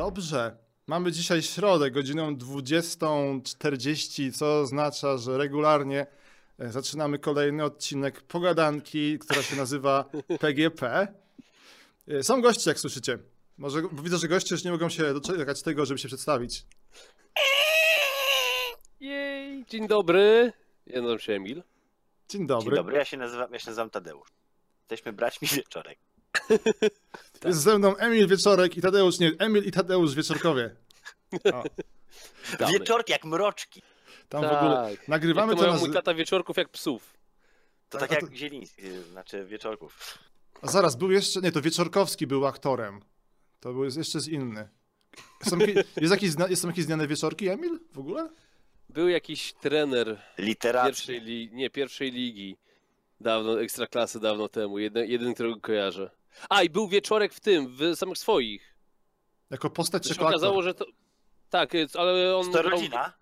Dobrze. Mamy dzisiaj środę, godzinę 20.40, co oznacza, że regularnie e, zaczynamy kolejny odcinek pogadanki, która się nazywa PGP. E, Są goście, jak słyszycie. Może, bo widzę, że goście już nie mogą się doczekać tego, żeby się przedstawić. Jej, dzień dobry. Ja nazywam się Emil. Dzień dobry. Dzień dobry, ja się nazywam, ja się nazywam Tadeusz. Jesteśmy braćmi wieczorek. Jest ze mną Emil Wieczorek i Tadeusz, nie, Emil i Tadeusz Wieczorkowie. O. Wieczorki jak mroczki. tam w ogóle Tak. nagrywamy to mają mój tata wieczorków jak psów. To tak a jak to- Zieliński, znaczy wieczorków. A zaraz, był jeszcze, nie, to Wieczorkowski był aktorem. To był jeszcze z inny. Są, jakieś- jest jakiś, są jakieś znane Wieczorki, Emil, w ogóle? Był jakiś trener pierwszej ligi, nie, pierwszej ligi. Dawno, ekstraklasy dawno temu. Jeden, jeden, którego kojarzę. A, i był wieczorek w tym, w samych swoich. Jako postać się okazało, że to... Tak, ale on... To rodzina?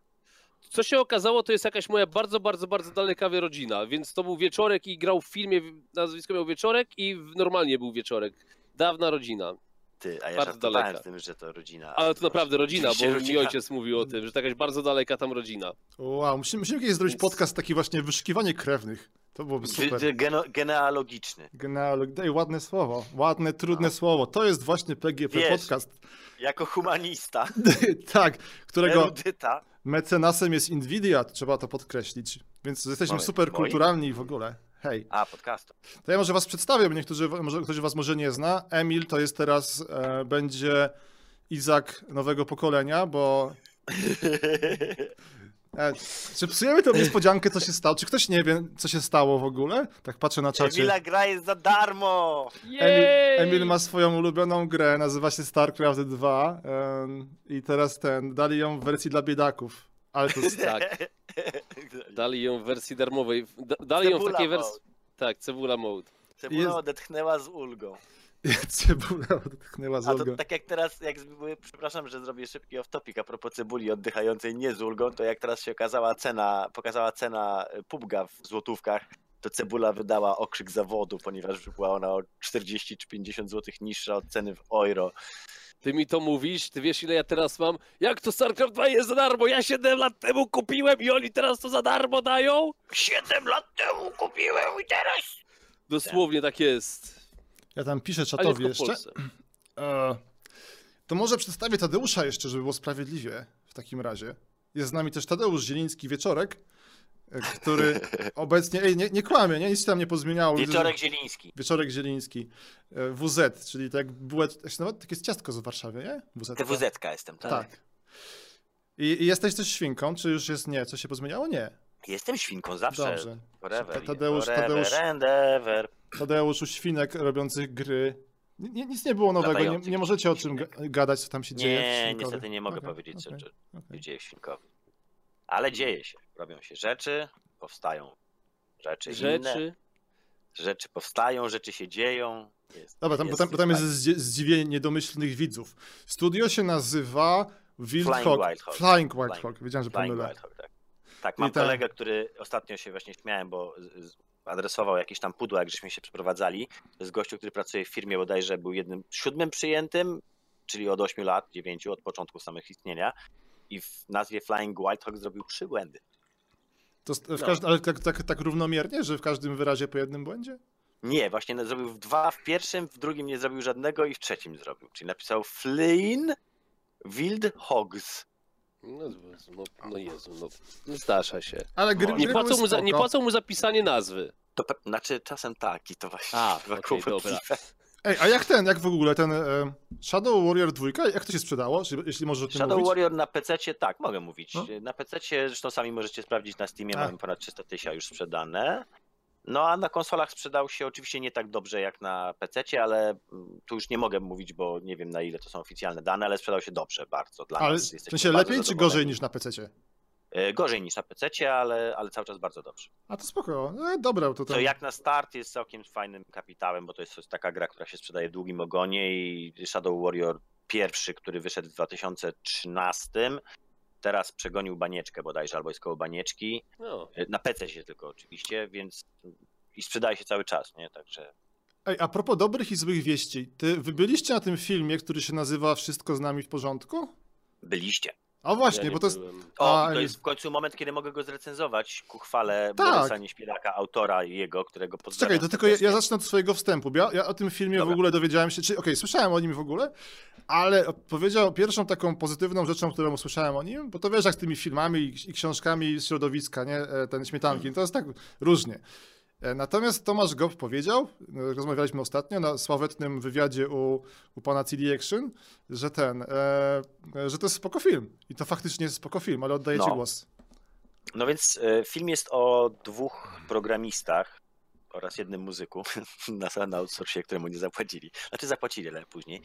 Co się okazało, to jest jakaś moja bardzo, bardzo, bardzo daleka rodzina, więc to był wieczorek i grał w filmie, nazwisko miał wieczorek i normalnie był wieczorek. Dawna rodzina. Ty, a ja Bardzo żartowałem daleka. z tym, że to rodzina. Ale to naprawdę rodzina, bo Rzeczywiście mi ojciec mówił o tym, że to jakaś bardzo daleka tam rodzina. Wow, musimy, musimy kiedyś zrobić podcast taki właśnie wyszukiwanie krewnych. To byłoby super. Geno, genealogiczny. Genealog... Daj ładne słowo. Ładne, trudne No. słowo. To jest właśnie PGP Wiesz. podcast. Jako humanista, tak, którego erudyta. mecenasem jest Nvidia, trzeba to podkreślić. Więc jesteśmy Moment, super moi? kulturalni w ogóle. Hej. A, podcastu. To ja może was przedstawię, bo niektórzy, może, ktoś was może nie zna. Emil to jest teraz, e, będzie Izak nowego pokolenia, bo... E, czy psujemy tą niespodziankę, co się stało? Czy ktoś nie wie, co się stało w ogóle? Tak patrzę na czacie. Emila gra jest za darmo! Emil, Emil ma swoją ulubioną grę, nazywa się StarCraft 2 em, i teraz ten, dali ją w wersji dla biedaków. Ale to jest Tak, dali ją w wersji darmowej. Da, dali ją w Cebula takiej mode. wersji. Tak, cebula mode. Cebula Jest- odetchnęła z ulgą. cebula odetchnęła z A Olgą. to tak jak teraz, jak przepraszam, że zrobię szybki off-topic a propos cebuli oddychającej nie z ulgą, to jak teraz się okazała cena, pokazała cena y, pubga w złotówkach, to cebula wydała okrzyk zawodu, ponieważ była ona o 40 czy 50 zł niższa od ceny w euro. Ty mi to mówisz, ty wiesz ile ja teraz mam? Jak to StarCraft 2 jest za darmo? Ja 7 lat temu kupiłem i oni teraz to za darmo dają? 7 lat temu kupiłem i teraz... Dosłownie tak jest. Ja tam piszę czatowi jeszcze. E, to może przedstawię Tadeusza jeszcze, żeby było sprawiedliwie w takim razie. Jest z nami też Tadeusz Zieliński Wieczorek, który obecnie, ej, nie, nie kłamie, nie? nic się tam nie pozmieniało. Wieczorek Zieliński. Wieczorek Zieliński. E, WZ, czyli tak się nazywa? takie jest ciastko z Warszawy, nie? WZ. TWZ jestem, tak? Tak. I, I jesteś też świnką, czy już jest nie? Co się pozmieniało? Nie. Jestem świnką, zawsze. Dobrze. Forever, Tadeusz- forever Tadeusz- ever. Tadeusz u świnek robiących gry. Ni- Nie, nic nie było nowego, nie, Latających nie możecie o czym świnek. gadać, co tam się dzieje. Nie, niestety nie mogę Okej, powiedzieć, co okej, czy okej. dzieje w Świnkowie. Ale dzieje się. Robią się rzeczy, powstają rzeczy, inne. Rzeczy. Rzeczy powstają, rzeczy się dzieją. Jest, Dobra, tam, bo tam, tam jest zdziwienie niedomyślnych widzów. Studio się nazywa Wildhawk. Flying Wild Hog. Flying Wild Flying- Hog. Wiedziałem, że Flying pomylę. Wild Hog, tak. Tak, mam I tak. kolegę, który ostatnio się właśnie śmiałem, bo z- z- adresował jakieś tam pudła, jak żeśmy się przeprowadzali. To jest gościu, który pracuje w firmie, bodajże był jednym siódmym przyjętym, czyli od 8 lat, 9 od początku samych istnienia. I w nazwie Flying Wild Hog zrobił trzy błędy. To w No. każd- ale tak, tak, tak równomiernie, że w każdym wyrazie po jednym błędzie? Nie, właśnie zrobił w dwa w pierwszym, w drugim nie zrobił żadnego i w trzecim zrobił. Czyli napisał Flynn Wild Hogs. No, no, no Jezu, no, no zdarza się. Ale gry, Może. Nie gry płacą, mu za, nie płacą mu za pisanie nazwy. To znaczy czasem tak i to właśnie A, okej, kłopotliwe. Ej, a jak ten, jak w ogóle ten e, Shadow Warrior 2, jak to się sprzedało, jeśli- jeśli możesz o tym Shadow mówić? Warrior na PC, tak, mogę mówić. No. Na PC, zresztą sami możecie sprawdzić na Steamie, A. mamy ponad 300 tysięcy już sprzedane. No a na konsolach sprzedał się oczywiście nie tak dobrze jak na PC, ale mm, tu już nie mogę mówić, bo nie wiem na ile to są oficjalne dane, ale sprzedał się dobrze bardzo dla Ale nas. w Jesteśmy sensie lepiej czy gorzej niż na PC? E, Gorzej niż na PC, ale, ale cały czas bardzo dobrze. A to spoko, e, dobra, to tam... jak na start jest całkiem fajnym kapitałem, bo to jest taka gra, która się sprzedaje w długim ogonie i Shadow Warrior pierwszy, który wyszedł w 2013, teraz przegonił banieczkę bodajże, albo jest koło banieczki. No. Na PC się tylko oczywiście, więc i sprzedaje się cały czas, nie? Także Ej, a propos dobrych i złych wieści, ty, wy byliście na tym filmie, który się nazywa Wszystko z nami w porządku? Byliście. A właśnie, Ja bo to jest... O, A, to jest w końcu moment, kiedy mogę go zrecenzować ku chwale Tak. Borysa Nieśpielaka, autora jego, którego pozdrawiam Czekaj, to tylko ja, ja zacznę od swojego wstępu, ja, ja o tym filmie w Dobra. ogóle dowiedziałem się, czy okej, słyszałem o nim w ogóle, ale powiedział pierwszą taką pozytywną rzeczą, którą usłyszałem o nim, bo to wiesz jak z tymi filmami i, i książkami z środowiska, nie, E, ten śmietanki, to jest tak różnie. E, Natomiast Tomasz Goff powiedział, e, rozmawialiśmy ostatnio na sławetnym wywiadzie u, u pana CD Action, że ten, e, e, że to jest spoko film. I to faktycznie jest spoko film, ale oddaję ci No. głos. No więc e, film jest o dwóch programistach oraz jednym muzyku na, na outsourcie, któremu nie zapłacili. Znaczy zapłacili, ale później.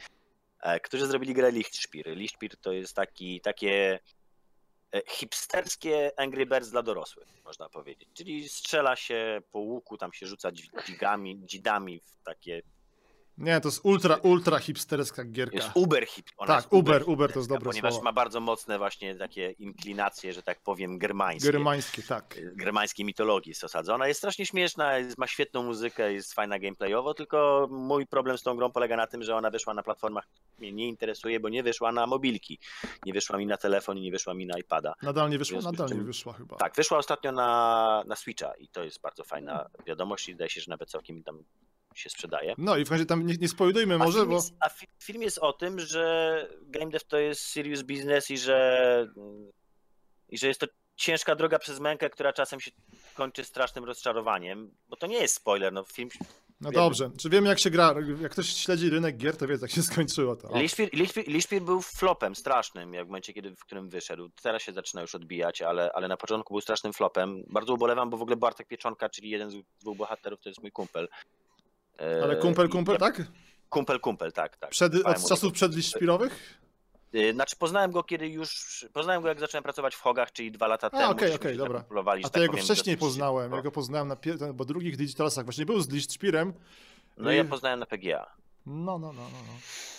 Którzy zrobili grę Lichtspiel. Lichtspiel to jest taki, takie hipsterskie Angry Birds dla dorosłych, można powiedzieć. Czyli strzela się po łuku, tam się rzuca dź- dzigami, dzidami w takie... Nie, to jest ultra, ultra hipsterska gierka. Jest uber hip. ona Tak, jest Uber, Uber to jest dobre Ponieważ słowo. ma bardzo mocne właśnie takie inklinacje, że tak powiem, germańskie. Germańskie, tak. germańskiej mitologii jest osadzona. Jest strasznie śmieszna, jest, ma świetną muzykę, jest fajna gameplayowo, tylko mój problem z tą grą polega na tym, że ona wyszła na platformach, mnie nie interesuje, bo nie wyszła na mobilki. Nie wyszła mi na telefon i nie wyszła mi na iPada. Nadal nie wyszła? Nadal nie wyszła chyba. Tak, wyszła ostatnio na, na Switcha i to jest bardzo fajna wiadomość i wydaje się, że nawet całkiem tam się sprzedaje. No i w razie tam nie, nie spoilujmy może, film, bo... a fi- film jest o tym, że game dev to jest serious business i że, i że jest to ciężka droga przez mękę, która czasem się kończy strasznym rozczarowaniem, bo to nie jest spoiler, no film... No wiemy. dobrze, czy wiemy jak się gra, jak ktoś śledzi rynek gier, to wie jak się skończyło to. Lichspiel był flopem strasznym, jak w momencie, kiedy, w którym wyszedł. Teraz się zaczyna już odbijać, ale, ale na początku był strasznym flopem. Bardzo ubolewam, bo w ogóle Bartek Pieczonka, czyli jeden z dwóch bohaterów, to jest mój kumpel. Ale kumpel, i kumpel, tak? Kumpel, kumpel, tak, tak. Przed, od czasów tego. przedliśpirowych? Y, Znaczy poznałem go kiedy już, poznałem go jak zacząłem pracować w Hogach, czyli dwa lata temu. okej, żeśmy okej, się dobra. A to tak ja go wcześniej poznałem, ja go poznałem na pier... bo drugich Digitalsach właśnie był z Lichtspirem. No i- ja poznałem na PGA. No, no, no, no. no.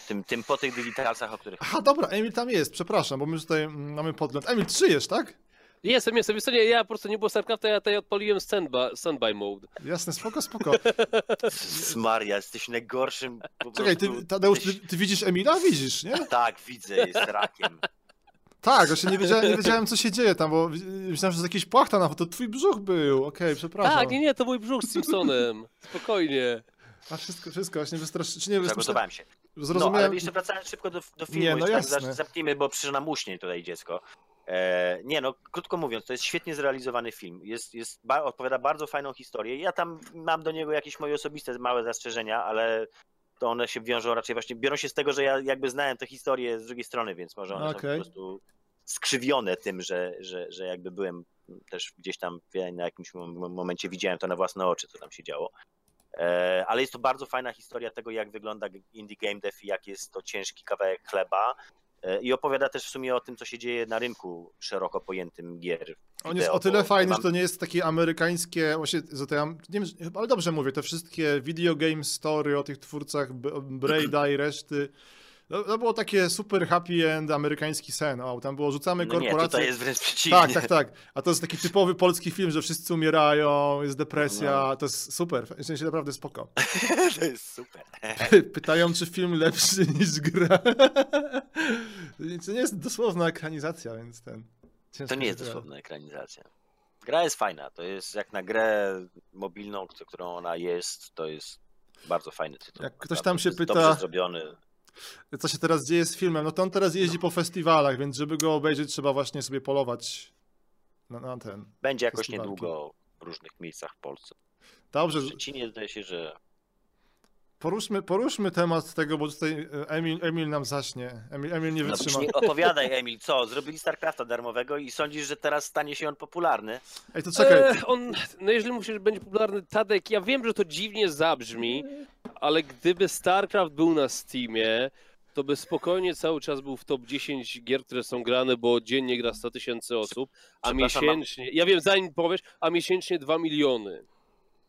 Tym, tym po tych digitalsach, o których... Aha, dobra, Emil tam jest, przepraszam, bo my tutaj mm, mamy podgląd. Emil, żyjesz, tak? Jestem, jestem. Wiesz co, nie, ja po prostu nie było StarCrafta, ja tutaj odpaliłem standby, standby mode. Jasne, spoko, spoko. Z Maria, jesteś najgorszym Czekaj, ty, Tadeusz, ty, ty widzisz Emila? Widzisz, nie? Tak, widzę, jest rakiem. Tak, właśnie nie wiedziałem, nie wiedziałem co się dzieje tam, bo myślałem, że to jakiś płachta na to twój brzuch był. Okej, przepraszam. Tak, nie, nie, to mój brzuch z Simpsonem. Spokojnie. A wszystko, wszystko, właśnie wystraszy... Czy nie. Zagotowałem się. No, ale Zrozumiałem... jeszcze wracając szybko do, do filmu, Nie, no tak jasne. zamknijmy, bo przecież nam uśnie tutaj dziecko. E, nie no, krótko mówiąc, to jest świetnie zrealizowany film. Jest, jest, ba, odpowiada bardzo fajną historię. Ja tam mam do niego jakieś moje osobiste małe zastrzeżenia, ale to one się wiążą raczej właśnie, biorą się z tego, że ja jakby znałem tę historię z drugiej strony, więc może one są Okej. po prostu skrzywione tym, że, że, że jakby byłem też gdzieś tam na jakimś mom- momencie widziałem to na własne oczy, co tam się działo. E, Ale jest to bardzo fajna historia tego, jak wygląda indie game dev i jak jest to ciężki kawałek chleba. E, I opowiada też w sumie o tym, co się dzieje na rynku szeroko pojętym gier. On jest o tyle fajny, mam- że to nie jest takie amerykańskie, właśnie, ja, nie wiem, ale dobrze mówię, te wszystkie video game story o tych twórcach Braida i reszty, no, to było takie super happy end amerykański sen, o, tam było rzucamy No nie, korporacje. tutaj jest wręcz przeciwnie. Tak, tak, tak. A to jest taki typowy polski film, że wszyscy umierają, jest depresja, No. to jest super, w sensie naprawdę spoko. to jest super. Pytają, czy film lepszy niż gra. To nie jest dosłowna ekranizacja, więc ten... ciężko To nie jest dosłowna ekranizacja. Gra jest fajna. To jest jak na grę mobilną, którą ona jest, to jest bardzo fajny tytuł. Jak ktoś tam się pyta- zrobiony. Co się teraz dzieje z filmem, no to on teraz jeździ po festiwalach, więc żeby go obejrzeć, trzeba właśnie sobie polować na, na ten. Będzie jakoś Festiwalki. niedługo w różnych miejscach w Polsce. Dobrze, W Szczecinie zdaje się, że poruszmy, poruszmy temat tego, bo tutaj e, Emil, Emil nam zaśnie. Emil, Emil nie No wytrzyma. nie opowiadaj, Emil, co? Zrobili StarCrafta darmowego i sądzisz, że teraz stanie się on popularny? Ej, to czekaj. E, on, no jeżeli mówisz, że będzie popularny Tadek, ja wiem, że to dziwnie zabrzmi, ale gdyby StarCraft był na Steamie, to by spokojnie cały czas był w top 10 gier, które są grane, bo dziennie gra 100 tysięcy osób, a miesięcznie, ja wiem, zanim powiesz, a miesięcznie 2 miliony.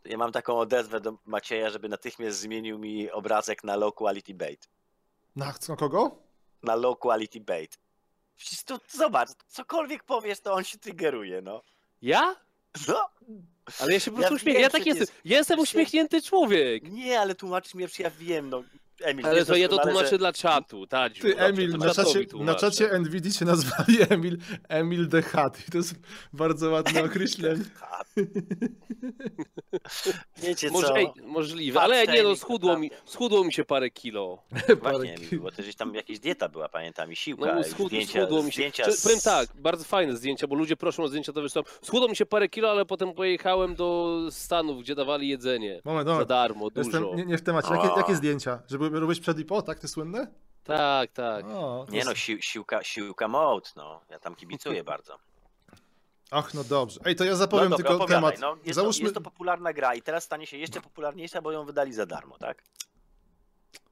Ja mam taką odezwę do Macieja, żeby natychmiast zmienił mi obrazek na low quality bait. Na kogo? Na low quality bait. Przecież tu, zobacz, cokolwiek powiesz, to on się triggeruje, no. Ja? No, Ale ja się po prostu Ja uśmiecham. Ja tak przecież- jestem. Ja jestem uśmiechnięty człowiek. Nie, ale tłumaczysz mi, że ja wiem, no. Emil, Ale to ja to tłumaczę że- dla czatu, Tadziu. Ty, Emil, na czacie, na czacie NVIDIA się nazwali Emil, Emil the Hat. I to jest bardzo ładne określenie. Wiecie Może, co? ej, możliwe, ale nie no, schudło mi, schudło mi się parę kilo. Właśnie, Emil, bo też tam jakaś dieta była, pamiętam, i siłka, No schud, zdjęcia, schudło mi się. zdjęcia Czy, z... powiem tak, bardzo fajne zdjęcia, bo ludzie proszą o zdjęcia, to wysłałem. Schudło mi się parę kilo, ale potem pojechałem do Stanów, gdzie dawali jedzenie. Moment, Za moment. darmo, dużo. Jestem nie, nie w temacie. Jakie, jakie zdjęcia? Żeby robić przed i po, tak? Te słynne? Tak, tak. O, Nie no, s- sił, siłka, siłka mode, no. Ja tam kibicuję bardzo. Ach, no dobrze. Ej, to ja zapowiem no dobra, tylko opowiadaj, temat. No, jest, Załóżmy, to, jest to popularna gra i teraz stanie się jeszcze popularniejsza, bo ją wydali za darmo, tak?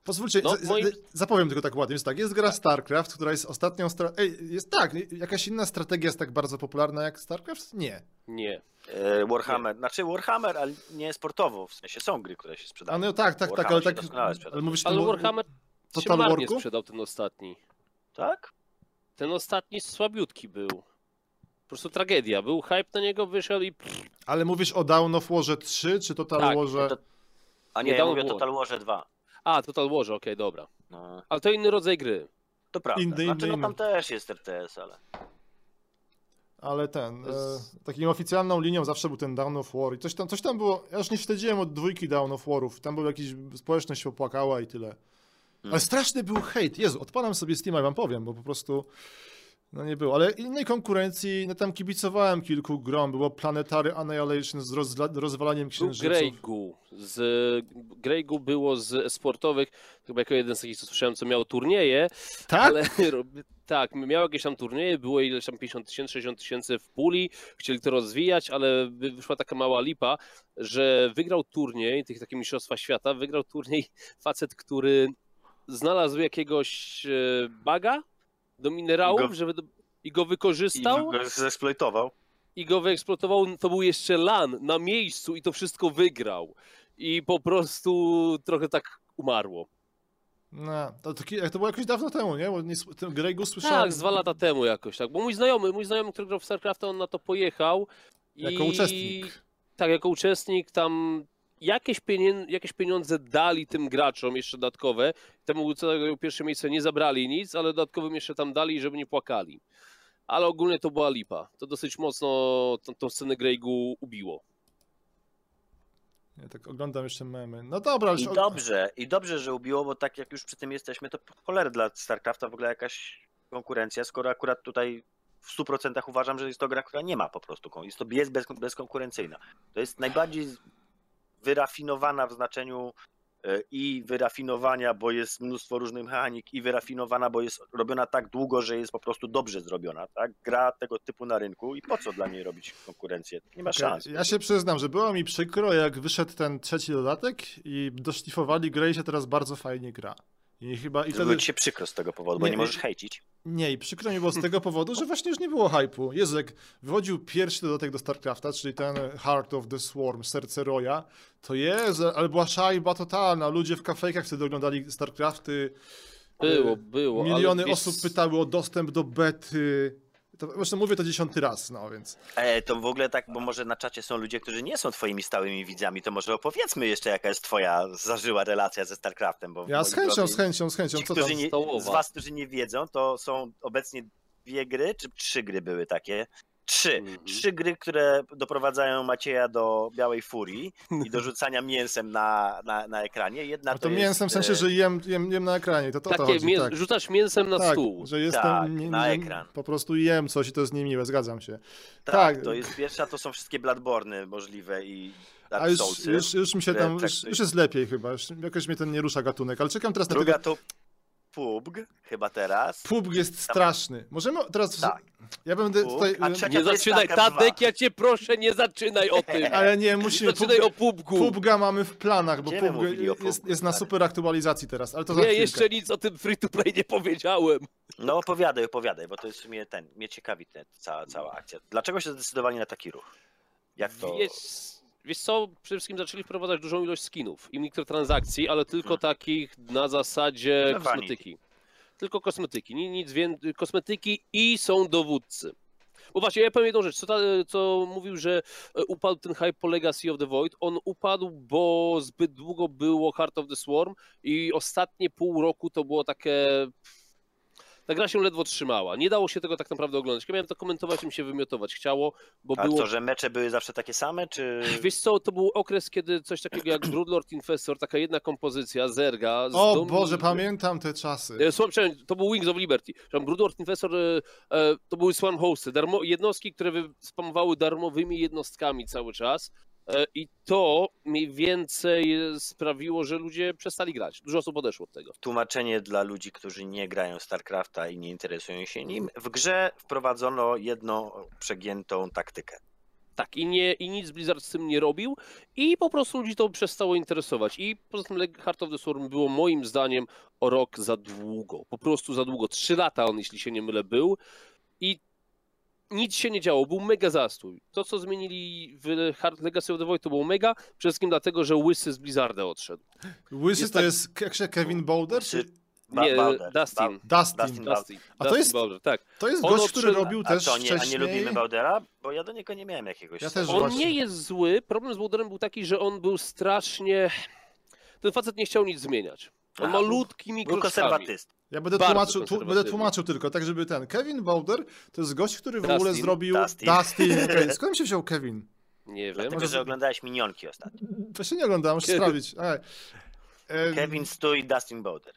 Pozwólcie, No, za- moim- zapowiem tylko tak ładnie. Jest tak, jest gra StarCraft, która jest ostatnią... Stra... Ej, jest tak, jakaś inna strategia jest tak bardzo popularna jak StarCraft? Nie. Nie. E, Warhammer, znaczy Warhammer, ale nie sportowo, w sensie są gry, które się A sprzedają. no tak, tak, tak, ale się tak... Ale mówisz Ale Warhammer się Total marnie Warku? sprzedał ten ostatni. Tak? Ten ostatni słabiutki był. Po prostu tragedia. Był hype na niego, wyszedł i... Ale mówisz o Dawn of Warze 3, czy Total Tak, Warze... to- A nie, Nie, ja Dawn mówię o. Total Warze 2. A, Total Warze, okej, dobra. No, Ale to inny rodzaj gry. to prawda. Inny, znaczy, no tam też jest RTS, ale... Ale ten, To e, jest- taką oficjalną linią zawsze był ten Down of War i coś tam, coś tam było, ja już nie śledziłem od dwójki Down of Warów, tam był jakiś, społeczność się opłakała i tyle. Ale Mm. straszny był hejt, Jezu, odpalam sobie Steama i wam powiem, bo po prostu, no nie było, ale innej konkurencji, no tam kibicowałem kilku grom, było Planetary Annihilation z rozla- rozwalaniem księżyców. Greygu. Z... Greygu było z sportowych, chyba jako jeden z takich, co słyszałem, co miał turnieje, Tak? ale tak, miał jakieś tam turnieje, było ileś tam 50 tysięcy, 60 tysięcy w puli, chcieli to rozwijać, ale wy- wyszła taka mała lipa, że wygrał turniej, tych takie mistrzostwa świata, wygrał turniej facet, który znalazł jakiegoś e, baga do minerałów, I go- żeby do... i go I wykorzystał go zeksploitował. i go wyeksploatował, to był jeszcze LAN na miejscu i to wszystko wygrał. I po prostu trochę tak umarło. No, to, to, to było jakoś dawno temu, nie? Bo nie, ten Greygu słyszałem. Tak, z dwa lata temu jakoś, tak. Bo mój znajomy, mój znajomy, który grał w StarCrafta, on na to pojechał. Jako i... uczestnik. Tak, jako uczestnik tam jakieś, pienien... jakieś pieniądze dali tym graczom jeszcze dodatkowe. Temu, co zajął pierwsze miejsce, nie zabrali nic, ale dodatkowym jeszcze tam dali, żeby nie płakali. Ale ogólnie to była lipa. To dosyć mocno tą, tą scenę Greygu ubiło. Ja tak oglądam jeszcze memy. No dobra, ale I już- dobrze, i dobrze, że ubiło, bo tak jak już przy tym jesteśmy, to cholery dla StarCrafta w ogóle jakaś konkurencja, skoro akurat tutaj w 100% uważam, że jest to gra, która nie ma po prostu, jest to jest bez, bezkonkurencyjna. To jest najbardziej wyrafinowana w znaczeniu e, i wyrafinowania, bo jest mnóstwo różnych mechanik i wyrafinowana, bo jest robiona tak długo, że jest po prostu dobrze zrobiona, tak? Gra tego typu na rynku i po co dla niej robić konkurencję? Nie ma Okej, szans. Ja się przyznam, że było mi przykro, jak wyszedł ten trzeci dodatek i doszlifowali grę i się teraz bardzo fajnie gra. I chyba i Wtedy... wtedy. ci się przykro z tego powodu, bo Nie, nie nie- możesz hejcić. Nie, i przykro mi było z tego powodu, że właśnie już nie było hypu. Jezu, jak wychodził pierwszy dodatek do StarCrafta, czyli ten Heart of the Swarm, Serce Roya, to Jezu, ale była szajba totalna. Ludzie w kafejkach wtedy oglądali StarCrafty. Było, E, było. Miliony osób pytały o dostęp do bety. To, zresztą mówię to dziesiąty raz, no więc. E, to w ogóle tak, bo może na czacie są ludzie, którzy nie są twoimi stałymi widzami, to może opowiedzmy jeszcze, jaka jest twoja zażyła relacja ze StarCraftem. Bo Ja z chęcią, z chęcią, z chęcią. Co nie, Stołowa. z was, którzy nie wiedzą, to są obecnie dwie gry, czy trzy gry były takie? Trzy. Mhm. Trzy gry, które doprowadzają Macieja do białej furii i do rzucania mięsem na, na, na ekranie. Jedna A to, to jest, mięsem w sensie, e, że jem, jem, jem na ekranie. To, to, o to Takie chodzi, mię... tak. rzucasz mięsem na tak, stół. że jestem. Tak, nie, na nie, ekran. Po prostu jem coś i to jest niemiłe, zgadzam się. Tak, tak. to jest pierwsza, to są wszystkie Bloodborne możliwe i Dark A już, Soulsy. już, już mi się tam, już, już jest lepiej chyba, już jakoś mnie ten nie rusza gatunek, ale czekam teraz na Druga tego... to PUBG, chyba teraz. PUBG jest straszny. Możemy teraz... Tak. Ja będę PUBG, tutaj... a y, Nie zaczynaj, Tadek, 2. ja cię proszę, nie zaczynaj o tym. Ale nie, Nie musimy... zaczynaj PUBG, o pubgu. PUBG'a mamy w planach, bo PUBG o jest, PUBG, jest na tak. super aktualizacji teraz, ale to Nie, jeszcze nic o tym free to play nie powiedziałem. No opowiadaj, opowiadaj, bo to jest w sumie ten, mnie ciekawi ten, cała, cała akcja. Dlaczego się zdecydowali na taki ruch? Jak to? Wiesz, wiesz co, przede wszystkim zaczęli wprowadzać dużą ilość skinów i mikrotransakcji, ale tylko Hmm. takich na zasadzie kosmetyki. Tylko kosmetyki, ni- nic więcej, kosmetyki i są dowódcy. Bo właśnie, ja powiem jedną rzecz, co, ta, co mówił, że e, upadł ten hype po Legacy of the Void. On upadł, bo zbyt długo było Heart of the Swarm i ostatnie pół roku to było takie... Ta gra się ledwo trzymała. Nie dało się tego tak naprawdę oglądać. Ja miałem to komentować, mi się wymiotować chciało, bo A było... co, że mecze były zawsze takie same, czy... Wiesz co, to był okres, kiedy coś takiego jak Broodlord Infestor, taka jedna kompozycja, Zerga... z O Domi- Boże, pamiętam te czasy. E, Słucham, przepraszam, to był Wings of Liberty. Broodlord Infestor e, e, to były Swarm Hosty, darmo, jednostki, które wy- spamowały darmowymi jednostkami cały czas. E, I to mniej więcej sprawiło, że ludzie przestali grać. Dużo osób odeszło od tego. Tłumaczenie dla ludzi, którzy nie grają StarCrafta i nie interesują się nim. W grze wprowadzono jedną przegiętą taktykę. Tak, i, nie, i nic Blizzard z tym nie robił i po prostu ludzi to przestało interesować. I poza tym Heart of the Swarm było moim zdaniem o rok za długo. Po prostu za długo. Trzy lata on, jeśli się nie mylę, był i nic się nie działo. Był mega zastój. To, co zmienili w Hard Legacy of the Void, to było mega. Przede wszystkim dlatego, że Łysy z Blizzarda odszedł. Łysy jest to tak- jest jak się Kevin Boulder? Czy... Ba- Nie, Bowder. Dustin. Ba- Dustin. Dustin. Dustin. A to Dustin jest- Bowder, tak. To jest gość, który odszedł- robił A też co, nie, a nie wcześniej... lubimy Bowdera? Bo ja do niego nie miałem jakiegoś... Ja też On właśnie. nie jest zły. Problem z Bowderem był taki, że on był strasznie... Ten facet nie chciał nic zmieniać. On Aha, był- malutkimi Był konserwatyst. Ja będę Bardzo tłumaczył, tu, będę tłumaczył tylko, tak żeby ten. Kevin Boulder to jest gość, który w ogóle Dustin. zrobił. Dustin. Dustin. okej. Skąd się wziął Kevin? Nie wiem. Dlatego, Może- że oglądałeś Minionki ostatnio. Właśnie nie oglądałem, muszę sprawdzić. Ej. Kevin Stu i Dustin Bowder.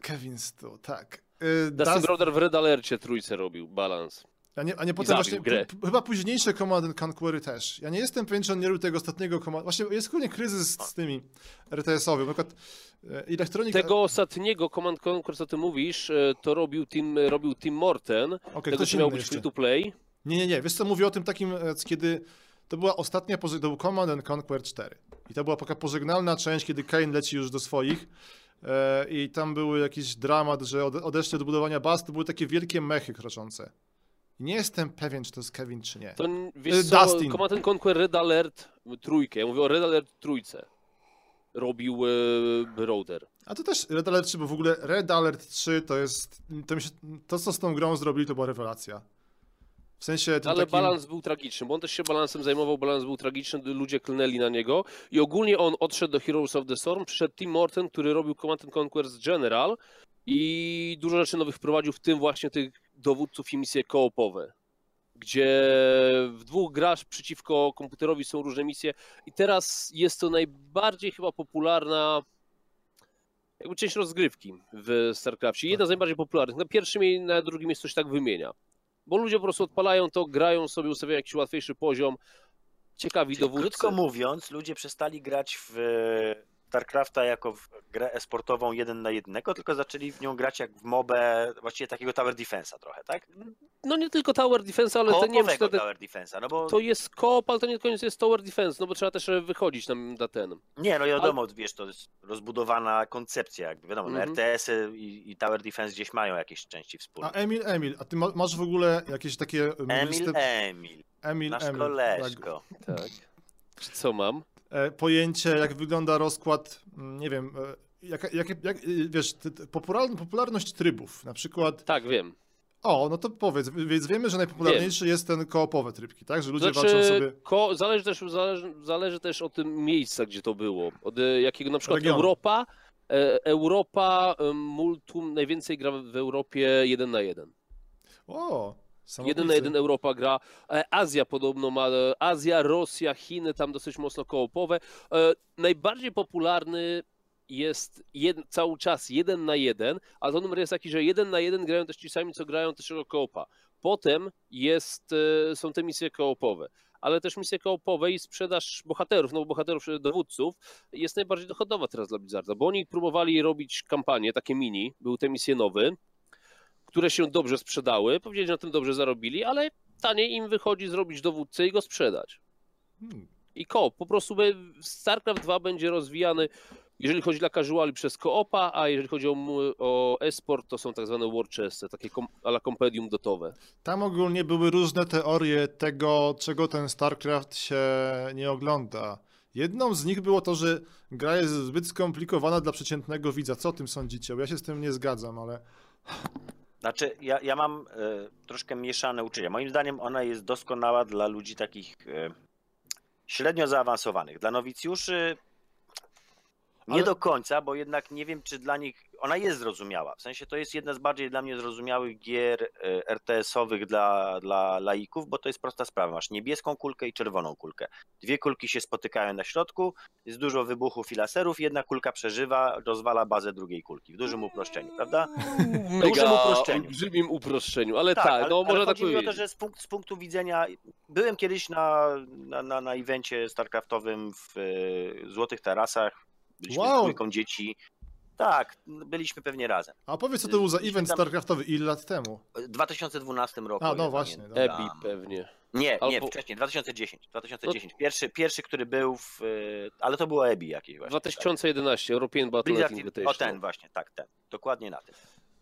Kevin Stu, tak. E, Dustin Dust- w Red Alercie trójce robił balans. A nie, a nie potem właśnie, grę. chyba późniejsze Command and Conquery też. Ja nie jestem pewien, czy on nie robił tego ostatniego Command... Właśnie jest głównie kryzys z tymi RTS-owymi. Na przykład e, Electronic... Tego ostatniego Command Conquer, co ty mówisz, e, to robił Tim, robił Tim Morten. Okej, Tego, co miał być free to play. Nie, nie, nie. Wiesz co, mówię o tym takim, e, kiedy to była ostatnia, to był Command and Conquer 4. I to była taka pożegnalna część, kiedy Kane leci już do swoich i tam był jakiś dramat, że ode- odeszli od budowania baz, to były takie wielkie mechy kroczące. Nie jestem pewien, czy to jest Kevin, czy nie. To n- wiesz co, Dustin. Command and Conquer Red Alert trójkę. Ja mówię o Red Alert trójce. Robił e. A to też Red Alert 3, bo w ogóle Red Alert 3 to jest, to, się, to co z tą grą zrobili, to była rewelacja. W sensie Ale takim... balans był tragiczny, bo on też się balansem zajmował, balans był tragiczny, ludzie klnęli na niego i ogólnie on odszedł do Heroes of the Storm, przyszedł Tim Morton, który robił Command and Conquer z General i dużo rzeczy nowych wprowadził, w tym właśnie tych dowódców i misje koopowe, gdzie w dwóch grasz przeciwko komputerowi są różne misje i teraz jest to najbardziej chyba popularna jakby część rozgrywki w StarCraftie. Jedna z najbardziej popularnych. Na pierwszym i na drugim jest coś tak wymienia. Bo ludzie po prostu odpalają to, grają sobie, ustawiają jakiś łatwiejszy poziom. Ciekawi Czyli dowódcy. Krótko mówiąc, ludzie przestali grać w StarCrafta jako w grę esportową jeden na jednego, tylko zaczęli w nią grać jak w mobę, właściwie takiego Tower Defense'a trochę, tak? No nie tylko Tower Defense, ale to nie wiem, to, Tower Defense'a, no bo to jest koop, ale to nie końca jest Tower Defense, no bo trzeba też wychodzić na, na ten. nie, no i ale- wiadomo, wiesz, to jest rozbudowana koncepcja, jakby wiadomo, no Mhm. RTS-y i, i Tower Defense gdzieś mają jakieś części wspólne. A Emil, Emil, a ty ma, masz w ogóle jakieś takie... um, Emil, listę- Emil, Emil, nasz Emil, koleżko. Tak. Czy Co mam? E, pojęcie, jak wygląda rozkład, mm, nie wiem, e, jak, jak, jak, wiesz, popularność trybów, na przykład, Tak, wiem. o, no to powiedz, więc wiemy, że najpopularniejszy jest ten koopowe trybki, tak, że ludzie Znaczy, walczą sobie, ko- zależy, też, zależy, zależy też od tym miejsca, gdzie to było. Od e, jakiego na przykład Regionu. Europa, e, Europa, Multum najwięcej gra w Europie jeden na jeden. o, Jeden na jeden Europa gra. E, Azja podobno ma. e, Azja, Rosja, Chiny tam dosyć mocno koopowe. E, Najbardziej popularny jest jed, cały czas jeden na jeden, ale to numer jest taki, że jeden na jeden grają też ci sami, co grają też koopa. Potem jest, e, są te misje koopowe. Ale też misje koopowe i sprzedaż bohaterów, no bohaterów, e, dowódców jest najbardziej dochodowa teraz dla Blizzarda, bo oni próbowali robić kampanie, takie mini, były te misje nowe, które się dobrze sprzedały, powiedzieli, że na tym dobrze zarobili, ale taniej im wychodzi zrobić dowódcę i go sprzedać. Hmm. I koop, po prostu StarCraft 2 będzie rozwijany, jeżeli chodzi dla casuali przez koopa, a jeżeli chodzi o, o esport, to są tak zwane war chesty, takie kom, ala kompendium dotowe. Tam ogólnie były różne teorie tego, czego ten StarCraft się nie ogląda. Jedną z nich było to, że gra jest zbyt skomplikowana dla przeciętnego widza. Co o tym sądzicie? Bo ja się z tym nie zgadzam, ale Znaczy, ja, ja mam e, troszkę mieszane uczucia. Moim zdaniem ona jest doskonała dla ludzi takich e, średnio zaawansowanych. Dla nowicjuszy nie Ale- do końca, bo jednak nie wiem, czy dla nich ona jest zrozumiała. W sensie to jest jedna z bardziej dla mnie zrozumiałych gier e, RTS-owych dla, dla laików, bo to jest prosta sprawa. Masz niebieską kulkę i czerwoną kulkę. Dwie kulki się spotykają na środku, jest dużo wybuchów i laserów, jedna kulka przeżywa, rozwala bazę drugiej kulki. W dużym uproszczeniu, prawda? Mega dużym uproszczeniu. olbrzymim uproszczeniu, ale tak, ale, no ale można tak mi o to, powiedzieć. że z, punkt, z punktu widzenia. Byłem kiedyś na, na, na, na evencie StarCraftowym w e, Złotych Tarasach. Byliśmy Wow. z dwójką dzieci. Tak, byliśmy pewnie razem. A powiedz, co to był za event tam- StarCraftowy ile lat temu? W 2012 roku. A, no właśnie, dobra. Ebi pewnie. Nie, nie, Albo- wcześniej, 2010. 2010. Pierwszy, pierwszy, który był w. e, Ale to było Ebi jakieś właśnie. 2011, European tak. Battle Blizzard, Invitational. o ten właśnie, tak, ten. Dokładnie na tym.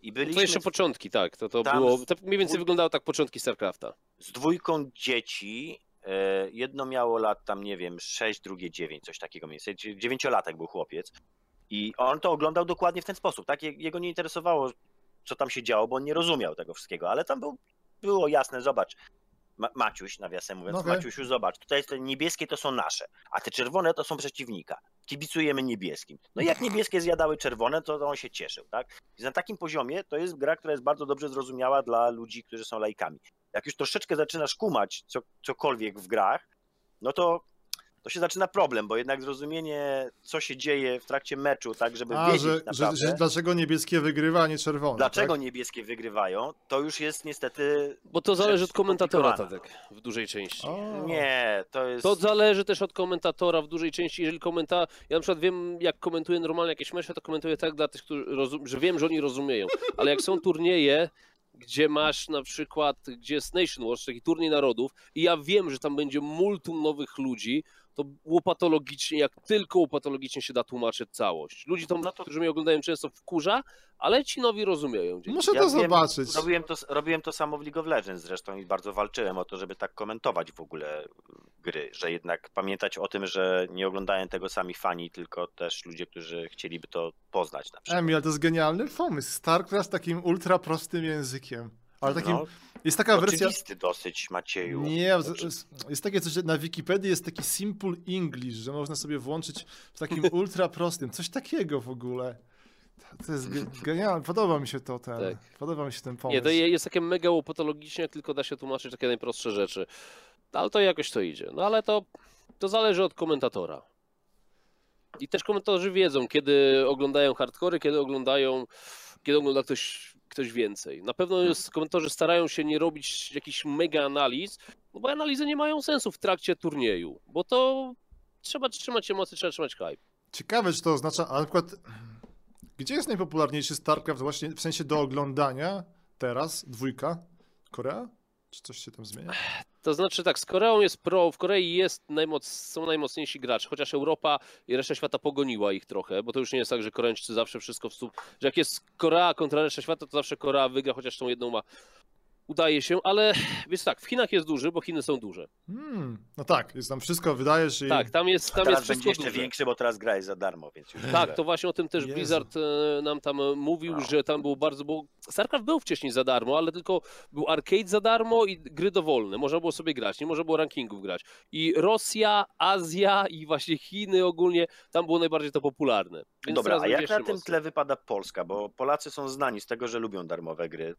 I To byliśmy jeszcze z- początki, tak. To, to było. To mniej więcej wyglądało tak początki StarCrafta. z dwójką dzieci. E, Jedno miało lat tam, nie wiem, 6, drugie 9, coś takiego mniej więcej. Dzie- Dziewięciolatek był chłopiec. I on to oglądał dokładnie w ten sposób. Tak, Je- jego nie interesowało, co tam się działo, bo on nie rozumiał tego wszystkiego, ale tam był, było jasne, zobacz. Ma Maciuś, nawiasem mówiąc, No Okej. Maciusiu, zobacz, tutaj te niebieskie to są nasze, a te czerwone to są przeciwnika. Kibicujemy niebieskim. No i jak niebieskie zjadały czerwone, to on się cieszył, tak? I na takim poziomie to jest gra, która jest bardzo dobrze zrozumiała dla ludzi, którzy są laikami. Jak już troszeczkę zaczynasz kumać co, cokolwiek w grach, no to to się zaczyna problem, bo jednak zrozumienie, co się dzieje w trakcie meczu, tak, żeby A, wiedzieć że, że, naprawdę, że dlaczego niebieskie wygrywa, a nie czerwone. dlaczego tak? niebieskie wygrywają, to już jest niestety... Bo to zależy od komentatora, skomplikowana. Tadek, w dużej części. O. Nie, to jest... To zależy też od komentatora w dużej części. Jeżeli komenta... Ja na przykład wiem, jak komentuję normalnie jakieś mecze, to komentuję tak dla tych, którzy rozum... że wiem, że oni rozumieją. Ale jak są turnieje, gdzie masz na przykład, gdzie jest Nation Wars, taki turniej narodów i ja wiem, że tam będzie multum nowych ludzi, to łopatologicznie, jak tylko łopatologicznie się da tłumaczyć całość. Ludzi tam, No to- którzy mnie oglądają często wkurza, ale ci nowi rozumieją. Dzięki. Muszę Ja to wiem, zobaczyć. Robiłem to, robiłem to samo w League of Legends zresztą i bardzo walczyłem o to, żeby tak komentować w ogóle gry, że jednak pamiętać o tym, że nie oglądają tego sami fani, tylko też ludzie, którzy chcieliby to poznać na przykład. Emil, ale to jest genialny pomysł. StarCraft takim ultra prostym językiem. Ale takim. No, jest taka wersja. Oczywisty dosyć, Macieju. Nie, z- Oczy- z- jest takie coś, że na Wikipedii jest taki simple English, że można sobie włączyć w takim ultra prostym. Coś takiego w ogóle. To- jest ge- genialne. Podoba mi się to ten. Tak. Podoba mi się ten pomysł. Nie, to je- jest takie mega łopatologicznie, tylko da się tłumaczyć takie najprostsze rzeczy. Ale to jakoś to idzie. No ale to, to zależy od komentatora. I też komentatorzy wiedzą, kiedy oglądają hardcory, kiedy oglądają, kiedy ogląda ktoś, ktoś więcej. Na pewno jest, komentatorzy starają się nie robić jakichś mega analiz, no bo analizy nie mają sensu w trakcie turnieju, bo to trzeba trzymać emocje, trzeba trzymać hype. Ciekawe, czy to oznacza, a na przykład, gdzie jest najpopularniejszy StarCraft właśnie w sensie do oglądania teraz? Dwójka? Korea? Czy coś się tam zmienia? To znaczy tak, z Koreą jest pro, w Korei jest najmoc, są najmocniejsi gracze, chociaż Europa i reszta świata pogoniła ich trochę, bo to już nie jest tak, że Koreańczycy zawsze wszystko w stóp, że jak jest Korea kontra reszta świata, to zawsze Korea wygra, chociaż tą jedną ma. Udaje się, ale więc tak, w Chinach jest duży, bo Chiny są duże. Hmm, no tak, jest tam wszystko, wydajesz i... Tak, tam jest, tam teraz jest będzie wszystko jeszcze duże. większy, bo teraz gra jest za darmo, więc już Tak, to właśnie o tym też Jezu. Blizzard e, nam tam e, mówił, No. że tam było bardzo, bo StarCraft był wcześniej za darmo, ale tylko był arcade za darmo i gry dowolne. Można było sobie grać, nie można było rankingów grać. I Rosja, Azja i właśnie Chiny ogólnie, tam było najbardziej to popularne. Więc Dobra, a jak na tym tle wypada Polska? Bo Polacy są znani z tego, że lubią darmowe gry.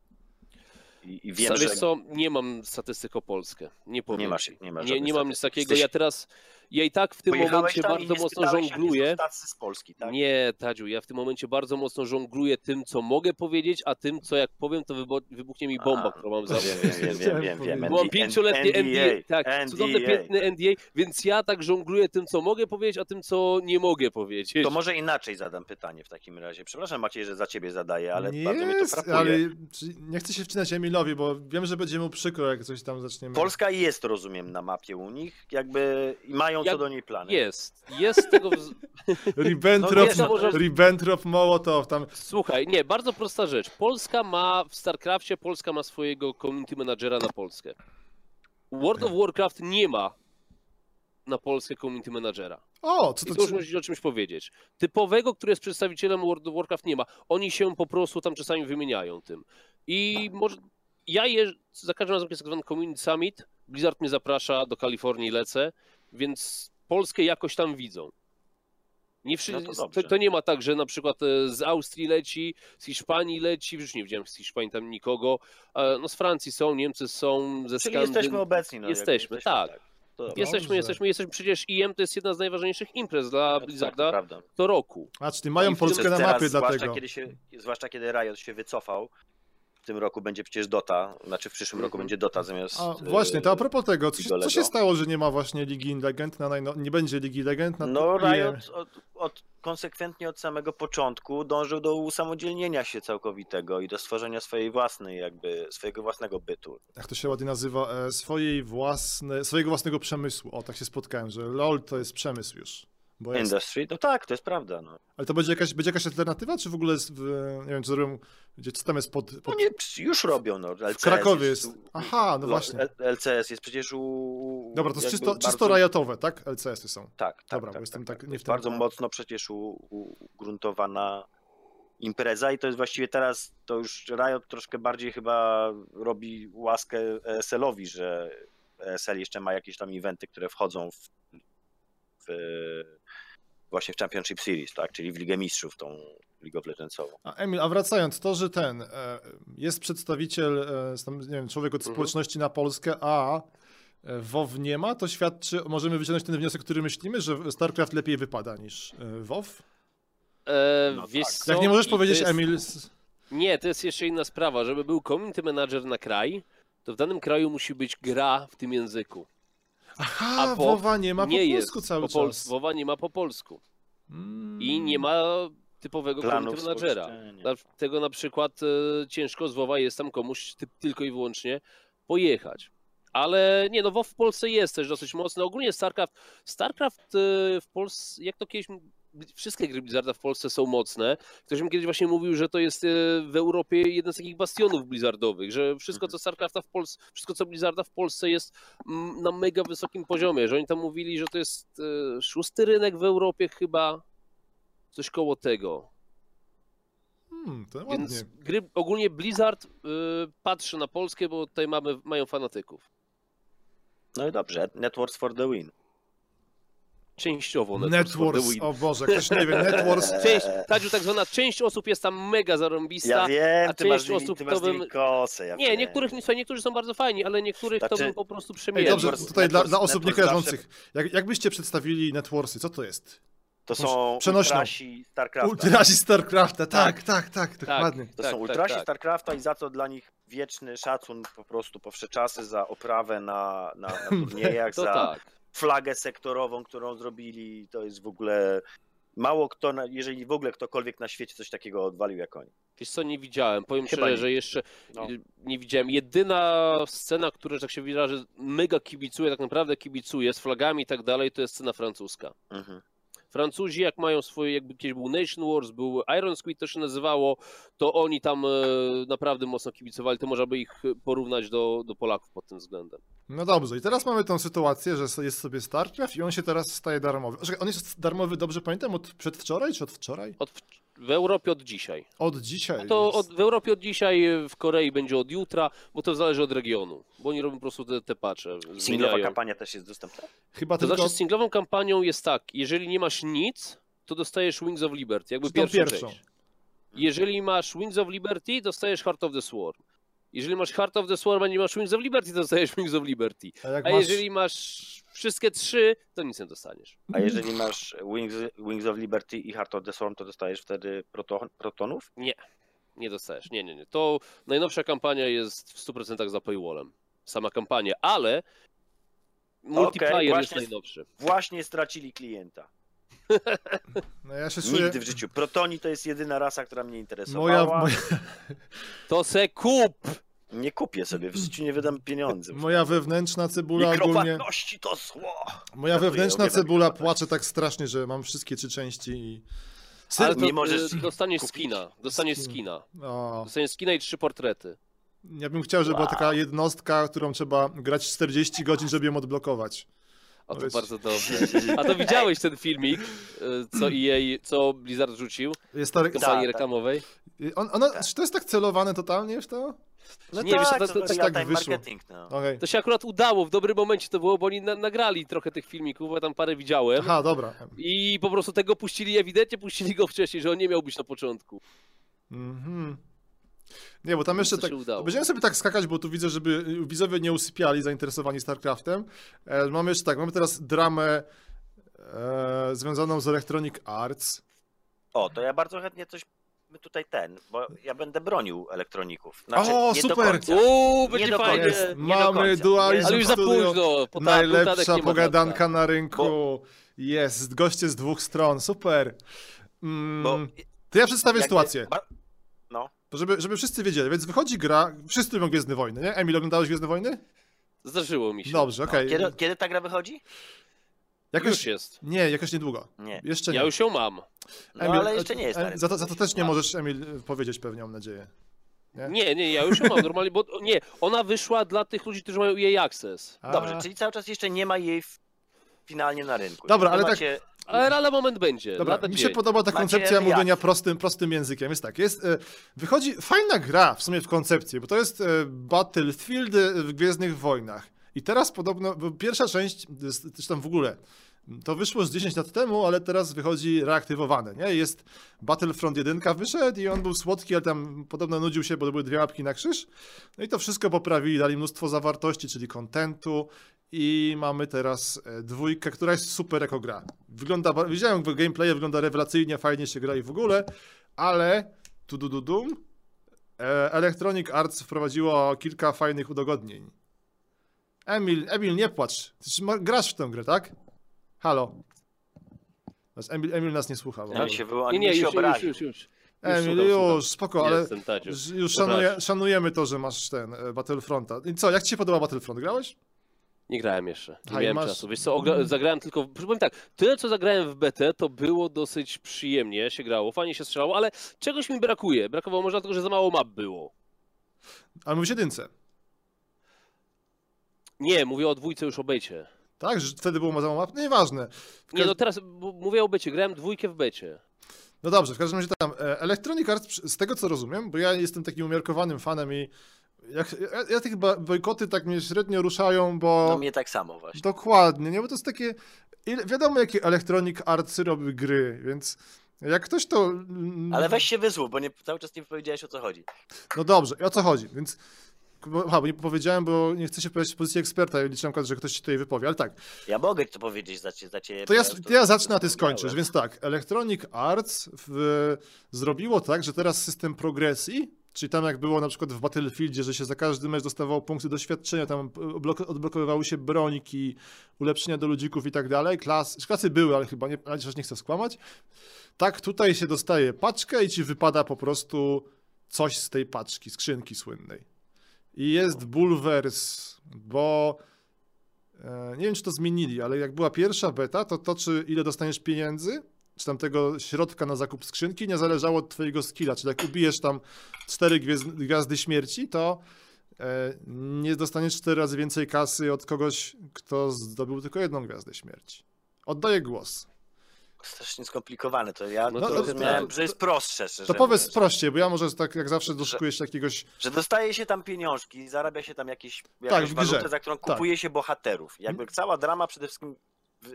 I, i wiem, Sa- że Wiesz co, nie mam statystyk o Polskę. Nie powiem Nie masz- nie masz nie, nie mam nic takiego. Ja teraz, ja i tak w tym pojechałeś momencie bardzo mocno żongluję. z Polski, tak? Nie, Tadziu, ja w tym momencie bardzo mocno żongluję tym, co mogę powiedzieć, a tym, co jak powiem, to wybuchnie mi bomba, A, którą mam za Wiem, wiem, wiem, wiem, wiem, ND- pięcioletnie NDA, tak, NDA. cudowne piękne NDA, więc ja tak żongluję tym, co mogę powiedzieć, a tym, co nie mogę powiedzieć. To może inaczej zadam pytanie w takim razie. Przepraszam Maciej, że za ciebie zadaję, ale nie bardzo mnie to frapuje. ale czy- nie chcę się wcinać Emilowi, bo wiem, że będzie mu przykro, jak coś tam zaczniemy. Polska jest, rozumiem, na mapie u nich, jakby i mają co Jak- do niej plany. Jest, jest tego... wz- Ribbentrop, No może- Ribbentrop, Mołotow, tam... Słuchaj, nie, bardzo prosta rzecz. Polska ma w StarCraftie, Polska ma swojego community managera na Polskę. World of Warcraft nie ma na Polskę community managera. O, co I to... już czy- musisz o czymś powiedzieć. Typowego, który jest przedstawicielem World of Warcraft nie ma. Oni się po prostu tam czasami wymieniają tym. I może ja je, za każdym razem, kiedy jest tak zwany Community Summit, Blizzard mnie zaprasza, do Kalifornii lecę, więc Polskę jakoś tam widzą. Nie wszy... No to to, dobrze. to nie ma tak, że na przykład e, z Austrii leci, z Hiszpanii leci, już nie widziałem z Hiszpanii tam nikogo, e, no z Francji są, Niemcy są, ze Czyli Skandynawii. jesteśmy obecni. No, Jesteśmy, jakby tak. To, dobrze. Jesteśmy, jesteśmy, jesteśmy, przecież IM to jest jedna z najważniejszych imprez dla Tak, to Blizzarda to roku. A, czyli mają Polskę na mapie zwłaszcza dlatego. Kiedy się, zwłaszcza kiedy Riot się wycofał, w tym roku będzie przecież Dota, znaczy w przyszłym roku Mhm. będzie Dota zamiast... A właśnie, to a propos tego, co, się- co się stało, że nie ma właśnie Ligi Legend na najno... nie będzie Ligi Legend na No Riot od, od, konsekwentnie od samego początku dążył do usamodzielnienia się całkowitego i do stworzenia swojej własnej jakby, swojego własnego bytu. jak to się ładnie nazywa, e, swojej własne, swojego własnego przemysłu. O, tak się spotkałem, że LOL to jest przemysł już. Bo jest. Industry, no tak, to jest prawda. No, Ale to będzie jakaś, będzie jakaś alternatywa, czy w ogóle jest, w, nie wiem, co robią, gdzie, co tam jest pod... no pod... nie, już robią, no. LCS w Krakowie jest... u- Aha, no Lo- właśnie. LCS jest przecież u... Dobra, to jest czysto, bardzo- czysto riotowe, tak? LCS-y są. Tak, tak, Dobra, tak, bo jestem tak, tak tak. nie w Jest tym- Bardzo mocno przecież ugruntowana impreza i to jest właściwie teraz, to już Riot troszkę bardziej chyba robi łaskę ESL-owi, że ESL jeszcze ma jakieś tam eventy, które wchodzą w, w właśnie w Championship Series, tak, czyli w Ligę Mistrzów, tą League of Legendsową. A Emil, a wracając, to, że ten e, jest przedstawiciel, e, nie wiem, człowiek od Mhm. społeczności na Polskę, a e, WoW nie ma, to świadczy, możemy wyciągnąć ten wniosek, który myślimy, że StarCraft lepiej wypada niż WoW? E, No wiesz tak. co? Jak nie możesz powiedzieć, jest... Emil, Nie, to jest jeszcze inna sprawa. Żeby był community manager na kraj, to w danym kraju musi być gra w tym języku. Aha, A WoW WoWa nie ma po nie polsku jest cały po czas. polsku. WoWa nie ma po polsku. Mm. I nie ma typowego Planów community managera. spolszczenia. Dla- Tego na przykład e, ciężko z WoWa jest tam komuś ty, tylko i wyłącznie pojechać. Ale nie, no WoW w Polsce jest też dosyć mocny. Ogólnie StarCraft, StarCraft e, w Polsce, jak to kiedyś, wszystkie gry Blizzarda w Polsce są mocne. Ktoś mi kiedyś właśnie mówił, że to jest e, w Europie jeden z takich bastionów Blizzardowych, że wszystko co StarCrafta w Polsce, wszystko co Blizzarda w Polsce jest mm, na mega wysokim poziomie, że oni tam mówili, że to jest e, szósty rynek w Europie chyba, coś koło tego. Hmm, to ładnie. Więc gry, ogólnie Blizzard y, patrzy na Polskę, bo tutaj mamy, mają fanatyków. No i dobrze, Networks for the win. Częściowo Networks Networks, o Boże, ktoś nie wie, Networks, Część, Tadziu, tak zwana część osób jest tam mega zarąbista. Ja wiem, a ty masz, część z nimi, osób ty to masz bym- kosę, ja nie, wiem. niektórych, słuchaj, niektórzy są bardzo fajni, ale niektórych to Znaczy- bym po prostu przemijał. dobrze, tutaj dla, Networks- dla osób Networks niekojarzących, jak, jakbyście przedstawili Networksy, co to jest? To są Przenośną. ultrasi StarCrafta. Ultrasi StarCrafta, tak, tak, tak, dokładnie. To Tak, są tak, ultrasi tak. StarCrafta i za to dla nich wieczny szacun po prostu po wsze czasy za oprawę na, na, na turniejach, To za tak. Flagę sektorową, którą zrobili. To jest w ogóle mało kto, jeżeli w ogóle ktokolwiek na świecie coś takiego odwalił jak oni. Wiesz co, nie widziałem. Powiem Chyba szczerze, nie. że jeszcze No. nie widziałem. Jedyna scena, która, że tak się wyrażę, mega kibicuje, tak naprawdę kibicuje z flagami i tak dalej, to jest scena francuska. Mhm. Francuzi, jak mają swoje, jakby kiedyś był Nation Wars, był Iron Squid to się nazywało, to oni tam e, naprawdę mocno kibicowali, to można by ich porównać do, do Polaków pod tym względem. No dobrze, i teraz mamy tą sytuację, że jest sobie StarCraft i on się teraz staje darmowy. Czekaj, on jest darmowy, dobrze pamiętam, od przedwczoraj czy od wczoraj? Od, w Europie od dzisiaj. Od dzisiaj. No to jest. od, w Europie od dzisiaj, w Korei będzie od jutra, bo to zależy od regionu, bo oni robią po prostu te, te patche, Singlowa zmieniają. kampania też jest dostępna. Chyba To tylko znaczy z singlową kampanią jest tak, jeżeli nie masz nic, to dostajesz Wings of Liberty, jakby pierwszą, pierwszą? część. Jeżeli masz Wings of Liberty, dostajesz Heart of the Swarm. Jeżeli masz Heart of the Swarm, a nie masz Wings of Liberty, to dostajesz Wings of Liberty. A A masz... jeżeli masz wszystkie trzy, to nic nie dostaniesz. A jeżeli masz Wings, Wings of Liberty i Heart of the Storm, to dostajesz wtedy proton, protonów? Nie dostajesz. Nie, nie, nie. To najnowsza kampania jest w 100% za paywallem. Sama kampania, ale multiplayer jest właśnie- najnowszy. Właśnie stracili klienta. No ja się czuję... Nigdy w życiu. Protoni to jest jedyna rasa, która mnie Moja, interesowała. moja, To se kup! Nie kupię sobie, w życiu nie wydam pieniędzy. moja wewnętrzna cebula ogólnie... To zło! Moja wewnętrzna cebula płacze tak strasznie, że mam wszystkie trzy części i... Ale Ser... to, nie możesz y, dostaniesz kupić. skina. Dostaniesz Skin. skina. O, Dostaniesz skina i trzy portrety. ja bym chciał, żeby była taka jednostka, którą trzeba grać 40 godzin, żeby ją odblokować. A to bardzo dobrze. A to widziałeś ten filmik, y, co EA, co Blizzard rzucił Jest w kampanii tak. reklamowej? I On, ona, Czy to jest tak celowane totalnie w to? No Nie, wiesz, tak, to- to, to- to, tak wyszło. marketing, no. Okej. To się akurat udało, w dobrym momencie to było, bo oni na, nagrali trochę tych filmików, bo ja tam parę widziałem. Aha, dobra. I po prostu tego puścili, ewidentnie puścili go wcześniej, że on nie miał być na początku. Mhm. Nie, bo tam jeszcze tak. Będziemy sobie tak skakać, bo tu widzę, żeby widzowie nie usypiali zainteresowani StarCraftem. E, mamy jeszcze tak, mamy teraz dramę e, związaną z Electronic Arts. O, to ja bardzo chętnie coś my tutaj ten, bo ja będę bronił elektroników. Znaczy, O, nie super! Uuu, Nie będzie fajnie. Jest, nie do mamy. Dualizm Ale już za późno. Po Najlepsza pogadanka na rynku. Jest, goście z dwóch stron, super. Mm, Bo to ja przedstawię sytuację, ba- to żeby, żeby wszyscy wiedzieli. Więc wychodzi gra, wszyscy lubią Gwiezdne Wojny, nie? Emil, oglądałeś Gwiezdne Wojny? Zdarzyło mi się. Dobrze, okej. kiedy, kiedy ta gra wychodzi? Już Jakoś, jest. nie, jakoś niedługo. Nie. Jeszcze nie. Ja już ją mam. No ale jeszcze nie jest e, rynku. za to, za to też nie A. możesz, Emil, powiedzieć pewnie, mam nadzieję. Nie? Nie, nie, ja już ją mam normalnie, bo nie, ona wyszła dla tych ludzi, którzy mają jej access. A, Dobrze, czyli cały czas jeszcze nie ma jej finalnie na rynku. Dobra, ale tak- macie... Ale lada moment będzie. Dobra, mi dzień. się podoba ta Macie koncepcja reakcję. mówienia prostym, prostym językiem. Jest tak, jest, e, wychodzi fajna gra w sumie w koncepcji, bo to jest e, Battlefield e, w Gwiezdnych Wojnach. I teraz podobno, bo pierwsza część, jest- zresztą w ogóle, to wyszło z 10 lat temu, ale teraz wychodzi reaktywowane, nie? Jest Battlefront 1 wyszedł i on był słodki, ale tam podobno nudził się, bo to były dwie łapki na krzyż. No i to wszystko poprawili, dali mnóstwo zawartości, czyli kontentu i mamy teraz e, dwójkę, która jest super jako gra. Wygląda, widziałem w gameplaye, wygląda rewelacyjnie, fajnie się gra i w ogóle, ale tu du, du, dum, e, Electronic Arts wprowadziło kilka fajnych udogodnień. Emil, Emil, nie płacz. Grasz w tę grę, tak? Halo. Emil, Emil nas nie słucha. bo- On się, wyłą... Nie, nie, się już, już, już, już. Emil, już, spoko, ale już już szanuje, szanujemy to, że masz ten e, Battlefronta. I co, jak ci się podoba Battlefront? Grałeś? Nie grałem jeszcze. Nie miałem masz- czasu. Wiesz co, ogra- zagrałem tylko. Powiem tak, tyle co zagrałem w BT, to było dosyć przyjemnie się grało, fajnie się strzelało, ale czegoś mi brakuje. Brakowało może dlatego, że za mało map było. Ale mówisz jedynce. Nie, mówię o dwójce już o becie. Tak, że wtedy było za mało map? No nieważne. Nie, no teraz mówię o becie, grałem dwójkę w becie. No dobrze, w każdym razie tam e, Electronic Arts, z tego co rozumiem, bo ja jestem takim umiarkowanym fanem i jak, ja, ja tych bojkoty tak mnie średnio ruszają, bo... No mnie tak samo właśnie. Dokładnie, nie? Bo to jest takie... Wiadomo, jakie Electronic Arts robi gry, więc jak ktoś to... mm, Ale weź się wyzwól, bo nie, cały czas nie powiedziałeś o co chodzi. No dobrze, o co chodzi? Więc... Aha, bo nie powiedziałem, bo nie chcę się powiedzieć z pozycji eksperta i liczę na przykład, że ktoś się tutaj wypowie, ale tak. Ja mogę to powiedzieć za, cie- za ciebie. To ja, to ja zacznę, a ty skończysz. Więc tak, Electronic Arts w, zrobiło tak, że teraz system progresji, czyli tam jak było na przykład w Battlefieldzie, że się za każdy mecz dostawało punkty doświadczenia, tam odblok- odblokowywały się broniki, ulepszenia do ludzików i tak dalej. Klas, klasy były, ale chyba nie, ale nie chcę skłamać. Tak, tutaj się dostaje paczkę i ci wypada po prostu coś z tej paczki, skrzynki słynnej. I jest bulwers, bo e, nie wiem, czy to zmienili, ale jak była pierwsza beta, to to, czy ile dostaniesz pieniędzy, czy tam tego środka na zakup skrzynki, nie zależało od twojego skilla. Czyli jak ubijesz tam cztery gwiazd, gwiazdy śmierci, to e, nie dostaniesz cztery razy więcej kasy od kogoś, kto zdobył tylko jedną gwiazdę śmierci. Oddaję głos. Strasznie skomplikowane to. Ja No to- to że jest prostsze. szczerze To powiedz prościej, bo ja może tak jak zawsze doszukuję się jakiegoś... Że dostaje się tam pieniążki, zarabia się tam jakieś, Tak, jakąś w grze. walutę, za którą Tak. Kupuje się bohaterów. Jakby cała drama przede wszystkim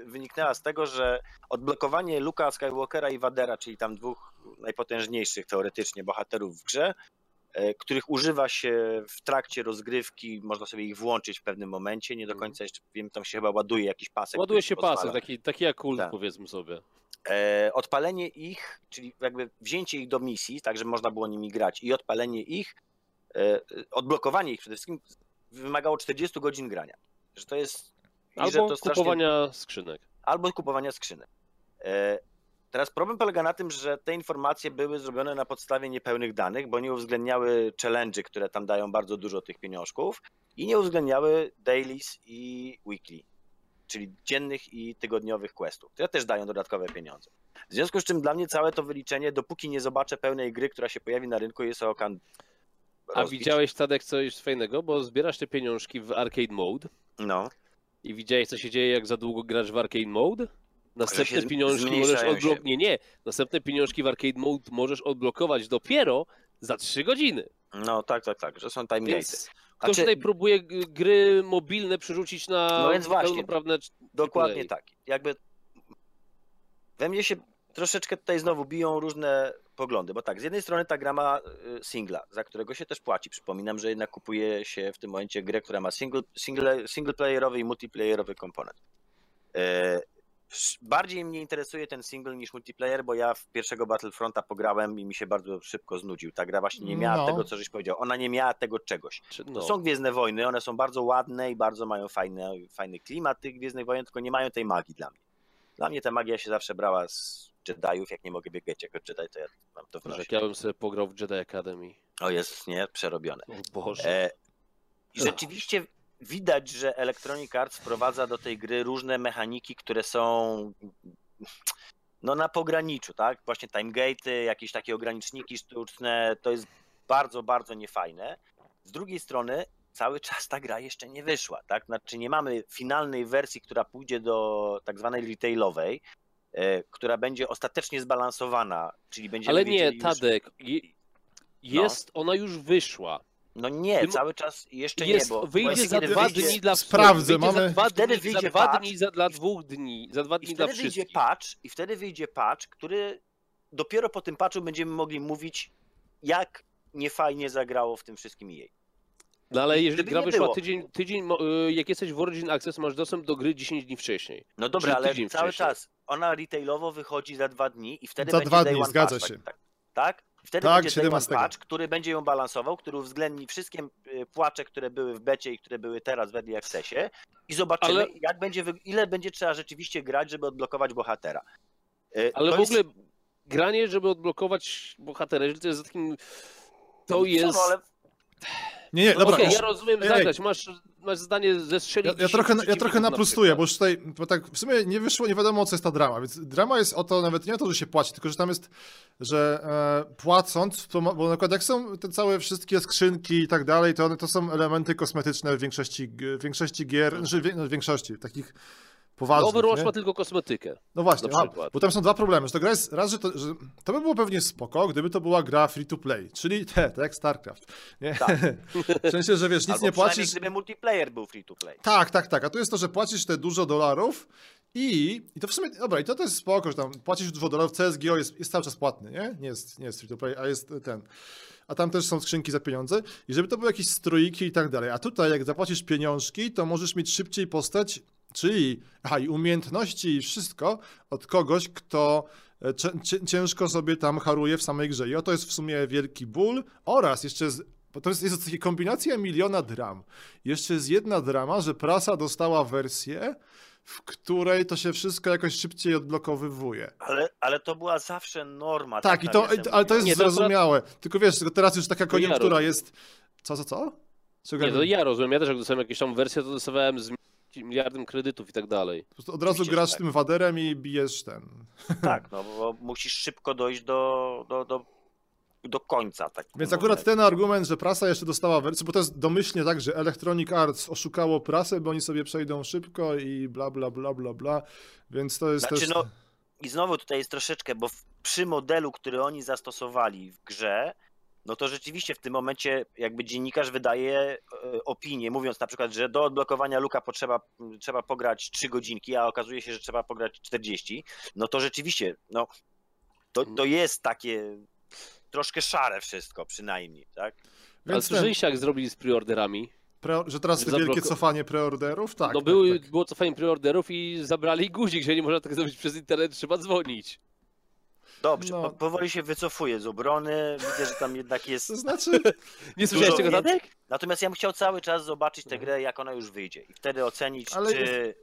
wyniknęła z tego, że odblokowanie Luka Skywalkera i Vadera, czyli tam dwóch najpotężniejszych teoretycznie bohaterów w grze, e, których używa się w trakcie rozgrywki, można sobie ich włączyć w pewnym momencie, nie do Mhm. końca jeszcze wiem, tam się chyba ładuje jakiś pasek. Ładuje się pozwala. pasek, taki, taki jak kult Tak. powiedzmy sobie. E, odpalenie ich, czyli jakby wzięcie ich do misji, tak żeby można było nimi grać i odpalenie ich, e, odblokowanie ich przede wszystkim wymagało 40 godzin grania. Że to jest... Albo strasznie- kupowania skrzynek. albo kupowania skrzynek. E, Teraz problem polega na tym, że te informacje były zrobione na podstawie niepełnych danych, bo nie uwzględniały challenge, które tam dają bardzo dużo tych pieniążków i nie uwzględniały dailies i weekly, czyli dziennych i tygodniowych questów, które też dają dodatkowe pieniądze. W związku z czym dla mnie całe to wyliczenie, dopóki nie zobaczę pełnej gry, która się pojawi na rynku, jest o okan. A widziałeś Tadek coś fajnego, bo zbierasz te pieniążki w arcade mode No. I widziałeś co się dzieje jak za długo grasz w arcade mode? Następne pieniążki możesz odblokować. Nie, nie. Następne pieniążki w Arcade Mode możesz odblokować dopiero za 3 godziny. No tak, tak, tak, że są time. Więc ktoś Znaczy- tutaj próbuje gry mobilne przerzucić na No więc właśnie. pełnoprawne Dokładnie kolei. tak. Jakby we mnie się troszeczkę tutaj znowu biją różne poglądy, bo tak, z jednej strony ta gra ma y, singla, za którego się też płaci. Przypominam, że jednak kupuje się w tym momencie grę, która ma single, single, singleplayerowy i multiplayerowy komponent. E, Bardziej mnie interesuje ten single niż multiplayer, bo ja w pierwszego Battlefronta pograłem i mi się bardzo szybko znudził. Ta gra właśnie nie miała No. tego, co żeś powiedział. Ona nie miała tego czegoś. No. są Gwiezdne Wojny, one są bardzo ładne i bardzo mają fajne, fajny klimat tych Gwiezdnych Wojen, tylko nie mają tej magii dla mnie. Dla mnie ta magia się zawsze brała z Jediów, jak nie mogę biegać jako Jedi, to ja mam to w Boże, nosie. jak ja bym sobie pograł w Jedi Academy. O jest, nie? Przerobione. O Boże. E, I rzeczywiście widać, że Electronic Arts wprowadza do tej gry różne mechaniki, które są no na pograniczu, tak? Właśnie time gate'y, jakieś takie ograniczniki sztuczne, to jest bardzo, bardzo niefajne. Z drugiej strony cały czas ta gra jeszcze nie wyszła, tak? Znaczy nie mamy finalnej wersji, która pójdzie do tak zwanej retailowej, e, która będzie ostatecznie zbalansowana, czyli będziemy Ale nie, już- Tadek. je- Jest, ona już wyszła. No nie, Ty mo- cały czas jeszcze Jest, nie, bo wyjdzie za dwa wyjdzie- dni dla Sprawdzę, mamy- za dwa Wtedy dni, za wyjdzie dwa patch. dni za, dla dwóch dni, za dwa I dni dla wyjdzie wszystkich. patch, i wtedy wyjdzie patch, który dopiero po tym patchu będziemy mogli mówić, jak niefajnie zagrało w tym wszystkim jej. No ale jeżeli gdyby gra wyszła było- tydzień, tydzień, y, jak jesteś w Origin Access, masz dostęp do gry 10 dni wcześniej. No dobra, ale cały wcześniej. czas ona retailowo wychodzi za dwa dni i wtedy Za będzie dwa day dni, one zgadza patch, się. Tak, tak? Wtedy Tak, będzie day one 17. patch, który będzie ją balansował, który uwzględni wszystkie y, płacze, które były w becie i które były teraz w Early Accessie i zobaczymy, Ale- jak będzie, ile będzie trzeba rzeczywiście grać, żeby odblokować bohatera. Y, Ale to w jest- ogóle granie, żeby odblokować bohatera, jeżeli to jest takim... To jest... No, ale Nie, nie, No dobra. Już- ja rozumiem ej, zagrać, masz, masz zdanie zestrzelić Ja, ja, 10 trochę, ja trochę na naprostuję, przykład. bo już tutaj, bo tak w sumie nie wyszło, nie wiadomo co jest ta drama, więc drama jest o to nawet nie o to, że się płaci, tylko że tam jest, że e, płacąc, to bo na przykład jak są te całe wszystkie skrzynki i tak dalej, to one to są elementy kosmetyczne w większości, w większości gier, znaczy, w większości, takich poważnych, Overwatch nie? ma tylko kosmetykę. No właśnie, a, bo tam są dwa problemy, że to gra jest, raz, że to, że to by było pewnie spoko, gdyby to była gra free to play, czyli te, tak jak StarCraft, nie? Tak. w sensie, że wiesz, nic albo nie płacisz, gdyby multiplayer był free to play. tak, tak, tak. A tu jest to, że płacisz te dużo dolarów i, i to w sumie, dobra, i to, to jest spoko, że tam płacisz dużo dolarów, CSGO jest, jest cały czas płatny, nie? Nie jest, nie jest free to play, a jest ten. A tam też są skrzynki za pieniądze i żeby to były jakieś stroiki i tak dalej. A tutaj jak zapłacisz pieniążki, to możesz mieć szybciej postać, czyli, aha, i umiejętności i wszystko od kogoś, kto e, cię- cię- ciężko sobie tam haruje w samej grze. I oto jest w sumie wielki ból oraz jeszcze z, bo to jest, jest taka kombinacja miliona dram. Jeszcze jest jedna drama, że prasa dostała wersję, w której to się wszystko jakoś szybciej odblokowywuje. Ale, ale to była zawsze norma. Tak, i na to, ale to jest Nie, to zrozumiałe. Tylko wiesz, tylko teraz już taka To ja koniunktura jest... Co, co, co? Czego Nie, ja to ja rozumiem, ja też jak dostałem jakieś tam wersje, to dostawałem z miliardem kredytów i tak dalej. Po prostu od razu Oczywiście, grasz tak. tym waderem i bijesz ten. Tak, no bo musisz szybko dojść do, do, do, do końca. Tak Więc akurat ten argument, że prasa jeszcze dostała wersję, bo to jest domyślnie tak, że Electronic Arts oszukało prasę, bo oni sobie przejdą szybko i bla, bla, bla, bla, bla. Więc to jest Znaczy, też... no, I znowu tutaj jest troszeczkę, bo w, przy modelu, który oni zastosowali w grze, no to rzeczywiście w tym momencie jakby dziennikarz wydaje e, opinię, mówiąc na przykład, że do odblokowania luka potrzeba, trzeba pograć 3 godzinki, a okazuje się, że trzeba pograć 40, no to rzeczywiście, no to, to jest takie troszkę szare wszystko przynajmniej, tak? Ale Więc ten, słyszeliście jak zrobili z preorderami? pre, że teraz te wielkie cofanie preorderów? Tak, no tak, były, tak. było cofanie preorderów i zabrali guzik, że nie można tak zrobić przez internet, trzeba dzwonić. Dobrze, No. po, powoli się wycofuję z obrony, widzę, że tam jednak jest... To znaczy, Nie słyszałeś tego, więcej. Tadek? Natomiast ja bym chciał cały czas zobaczyć tę grę, jak ona już wyjdzie i wtedy ocenić, Ale- czy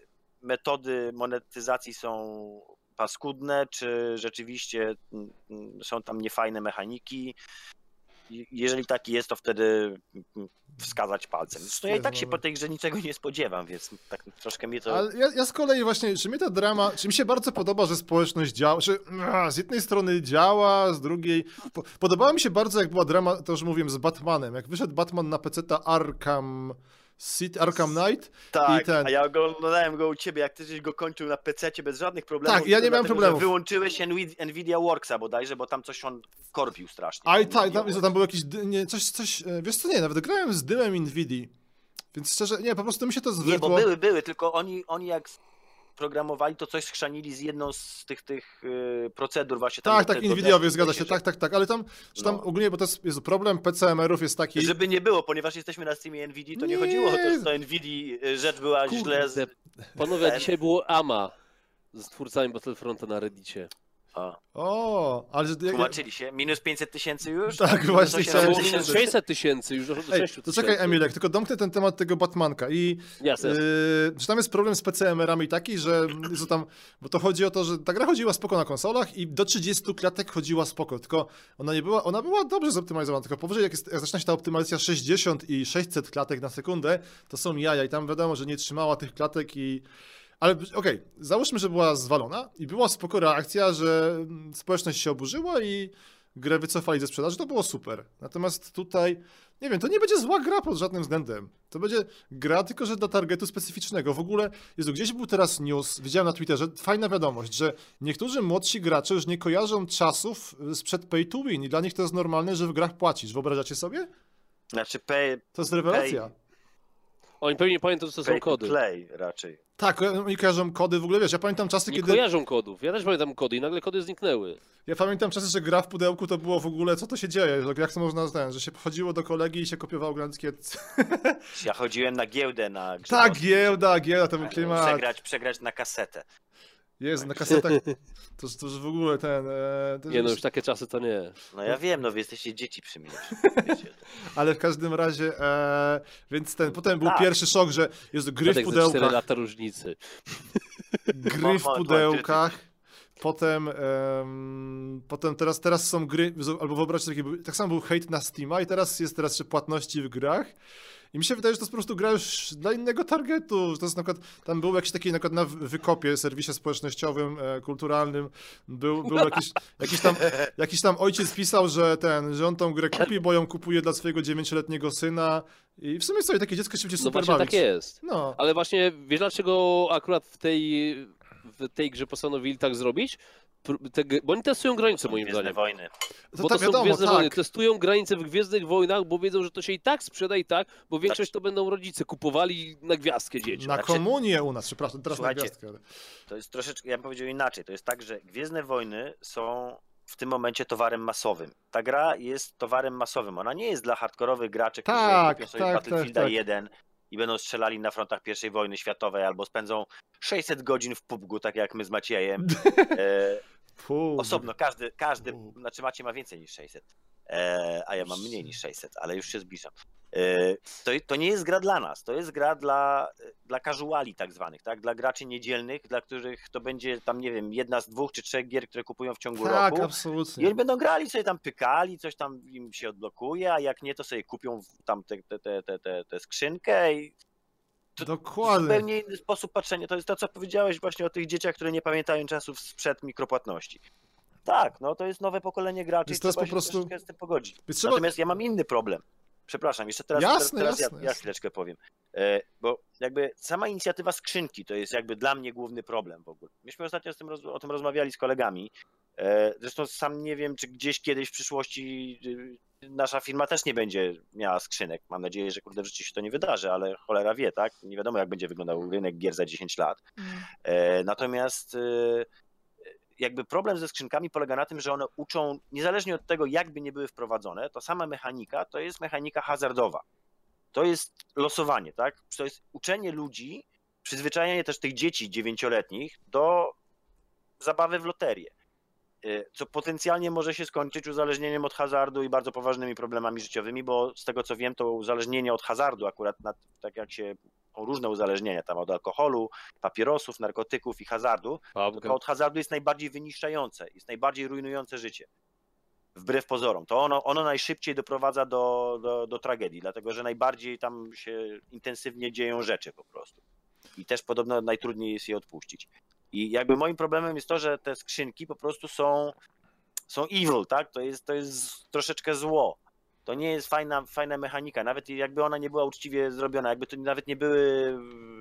metody monetyzacji są paskudne, czy rzeczywiście mm, mm, są tam niefajne mechaniki. Jeżeli taki jest, to wtedy wskazać palcem. Zresztą ja i tak się po tej grze niczego nie spodziewam, więc tak troszkę mnie to... Ale ja, ja z kolei właśnie, czy mi ta drama, czy mi się bardzo podoba, że społeczność działa, ah, z jednej strony działa, z drugiej... Po, podobała mi się bardzo, jak była drama, to już mówiłem, z Batmanem. Jak wyszedł Batman na PC, ta Arkham City, Arkham Knight. Tak, I ten- a ja oglądałem go u ciebie, jak ty żeś go kończył na PC bez żadnych problemów. Tak, ja nie miałem problemów. Wyłączyłeś Nvi- Nvidia Worksa bodajże, bo tam coś on korpił strasznie. A i tak, tam, tam był jakiś, nie, coś, coś, e, wiesz co, nie, nawet grałem z dymem Nvidii. Więc szczerze, nie, po prostu mi się to Nie, bo zwykło. były, były, tylko oni, oni jak programowali, to coś schrzanili z jedną z tych, tych yy, procedur właśnie. tam Tak, tak, desktop zgadza się, tak, tak, tak, ale tam, że tam No. ogólnie, bo to jest, jest problem PCMR-ów jest taki... Żeby nie było, ponieważ jesteśmy na streamie NVIDII, to nie, Nie. chodziło o to, że to NVIDII y, rzecz była Kurde, źle z... Panowie, dzisiaj było AMA z twórcami Battlefronta na Reddicie. O, O, ale że... tłumaczyli się. Minus 500 tysięcy już? Tak, Minus właśnie 800 chciałem Było minus tysięcy? 600 tysięcy, już do Ej, 6 tysięcy. to czekaj Emilek, tylko domknę ten temat tego Batmanka i Jasne. Yy, że tam jest problem z PCMR-ami taki, że że tam, bo to chodzi o to, że ta gra chodziła spoko na konsolach i do 30 klatek chodziła spoko, tylko ona nie była, ona była dobrze zoptymalizowana, tylko powyżej jak, jest, jak zaczyna się ta optymalizacja 60 i 600 klatek na sekundę, to są jaja i tam wiadomo, że nie trzymała tych klatek i ale okej, załóżmy, że była zwalona i była spoko reakcja, że mm, społeczność się oburzyła i grę wycofali ze sprzedaży, to było super. Natomiast tutaj, nie wiem, to nie będzie zła gra pod żadnym względem. To będzie gra tylko, że dla targetu specyficznego. W ogóle, Jezu, gdzieś był teraz news, widziałem na Twitterze, fajna wiadomość, że niektórzy młodsi gracze już nie kojarzą czasów sprzed pay to win i dla nich to jest normalne, że w grach płacisz. Wyobrażacie sobie? Znaczy pay, To jest rewelacja. Oni pewnie pamiętają, co to są pay to kody. play raczej. Tak, oni kojarzą kody, w ogóle wiesz, ja pamiętam czasy, Nie kiedy... kojarzą kodów. Ja też pamiętam kody i nagle kody zniknęły. Ja pamiętam czasy, że gra w pudełku to było w ogóle, co to się dzieje, że jak to można znać, że się chodziło do kolegi i się kopiowało grandzkie... Ja chodziłem na giełdę na Tak, giełda, giełda, to był klimat. Przegrać, przegrać na kasetę. Jest, na kasetach, to, to już w ogóle ten... E, to Nie no, już- takie czasy to nie. No ja wiem, no wy jesteście dzieci przy mnie. Wiecie. Ale w każdym razie, e, więc ten, potem był Tak. pierwszy szok, że jest gry w Tadek ze 4 pudełkach, lata różnicy. gry w pudełkach, potem, em, potem teraz, teraz są gry, albo wyobraźcie sobie, tak samo był hejt na Steama i teraz jest teraz jeszcze płatności w grach. I mi się wydaje, że to jest po prostu gra już dla innego targetu. że To jest na przykład, tam był jakiś taki na przykład na wykopie, serwisie społecznościowym, e, kulturalnym, był, był jakiś, jakiś, tam, jakiś tam ojciec pisał, że ten, że on tą grę kupi, bo ją kupuje dla swojego dziewięcioletniego syna. I w sumie sobie takie dziecko się będzie No super właśnie bawić. tak jest. No. Ale właśnie, wiesz dlaczego akurat w tej, w tej grze postanowili tak zrobić? Te, bo oni testują granice moim Gwiezdne zdaniem. wojny. To bo tak to są wiadomo, Gwiezdne tak. Wojny. Testują granice w Gwiezdnych Wojnach, bo wiedzą, że to się i tak sprzeda i tak, bo większość to będą rodzice kupowali na gwiazdkę dzieci. Na Znaczy- komunię u nas, przepraszam, teraz na gwiazdkę. ale- To jest troszeczkę, ja bym powiedział inaczej. To jest tak, że Gwiezdne Wojny są w tym momencie towarem masowym. Ta gra jest towarem masowym. Ona nie jest dla hardkorowych graczy, którzy Tak, kupią sobie tak, Battlefielda tak, tak. 1 i będą strzelali na frontach I wojny światowej albo spędzą 600 godzin w PUBG, tak jak my z Maciejem. Osobno, każdy, każdy, znaczy Maciej ma więcej niż 600, e, a ja mam mniej niż 600, ale już się zbliżam. E, to, to nie jest gra dla nas, to jest gra dla, dla casuali tak zwanych, tak? dla graczy niedzielnych, dla których to będzie tam, nie wiem, jedna z dwóch czy trzech gier, które kupują w ciągu Tak, roku. I absolutnie. oni będą grali, sobie tam pykali, coś tam im się odblokuje, a jak nie, to sobie kupią tam tę te, te, te, te, te skrzynkę i to Dokładnie. zupełnie inny sposób patrzenia. To jest to, co powiedziałeś właśnie o tych dzieciach, które nie pamiętają czasów sprzed mikropłatności. Tak, no to jest nowe pokolenie graczy Więc trzeba po prostu- z tym pogodzić. Trzeba... Natomiast ja mam inny problem. Przepraszam, jeszcze teraz, Jasne, teraz, teraz jasne, ja, ja jasne. chwileczkę powiem. E, bo jakby sama inicjatywa skrzynki to jest jakby dla mnie główny problem w ogóle. Myśmy ostatnio z tym roz, o tym rozmawiali z kolegami. E, zresztą sam nie wiem, czy gdzieś kiedyś w przyszłości y, nasza firma też nie będzie miała skrzynek. Mam nadzieję, że kurde w życiu się to nie wydarzy, ale cholera wie, tak? Nie wiadomo, jak będzie wyglądał rynek gier za 10 lat. E, natomiast e, jakby problem ze skrzynkami polega na tym, że one uczą, niezależnie od tego, jakby nie były wprowadzone, to sama mechanika to jest mechanika hazardowa. To jest losowanie, tak? To jest uczenie ludzi, przyzwyczajanie też tych dzieci dziewięcioletnich do zabawy w loterię. E, Co potencjalnie może się skończyć uzależnieniem od hazardu i bardzo poważnymi problemami życiowymi, bo z tego co wiem, to uzależnienie od hazardu, akurat na, tak jak się są różne uzależnienia, tam od alkoholu, papierosów, narkotyków i hazardu, to od hazardu jest najbardziej wyniszczające, jest najbardziej rujnujące życie. Wbrew pozorom. To ono, ono najszybciej doprowadza do, do, do tragedii, dlatego że najbardziej tam się intensywnie dzieją rzeczy po prostu. I też podobno najtrudniej jest je odpuścić. I jakby moim problemem jest to, że te skrzynki po prostu są, są evil, tak? To jest, to jest troszeczkę zło. To nie jest fajna, fajna mechanika, nawet jakby ona nie była uczciwie zrobiona, jakby to nawet nie były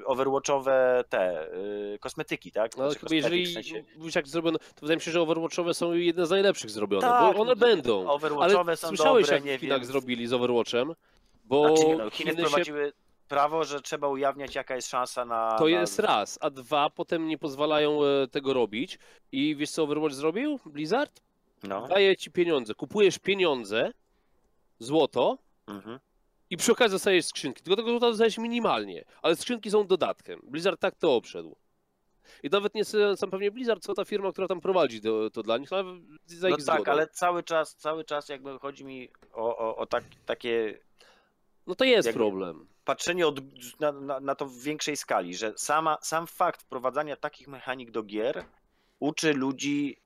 overwatchowe te y, kosmetyki, tak? No, Znaczy chyba jeżeli w sensie- mówisz jak zrobiono, to wydaje mi się, że Overwatchowe są jedne z najlepszych zrobione, Tak, bo one będą. Overwatchowe Ale są słyszałeś dobre, jak w Chinach wiem. zrobili z Overwatchem? Bo Znaczy, no, Chiny Chiny się prawo, że trzeba ujawniać jaka jest szansa na... To na... jest raz, a dwa, potem nie pozwalają e, tego robić. I wiesz co Overwatch zrobił? Blizzard? No. Daje ci pieniądze. Kupujesz pieniądze, złoto Mhm. i przy okazji dostajesz skrzynki. Tylko tego złota dostajesz minimalnie, ale skrzynki są dodatkiem. Blizzard tak to obszedł. I nawet nie sam pewnie Blizzard, co ta firma, która tam prowadzi to, to dla nich, ale za No ich tak, zgodą. ale cały czas, cały czas jakby chodzi mi o, o, o tak, takie No to jest problem. patrzenie od, na, na, na to w większej skali, że sama, sam fakt wprowadzania takich mechanik do gier uczy ludzi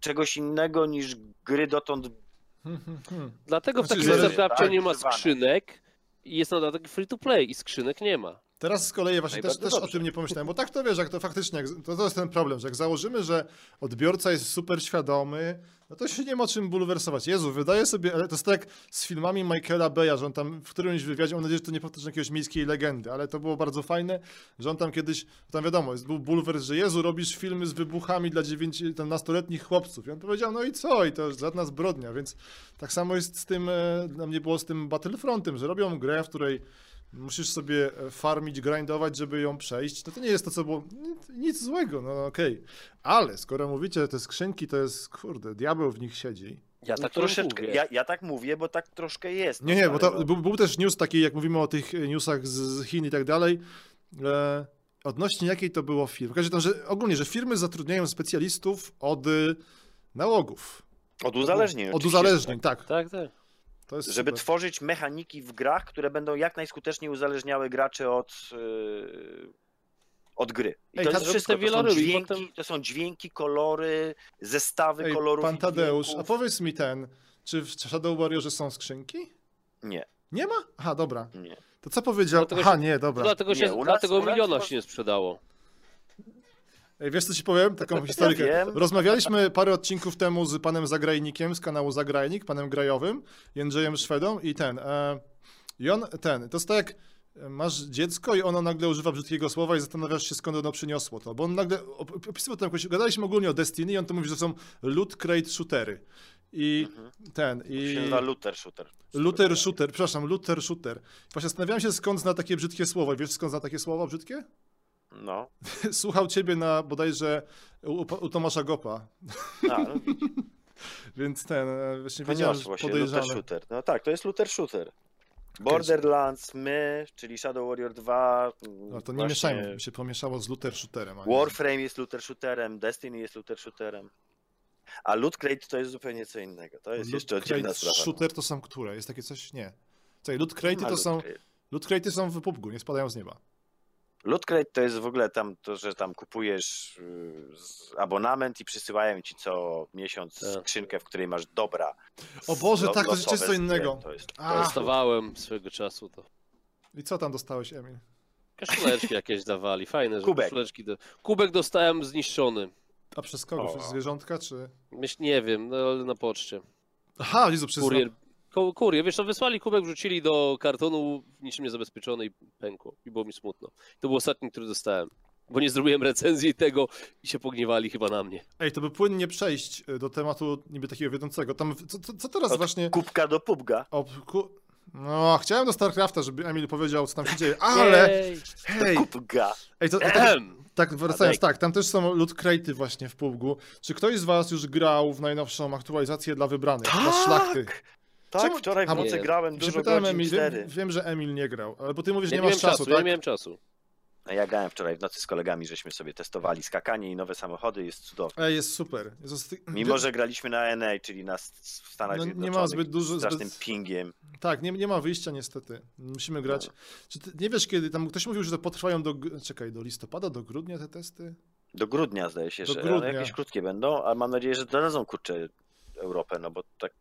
czegoś innego niż gry dotąd. Dlatego w Znaczy, takim tak, nie ma skrzynek i jest na dodatek free to play i skrzynek nie ma. Teraz z kolei właśnie No też, też o tym nie pomyślałem, bo tak to wiesz, jak to faktycznie, to, to jest ten problem, że jak założymy, że odbiorca jest super świadomy, no to się nie ma czym bulwersować. Jezu, wydaje sobie, ale to jest tak z filmami Michaela Beya, że on tam w którymś wywiadzie, mam nadzieję, że to nie powtórzy jakiegoś miejskiej legendy, ale to było bardzo fajne, że on tam kiedyś, tam wiadomo, jest, był bulwer, że Jezu, robisz filmy z wybuchami dla dziewięci, tam nastoletnich chłopców. I on powiedział, no i co? I to jest żadna zbrodnia, więc tak samo jest z tym, e, dla mnie było z tym Battlefrontem, że robią grę, w której musisz sobie e, farmić, grindować, żeby ją przejść, no to nie jest to, co było nic, złego, no okej. Ale skoro mówicie, że te skrzynki to jest, kurde, diabeł w nich siedzi. Ja No tak troszeczkę. mówię. Ja, ja tak mówię, bo tak troszkę jest. Nie, no, nie, bo stary, to no. był, był też news taki, jak mówimy o tych e, newsach z, z Chin i tak dalej, e, odnośnie jakiej to było firmy. W każdym razie, że ogólnie, że firmy zatrudniają specjalistów od y, nałogów. Od uzależnień. Od oczywiście, uzależnień, tak. Tak, tak. Jest Żeby super. tworzyć mechaniki w grach, które będą jak najskuteczniej uzależniały graczy od, yy, od gry. I Ej, to jest wszystko. To są, dźwięki, potem- to są dźwięki, kolory, zestawy Ej, kolorów. pan Tadeusz, a powiedz mi ten, czy w Shadow Warriorze są skrzynki? Nie, Nie ma? Aha, dobra. nie. To co powiedział? Dlatego Aha, się- nie, dobra. Dlatego, się, Nie, dlatego miliona się nie sprzedało. Wiesz co ci powiem? Taką historykę. wiem. Rozmawialiśmy parę odcinków temu z panem Zagrajnikiem z kanału Zagrajnik, panem Grajowym, Jędrzejem Szwedą i ten. E, I on, ten, to jest tak jak e, masz dziecko i ono nagle używa brzydkiego słowa i zastanawiasz się skąd ono przyniosło to, bo on nagle op- opisywał tam jakoś, gadaliśmy ogólnie o Destiny i on to mówi, że są loot crate shootery. I Mhm. ten, To i... się nazywa Luther Shooter. Luther shooter, przepraszam, Luther shooter. Właśnie zastanawiałem się skąd zna takie brzydkie słowa. Wiesz skąd zna takie słowa brzydkie? No. Słuchał ciebie na bodajże u, u Tomasza Gopa. A, no, Więc ten, e, właśnie wiedziałem, że się, podejrzane. Luther Shooter. No tak, to jest Luther Shooter. Borderlands, my, czyli Shadow Warrior 2. No to nie właśnie mieszajmy, mi się pomieszało z Luther Shooterem. nie- Warframe jest Luther Shooterem, Destiny jest Luther Shooterem. A Loot Crate to jest zupełnie co innego. To jest Loot jeszcze oddzielna sprawa. Shooter to są które? Jest takie coś? Nie. Czekaj, Loot Crate to są. Loot Crate są w PUBG, nie spadają z nieba. Loot Crate to jest w ogóle tam to, że tam kupujesz y, abonament i przysyłają ci co miesiąc Tak. skrzynkę, w której masz dobra. O Boże, lo- tak, to jest co innego. To jest, to Dostawałem swego czasu to. I co tam dostałeś, Emil? Kaszuleczki jakieś dawali, fajne, że Kubek. do... Kubek dostałem zniszczony. A przez kogo? O. Przez zwierzątka, czy... Myśl, nie wiem, no ale na poczcie. Aha, Jezu, przez... Kurier, kurier, wiesz co, wysłali kubek, wrzucili do kartonu, niczym niezabezpieczony i pękło. I było mi smutno. To był ostatni, który dostałem. Bo nie zrobiłem recenzji tego i się pogniewali chyba na mnie. Ej, to by płynnie przejść y, do tematu niby takiego wiodącego. Tam, co, co, co teraz Od właśnie... Kubka do pubga. O, ku... No, chciałem do StarCrafta, żeby Emil powiedział, co tam się dzieje, ale... Jej. Hej, Kubga. ej, to, to, to, Ehem. Tak, wracając, tak, tam też są loot crate'y właśnie w PUBG. Czy ktoś z was już grał w najnowszą aktualizację dla wybranych, dla szlachty? Tak, Czemu- wczoraj w A, nocy nie. grałem dużo godzin, Emil, cztery. wiem, wiem, że Emil nie grał, ale bo ty mówisz, że nie nie miałem masz czasu, czasu, ja tak? nie miałem czasu. No ja grałem wczoraj w nocy z kolegami, żeśmy sobie testowali skakanie i nowe samochody, jest cudownie. Ej, jest super. Jezus, ty... Mimo, że graliśmy na NA, czyli na s- w Stanach No, nie ma Zjednoczonych, zbyt dużo- strasznym zbyt- pingiem. Tak, nie, nie ma wyjścia niestety. Musimy grać. No. Czy ty nie wiesz kiedy, tam ktoś mówił, że to potrwają do, gr- czekaj, do listopada, do grudnia te testy? Do grudnia zdaje się, Do że grudnia. jakieś krótkie będą, ale mam nadzieję, że dodadzą kurczę Europę, no bo tak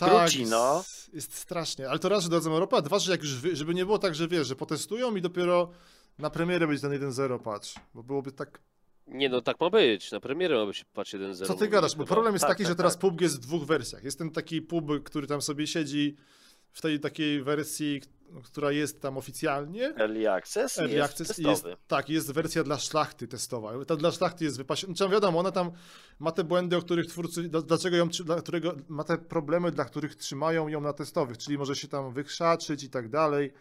Tak, no. jest, strasznie. Ale to raz, że dadzą Europę, a dwa, że jak już, wy, żeby nie było tak, że wiesz, że potestują i dopiero na premierę będzie ten 1-0 patch, bo byłoby tak... Nie no, tak ma być. Na premierę ma być patch 1.0. Co ty gadasz? Bo problem jest Tak, taki, tak, że teraz tak. PUBG jest w dwóch wersjach. Jest ten taki pub, który tam sobie siedzi w tej takiej wersji, która jest tam oficjalnie. Early Access Early jest Access testowy. jest, tak, jest wersja dla szlachty testowa. Ta dla szlachty jest wypasiona. Znaczy, wiadomo, ona tam ma te błędy, o których twórcy, dla- dlaczego ją, dla którego, ma te problemy, dla których trzymają ją na testowych, czyli może się tam wykrzaczyć i tak dalej.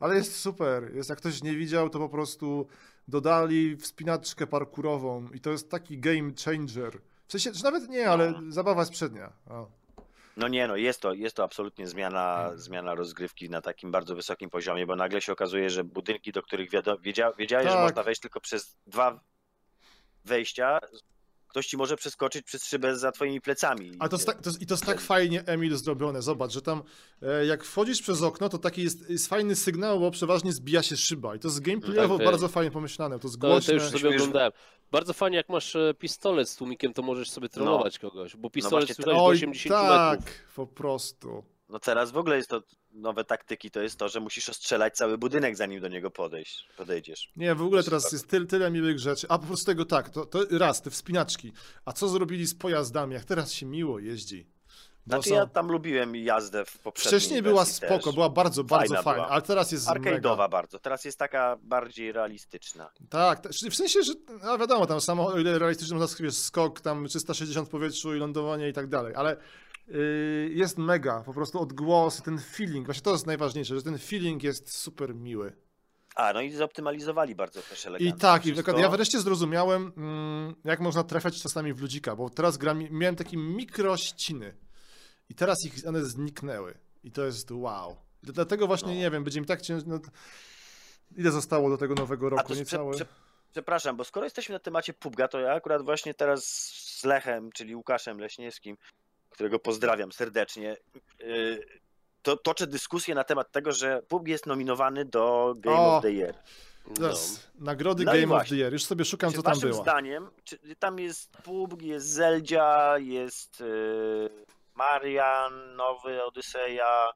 Ale jest super. Jest, jak ktoś nie widział, to po prostu dodali wspinaczkę parkurową i to jest taki game changer. W sensie, że nawet nie, ale No. zabawa jest przednia. O. No nie, no jest to, jest to absolutnie zmiana, zmiana rozgrywki na takim bardzo wysokim poziomie, bo nagle się okazuje, że budynki, do których wiado, wiedzia, wiedziałeś, że Tak. można wejść tylko przez dwa wejścia, ktoś ci może przeskoczyć przez szybę za twoimi plecami. Ale to jest tak, to jest, i to jest tak fajnie, Emil, zrobione. Zobacz, że tam e, jak wchodzisz przez okno, to taki jest, jest fajny sygnał, bo przeważnie zbija się szyba. I to jest gameplayowo Tak, bardzo fajnie pomyślane. To jest To, to głośne. już sobie oglądałem. Bardzo fajnie, jak masz e, pistolet z tłumikiem, to możesz sobie trollować kogoś, bo pistolet właśnie słychać do Oj, 80 tak, metrów. po prostu. No teraz w ogóle jest to nowe taktyki, to jest to, że musisz ostrzelać cały budynek, zanim do niego podejść, podejdziesz. Nie, w ogóle teraz super. jest tyle, tyle miłych rzeczy. A po prostu tego tak, to, to raz, te wspinaczki. A co zrobili z pojazdami? Jak teraz się miło jeździ. Bo Znaczy są- ja tam lubiłem jazdę w poprzedniej Wcześniej była spoko, też. była bardzo, bardzo Fajna fajna, ale teraz jest Arcade'owa bardzo, teraz jest taka bardziej realistyczna. Tak, tak, w sensie, że no wiadomo, tam samo, o ile realistyczny skok, tam 360 w powietrzu i lądowanie i tak dalej, ale jest mega, po prostu odgłosy, ten feeling, właśnie to jest najważniejsze, że ten feeling jest super miły. A, no i zoptymalizowali bardzo też I elegancko. tak, i na wszystko. ja wreszcie zrozumiałem, mm, jak można trafiać czasami w ludzika, bo teraz gram, miałem takie mikrościny i teraz ich one zniknęły i to jest wow. I dlatego właśnie, No. nie wiem, będzie mi tak ciężko, no, ile zostało do tego nowego roku, to prze, niecałe? prze, przepraszam, bo skoro jesteśmy na temacie PUBG'a, to ja akurat właśnie teraz z Lechem, czyli Łukaszem Leśniewskim, którego pozdrawiam serdecznie, yy, to toczę dyskusję na temat tego, że PUBG jest nominowany do Game O! of the Year. No. Teraz, nagrody No Game of the Year, już sobie szukam, Czy co tam waszym było. zdaniem, czy tam jest PUBG, jest Zeldzia, jest yy, Marian, nowy Odyseja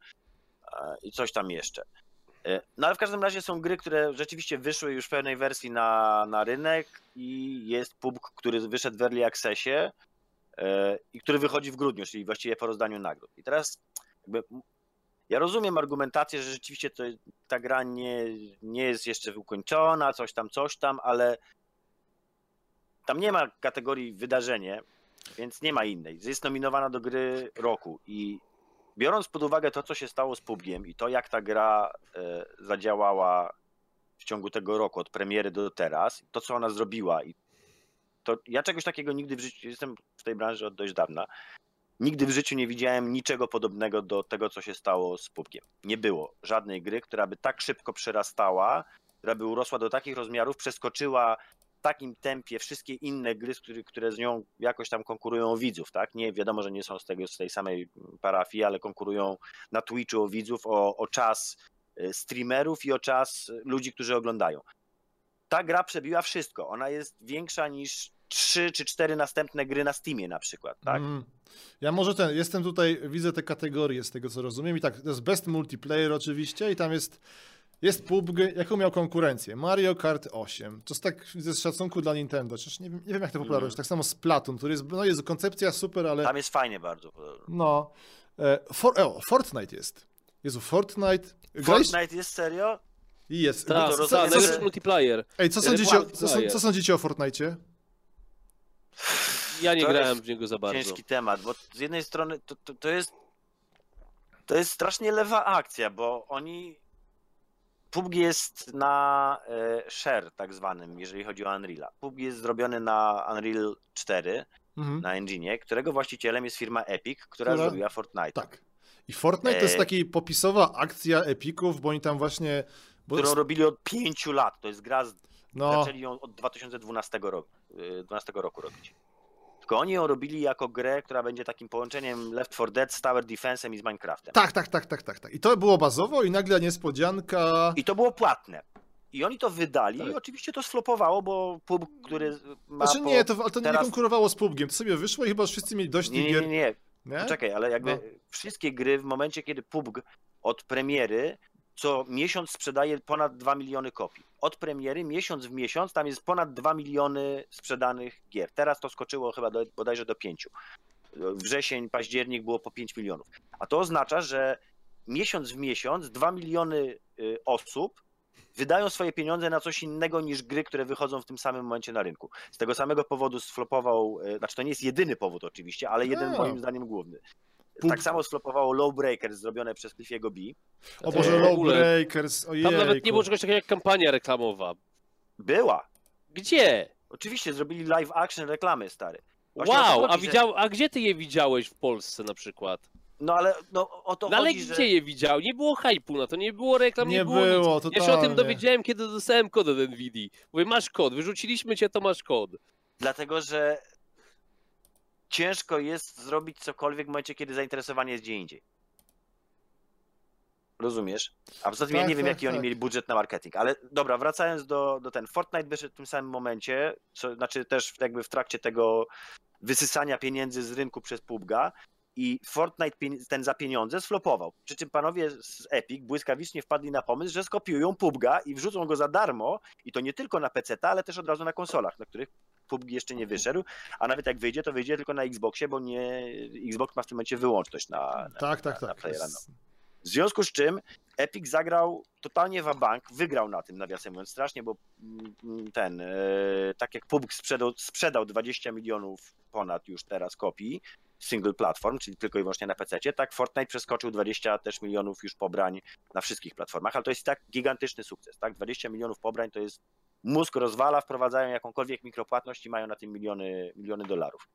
i coś tam jeszcze. E, No ale w każdym razie są gry, które rzeczywiście wyszły już w pełnej wersji na, na rynek i jest PUBG, który wyszedł w Early Accessie i który wychodzi w grudniu, czyli właściwie po rozdaniu nagród. I teraz jakby ja rozumiem argumentację, że rzeczywiście to, ta gra nie, nie jest jeszcze ukończona, coś tam, coś tam, ale tam nie ma kategorii wydarzenie, więc nie ma innej. Jest nominowana do gry roku i biorąc pod uwagę to, co się stało z PUBGiem i to, jak ta gra e, zadziałała w ciągu tego roku, od premiery do teraz, to, co ona zrobiła i to ja czegoś takiego nigdy w życiu, jestem w tej branży od dość dawna, nigdy w życiu nie widziałem niczego podobnego do tego, co się stało z PUBGiem. Nie było żadnej gry, która by tak szybko przerastała, która by urosła do takich rozmiarów, przeskoczyła w takim tempie wszystkie inne gry, z który- które z nią jakoś tam konkurują o widzów, tak? Nie wiadomo, że nie są z, tego, z tej samej parafii, ale konkurują na Twitchu o widzów, o, o czas y, streamerów i o czas ludzi, którzy oglądają. Ta gra przebiła wszystko. Ona jest większa niż trzy czy cztery następne gry na Steamie na przykład, tak? Mm. Ja może ten, jestem tutaj, widzę te kategorie z tego co rozumiem i tak, to jest Best Multiplayer oczywiście i tam jest, jest PUBG, jaką miał konkurencję? Mario Kart 8, to jest tak z szacunku dla Nintendo, chociaż nie wiem, nie wiem jak to popularność, Mm. tak samo Splatoon, który jest, no jest koncepcja super, ale Tam jest fajnie bardzo. no, e, for, o, Fortnite jest, Jezu, Fortnite? Fortnite jest serio? I jest, Tak, to co, tak, co, najlepszy multiplayer. ej, co Najlepszy sądzicie, o, co, co sądzicie o Fortnite? Ja nie To grałem w niego za bardzo. Ciężki temat, bo z jednej strony to, to, to jest to jest strasznie lewa akcja, bo oni PUBG jest na e, share tak zwanym, jeżeli chodzi o Unreala. PUBG jest zrobiony na Unreal 4, Mhm. na engine, którego właścicielem jest firma Epic, która, Która- zrobiła Fortnite. Tak. I Fortnite to jest E, taki popisowa akcja Epików, bo oni tam właśnie... Bo Którą robili od 5 lat. To jest gra, z, no, zaczęli ją od 2012 roku, y, 12 roku robić. Tylko oni ją robili jako grę, która będzie takim połączeniem Left 4 Dead z Tower Defense'em i z Minecraftem. Tak, tak, tak, tak, tak, tak. I to było bazowo i nagle niespodzianka. I to było płatne. I oni to wydali Tak. i oczywiście to slopowało, bo PUBG, który ma Znaczy po... nie, to, ale to nie teraz- konkurowało z PUBGiem. To sobie wyszło i chyba wszyscy mieli dość nie, tych nie, gier. nie, nie. Nie? Czekaj, ale jakby No. wszystkie gry w momencie, kiedy PUBG od premiery co miesiąc sprzedaje ponad 2 miliony kopii. Od premiery miesiąc w miesiąc tam jest ponad 2 miliony sprzedanych gier. Teraz to skoczyło chyba do, bodajże do 5. Wrzesień, październik było po 5 milionów. A to oznacza, że miesiąc w miesiąc 2 miliony y, osób wydają swoje pieniądze na coś innego niż gry, które wychodzą w tym samym momencie na rynku. Z tego samego powodu sflopował, y, znaczy to nie jest jedyny powód oczywiście, ale jeden A. moim zdaniem główny. Tak samo sflopowało Lowbreaker zrobione przez Cliffiego B. O Boże, ogóle- Lowbreakers, ojej. Tam nawet nie było czegoś takiego jak kampania reklamowa. Była. Gdzie? Oczywiście zrobili live action reklamy, stary. Właśnie Wow, chodzi, a, że- widział, a gdzie ty je widziałeś w Polsce na przykład? No ale no, o to No ale chodzi, gdzie że... je widział? Nie było hype'u na to, nie było reklam, nie, Nie było, było, nic. Ja się o tym dowiedziałem, kiedy dostałem kod od NVIDII. Mówię, masz kod, wyrzuciliśmy cię, to masz kod. Dlatego, że ciężko jest zrobić cokolwiek w momencie, kiedy zainteresowanie jest gdzie indziej. Rozumiesz? A poza tym ja Tak, nie wiem, tak, jaki oni tak. mieli budżet na marketing. Ale dobra, wracając do, do ten. Fortnite wyszedł w tym samym momencie, co, znaczy też jakby w trakcie tego wysysania pieniędzy z rynku przez PUBG'a i Fortnite ten za pieniądze sflopował. Przy czym panowie z Epic błyskawicznie wpadli na pomysł, że skopiują PUBG'a i wrzucą go za darmo i to nie tylko na PC, ale też od razu na konsolach, na których PUBG jeszcze nie wyszedł, a nawet jak wyjdzie, to wyjdzie tylko na Xboxie, bo nie Xbox ma w tym momencie wyłączność na, na Tak, tak, na tak. Jest- w związku z czym Epic zagrał totalnie w bank, wygrał na tym, nawiasem mówiąc, strasznie, bo mm, ten, e, tak jak PUBG sprzedał, sprzedał 20 milionów ponad już teraz kopii single platform, czyli tylko i wyłącznie na PC, tak Fortnite przeskoczył 20 też milionów już pobrań na wszystkich platformach, ale to jest tak gigantyczny sukces, tak? 20 milionów pobrań to jest mózg rozwala, wprowadzają jakąkolwiek mikropłatność i mają na tym miliony, miliony dolarów.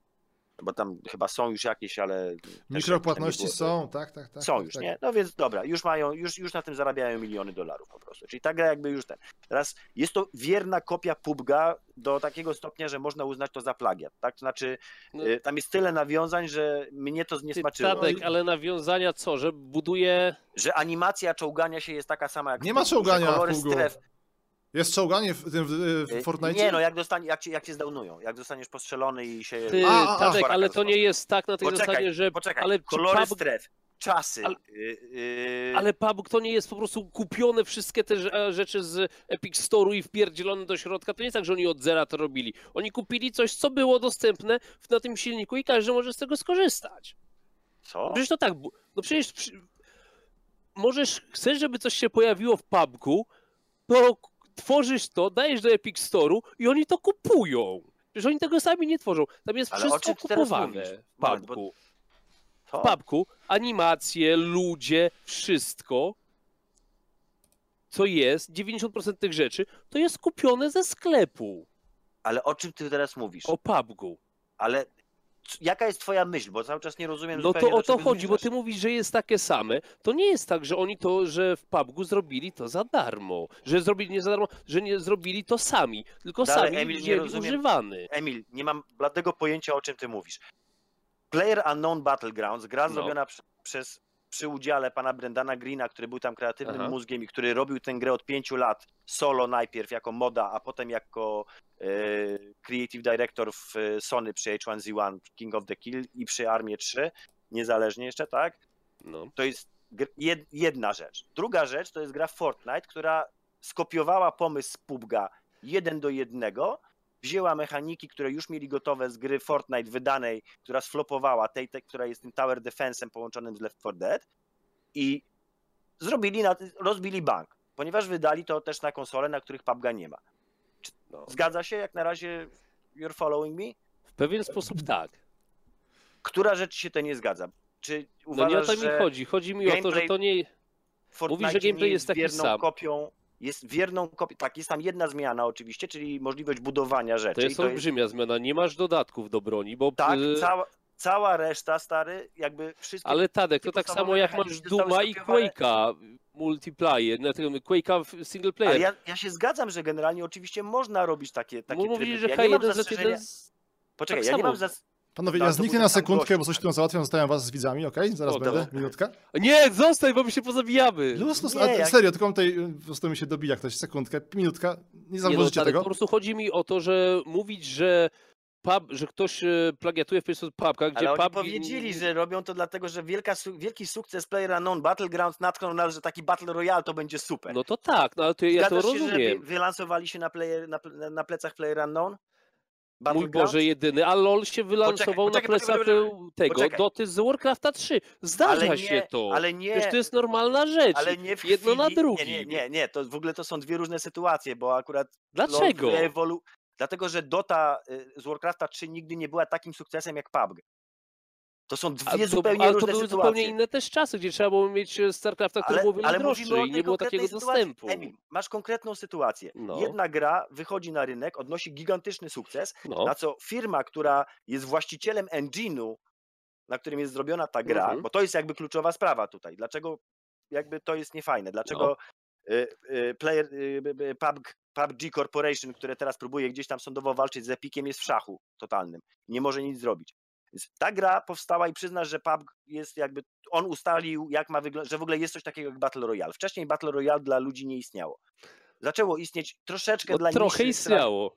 Bo tam chyba są już jakieś, ale... Mikropłatności było, są, tak, tak, tak. są tak, już, tak. nie? No więc dobra, już mają, już, już na tym zarabiają miliony dolarów po prostu. Czyli ta gra jakby już ten. Teraz jest to wierna kopia PUBG'a do takiego stopnia, że można uznać to za plagiat, tak? To znaczy, No. y, tam jest tyle nawiązań, że mnie to zniesmaczyło. Tadek, ale nawiązania co, że buduje... Że animacja czołgania się jest taka sama jak w Nie ma czołgania w kolory stref. Jest czołganie w, tym- w, w y, Fortnite? Nie, no jak, dostanie, jak, cię, jak cię zdownują, jak zostaniesz postrzelony i się... Ty, A, a. Tadek, ale to nie jest tak na tej Poczekaj, zasadzie, że... Poczekaj, ale kolory PUBG stref, czasy. Ale- y, y, Ale PUBG to nie jest po prostu kupione wszystkie te rze- rzeczy z Epic Store'u i wpierdzielone do środka. To nie jest tak, że oni od zera to robili. Oni kupili coś, co było dostępne na tym silniku i każdy może z tego skorzystać. Co? Przecież to tak, no przecież przy... możesz, chcesz, żeby coś się pojawiło w PUBG, to tworzysz to, dajesz do Epic Store'u i oni to kupują. Przecież oni tego sami nie tworzą. Tam jest Ale wszystko kupowane w Moment, bo- PUBG. Co? W PUBG animacje, ludzie, wszystko, co jest, 90% tych rzeczy, to jest kupione ze sklepu Ale o czym ty teraz mówisz? o PUBG. Ale jaka jest twoja myśl? Bo cały czas nie rozumiem No to o to chodzi, bo ty mówisz, że jest takie same. To nie jest tak, że oni to, że w PUBG zrobili to za darmo. Że zrobili nie za darmo, że nie zrobili to sami. Tylko Dalej, sami Emil, nie rozumiem. używany. Emil, nie mam bladego pojęcia, o czym ty mówisz. Player Unknown Battlegrounds, gra No. zrobiona przez, przy udziale pana Brendana Greena, który był tam kreatywnym Aha. mózgiem i który robił tę grę od pięciu lat solo najpierw jako moda, a potem jako e, creative director w e, Sony przy H1Z1, King of the Kill i przy Armie 3, niezależnie jeszcze, tak? No. To jest jedna rzecz. Druga rzecz to jest gra Fortnite, która skopiowała pomysł PUBG'a jeden do jednego, wzięła mechaniki, które już mieli gotowe z gry Fortnite wydanej, która sflopowała, tej, tej która jest tym Tower Defense'em połączonym z Left 4 Dead i zrobili, na, rozbili bank, ponieważ wydali to też na konsole, na których PUBG'a nie ma. No. Zgadza się jak na razie you're following me? W pewien sposób tak. Która rzecz się to nie zgadza? Czy No uważasz, nie o to mi chodzi. Chodzi mi o to, że to nie. Fortnite Mówisz, że gameplay nie jest taki sam. kopią, jest wierną kopią, tak, jest tam jedna zmiana oczywiście, czyli możliwość budowania rzeczy. To i jest olbrzymia zmiana. Nie masz dodatków do broni, bo. tak, y, cała, cała reszta, stary, jakby wszystkie... Ale Tadek, to tak samo jak masz Duma i. Quake'a multiplayer, na tym Quake'a single player. Ale ja, ja się zgadzam, że generalnie oczywiście można robić takie, takie Mówisz, tryby. że Ja nie mam H1Z1 zastrzeżenia... z... Poczekaj, tak ja nie mam samo. Panowie, Tak, ja zniknę na sekundkę, bo coś tu załatwiam, zostawiam was z widzami, okej? Zaraz O, będę, dobra. minutka. Nie, zostań, bo my się pozabijamy. Luz, luz, Nie, a, jak- serio, tylko tutaj y, po prostu mi się dobija ktoś, sekundkę, minutka, nie Nie, no, zauważycie tego. Po prostu chodzi mi o to, że mówić, że pub, że ktoś e, plagiatuje w PUBG'a, gdzie Ale PUBG... powiedzieli, że robią to dlatego, że wielka, su- wielki sukces PlayerUnknown Battlegrounds natknął nas, że taki Battle Royale to będzie super. No to tak, no ale to ja to Zgadzasz się, że wy, rozumiem. wylansowali się na, player, na, na plecach PlayerUnknown? Mój? Boże, jedyny, a LOL się wylansował poczekaj, na plecach tego poczekaj. Doty z Warcrafta 3. Zdarza Ale się nie, to. ale nie, Przecież to jest normalna rzecz. ale nie w Jedno na chwili, drugim. Nie, nie, nie, nie, to w ogóle to są dwie różne sytuacje, bo akurat Dlaczego? Dlatego, że Dota y, z Warcrafta 3 nigdy nie była takim sukcesem jak PUBG. To są dwie zupełnie ale to były sytuacje. zupełnie inne też czasy, gdzie trzeba było mieć e, StarCrafta, który był o wiele droższy i nie było takiego sytuacji. dostępu. Emil, masz konkretną sytuację. No. Jedna gra wychodzi na rynek, odnosi gigantyczny sukces, No. na co firma, która jest właścicielem engine'u, na którym jest zrobiona ta gra, Mhm. bo to jest jakby kluczowa sprawa tutaj. Dlaczego jakby to jest niefajne? Dlaczego No. y, y, player, PUBG, PUBG Corporation, które teraz próbuje gdzieś tam sądowo walczyć z Epiciem, jest w szachu totalnym. Nie może nic zrobić. Ta gra powstała i przyznasz, że PUBG jest jakby, on ustalił, jak ma wyglądać, że w ogóle jest coś takiego jak Battle Royale. Wcześniej Battle Royale dla ludzi nie istniało. Zaczęło istnieć troszeczkę No, dla trochę niszy, która- istniało.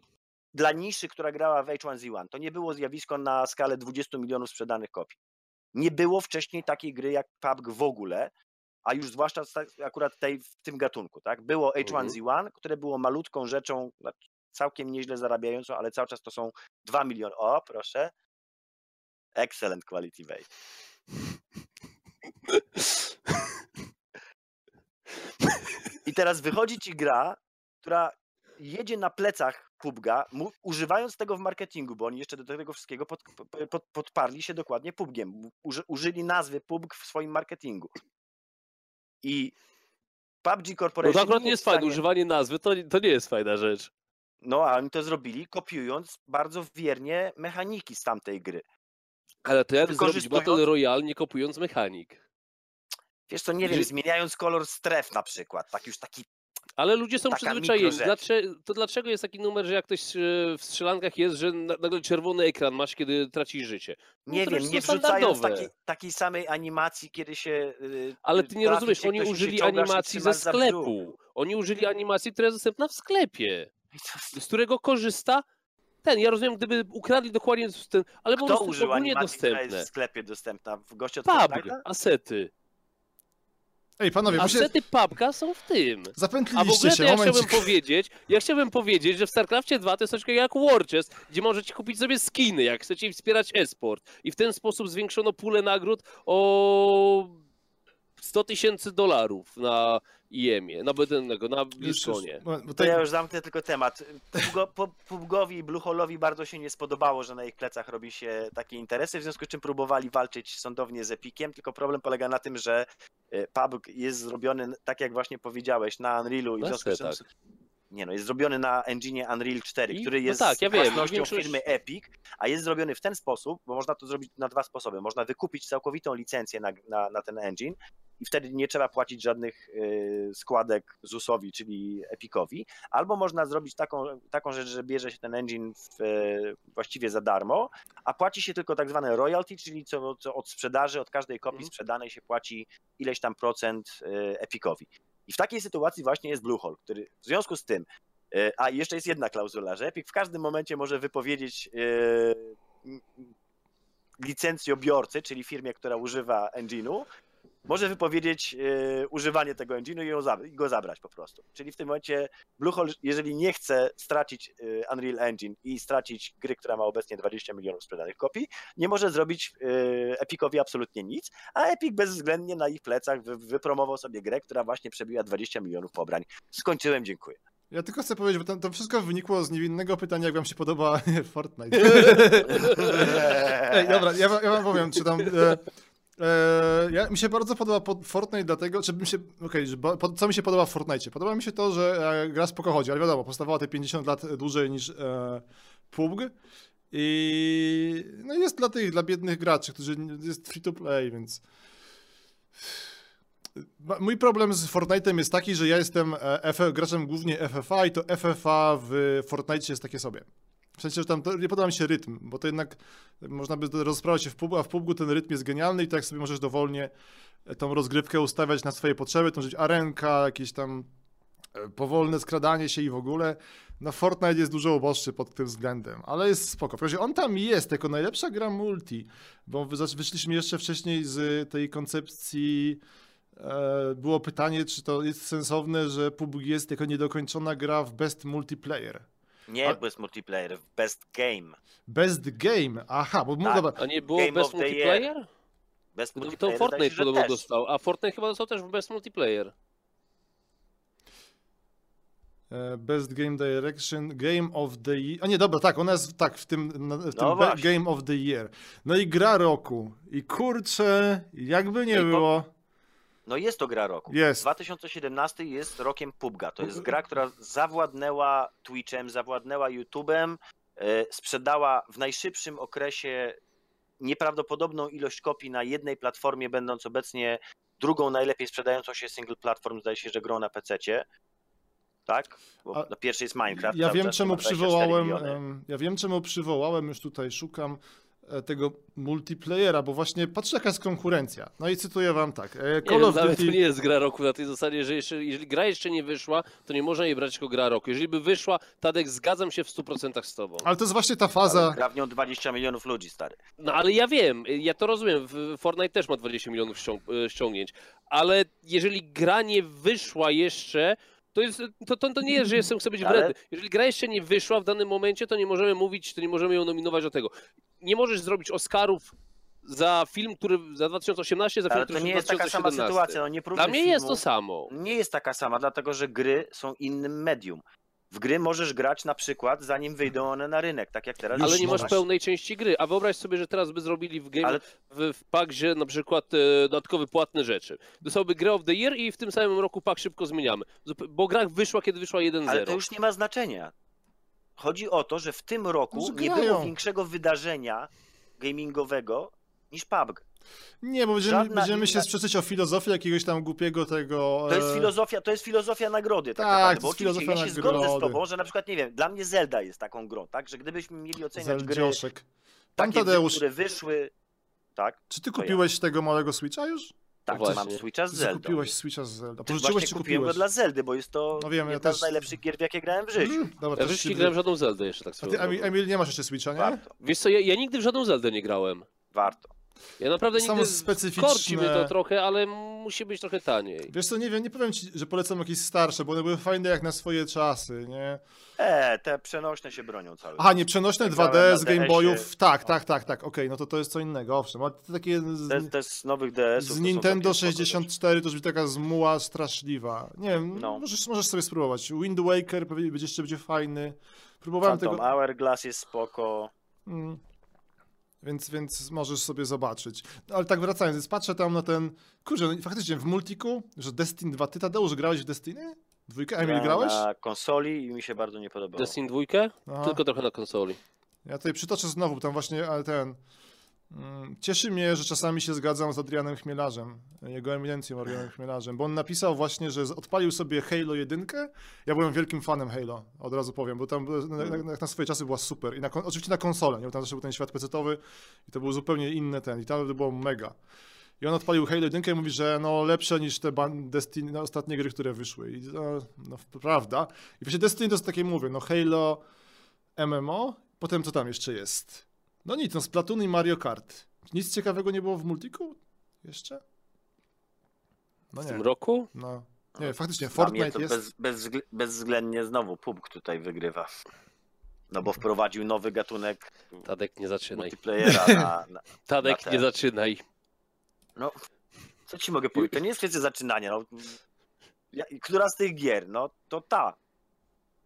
dla niszy, która grała w H1Z1. To nie było zjawisko na skalę 20 milionów sprzedanych kopii. Nie było wcześniej takiej gry jak PUBG w ogóle, a już zwłaszcza akurat tej, w tym gatunku. Tak? Było Mhm. H1Z1, które było malutką rzeczą, znaczy całkiem nieźle zarabiającą, ale cały czas to są 2 miliony. O, proszę. Excellent quality base. I teraz wychodzi ci gra, która jedzie na plecach PUBG'a, używając tego w marketingu, bo oni jeszcze do tego wszystkiego pod, pod, podparli się dokładnie PUBGiem. Uży, użyli nazwy PUBG w swoim marketingu. I PUBG No Corporation to akurat nie jest w fajne, stanie- używanie nazwy to, to nie jest fajna rzecz. No, a oni to zrobili, kopiując bardzo wiernie mechaniki z tamtej gry. Ale to jak zrobić Battle Royale nie kopując mechanik? Wiesz co, nie wiem, zmieniając kolor stref na przykład, tak już taki Ale ludzie są przyzwyczajeni. Dlaczego, to dlaczego jest taki numer, że jak ktoś e, w strzelankach jest, że na- nagle czerwony ekran masz, kiedy tracisz życie? No Nie wiem, nie wrzucając standardowe. takiej, samej animacji, kiedy się. y, Ale y, ty nie rozumiesz, oni użyli animacji ze sklepu. Oni użyli animacji, która jest dostępna w sklepie. Z którego korzysta ten. Ja rozumiem, gdyby ukradli dokładnie ten, ale po Kto prostu użył ogólnie animacji, która jest dostępne. w sklepie dostępna? W goście od Fortnite'a? asety. Ej, panowie, bo się Asety są w tym. A w zapętliliście ogóle to się, ja momencik. chciałbym powiedzieć, ja chciałbym powiedzieć, że w StarCraftie 2 to jest coś takiego jak War Chest, gdzie możecie kupić sobie skiny, jak chcecie wspierać e-sport. I w ten sposób zwiększono pulę nagród o 100 tysięcy dolarów na IEM-ie, na BDN-ego, na bo To tutaj- ja już zamknę tylko temat. Pubgo- pu- Pubgowi i Blueholowi bardzo się nie spodobało, że na ich plecach robi się takie interesy, w związku z czym próbowali walczyć sądownie z Epiciem, tylko problem polega na tym, że y, PUBG jest zrobiony, tak jak właśnie powiedziałeś, na Unrealu i w Na związku z czym... setach. Nie no, jest zrobiony na engine Unreal 4, I- który no jest tak, ja własnością większość- firmy Epic, a jest zrobiony w ten sposób, bo można to zrobić na dwa sposoby. Można wykupić całkowitą licencję na, na, na ten engine i wtedy nie trzeba płacić żadnych y, składek ZUS-owi, czyli Epicowi, albo można zrobić taką, taką rzecz, że bierze się ten engine w, y, właściwie za darmo, a płaci się tylko tak zwane royalty, czyli co, co od sprzedaży, od każdej kopii Mhm. sprzedanej się płaci ileś tam procent y, Epicowi. I w takiej sytuacji właśnie jest Bluehole, który w związku z tym, y, a jeszcze jest jedna klauzula, że Epic w każdym momencie może wypowiedzieć licencjobiorcy, czyli firmie, która używa engine'u, może wypowiedzieć e, używanie tego engine'u i, go zabrać po prostu. Czyli w tym momencie Bluehole, jeżeli nie chce stracić e, Unreal Engine i stracić gry, która ma obecnie 20 milionów sprzedanych kopii, nie może zrobić e, Epicowi absolutnie nic, a Epic bezwzględnie na ich plecach wy- wypromował sobie grę, która właśnie przebiła 20 milionów pobrań. Skończyłem, dziękuję. Ja tylko chcę powiedzieć, bo to, to wszystko wynikło z niewinnego pytania, jak wam się podoba Fortnite. Ej, dobra, ja, wam- ja wam powiem, czy tam... E, e, ja, mi się bardzo podoba pod Fortnite dlatego, czy mi się... Okej, że po- co mi się podoba w Fortnite? Podoba mi się to, że e, gra spoko chodzi, ale wiadomo, powstawała te 50 lat dłużej niż e, PUBG i no jest dla tych, dla biednych graczy, którzy jest free to play, więc... Mój problem z Fortnite'em jest taki, że ja jestem e, graczem głównie FFA i to FFA w Fortnite jest takie sobie. Że tam nie podoba mi się rytm, bo to jednak można by rozprawiać się w PUBG, a w PUBG ten rytm jest genialny i tak sobie możesz dowolnie e, tą rozgrywkę ustawiać na swoje potrzeby, to żyć arenka, jakieś tam e, powolne skradanie się i w ogóle. No Fortnite jest dużo uboższy pod tym względem, ale jest spoko. W on tam jest jako najlepsza gra multi, bo wyszliśmy jeszcze wcześniej z tej koncepcji e, było pytanie, czy to jest sensowne, że PUBG jest jako niedokończona gra w best multiplayer. Nie A- best multiplayer, best game. Best Game, aha, bo Tak. dobra, A nie było Game bez of the year. multiplayer? Best No to multiplayer Fortnite zdaje się, podobno też. dostał, a Fortnite chyba dostał też w bez multiplayer. e, Best Game Direction, Game of the Year, a nie, dobra, tak, ona jest tak, w tym, w tym No Be- właśnie. Game of the Year. No i gra roku, i kurczę, jakby nie No i po- było, No jest to gra roku. Jest. 2017 jest rokiem PUBG'a. To jest gra, która zawładnęła Twitchem, zawładnęła YouTube'em, e, sprzedała w najszybszym okresie nieprawdopodobną ilość kopii na jednej platformie, będąc obecnie drugą najlepiej sprzedającą się single platform, zdaje się, że grą na PC-cie. Tak? Bo A- na pierwszej jest Minecraft. Ja wiem, czemu ma 24 przywołałem. Ja wiem, czemu przywołałem, już tutaj szukam tego multiplayera, bo właśnie patrzę, jaka jest konkurencja. No i cytuję wam tak. e, Nie Call wiem, of nawet to Duty. nie jest gra roku na tej zasadzie, że jeszcze, jeżeli gra jeszcze nie wyszła, to nie można jej brać jako gra roku. Jeżeli by wyszła, Tadek, zgadzam się w 100% z tobą. Ale to jest właśnie ta Ale faza. Gra w nią 20 milionów ludzi, stary. No ale ja wiem, ja to rozumiem, w- Fortnite też ma 20 milionów ściąg- e, ściągnięć, ale jeżeli gra nie wyszła jeszcze, to, jest, to, to, to nie jest, że jestem, chcę być wredny. Jeżeli gra jeszcze nie wyszła w danym momencie, to nie możemy mówić, to nie możemy ją nominować do tego. Nie możesz zrobić Oscarów za film, który za 2018, za film, Ale który to nie jest taka sama 2017. sytuacja. No nie Dla mnie jest filmu. to samo. Nie jest taka sama, dlatego że gry są innym medium. W gry możesz grać na przykład zanim wyjdą one na rynek, tak jak teraz. Ale nie masz możesz. pełnej części gry. A wyobraź sobie, że teraz by zrobili w game Ale- w, w pakzie na przykład e, dodatkowe płatne rzeczy. Dostałby grę of the year i w tym samym roku pak szybko zmieniamy. Bo gra wyszła, kiedy wyszła 1.0. Ale to już nie ma znaczenia. Chodzi o to, że w tym roku No, nie było większego wydarzenia gamingowego niż PUBG. Nie, bo będziemy, Żadna będziemy się inna- sprzeczać o filozofii jakiegoś tam głupiego tego. To jest e, filozofia, to jest filozofia nagrody, tak, Tak, naprawdę. Bo oczywiście ja filozofia się zgodzę z tobą, że na przykład, nie wiem, dla mnie Zelda jest taką grą, tak? Że gdybyśmy mieli oceniać gry, Zeldzioszek. Pan takie, gry, Tadeusz, które wyszły, tak? czy ty to ja. kupiłeś tego małego Switcha już? Tak, właśnie. mam Switcha z Ty Zeldą. kupiłeś Switcha z Zelda. Pożyczyłeś właśnie czy kupiłem go kupiłeś? dla Zeldy, bo jest to No wiem, ja jedna też- z najlepszych gier, w jakie grałem w życiu. Mm, Dobra, Ja w życiu nie grałem w żadną Zeldę jeszcze tak A swoją ty. Emil, nie masz jeszcze Switcha, nie? Warto, Wiesz co, ja, ja nigdy w żadną Zeldę nie grałem. warto. Ja naprawdę Są nigdy specyficzne- korci mnie to trochę, ale musi być trochę taniej. Wiesz co, nie wiem, nie powiem ci, że polecam jakieś starsze, bo one były fajne jak na swoje czasy, nie? E, te przenośne się bronią cały Aha, nie, przenośne Jak 2D grałem z Game. Boyów, tak, tak, tak, tak, okej, no to to jest co innego, owszem, ale te takie z, Te, te z nowych DS-ów. z Nintendo całkiem spoko 64 to już będzie taka zmuła straszliwa. Nie wiem, No. możesz, możesz sobie spróbować. Wind Waker pewnie będzie jeszcze będzie fajny. Próbowałem Phantom tego... Hourglass jest spoko. Mm. Więc, więc możesz sobie zobaczyć. No, ale tak wracając, więc patrzę tam na ten. Kurczę, no, faktycznie w multiku, że Destiny 2. Ty Tadeusz grałeś w Destiny? Dwójkę? Emil grałeś? Na konsoli i mi się bardzo nie podobało. Destiny 2? Aha. Tylko trochę na konsoli. Ja tutaj przytoczę znowu, tam właśnie, ale ten. Mm, Cieszy mnie, że czasami się zgadzam z Adrianem Chmielarzem, jego eminencją Adrianem Chmielarzem, bo on napisał właśnie, że odpalił sobie Halo 1. Ja byłem wielkim fanem Halo, od razu powiem, bo tam na, na, na swoje czasy była super. I na, oczywiście na konsolę, nie? bo tam zawsze był ten świat pecetowy i to był zupełnie inny ten, i tam to było mega. I on odpalił Halo 1 i mówi, że no lepsze niż te Destiny, no, ostatnie gry, które wyszły. I no, no prawda. I właśnie Destiny to jest takie, mówię, no Halo MMO, potem co tam jeszcze jest? No nic, no Splatoon i Mario Kart. Nic ciekawego nie było w multiku? Jeszcze? No W tym roku? no. Nie, faktycznie, Dla Fortnite to jest... bez, bez, bezwzględnie znowu PUBG tutaj wygrywa. No bo wprowadził nowy gatunek Tadek, nie zaczynaj. multiplayera na, na... Tadek, na nie zaczynaj. No, co ci mogę powiedzieć? To nie jest kwestia zaczynania. No. Ja, która z tych gier? No, to ta.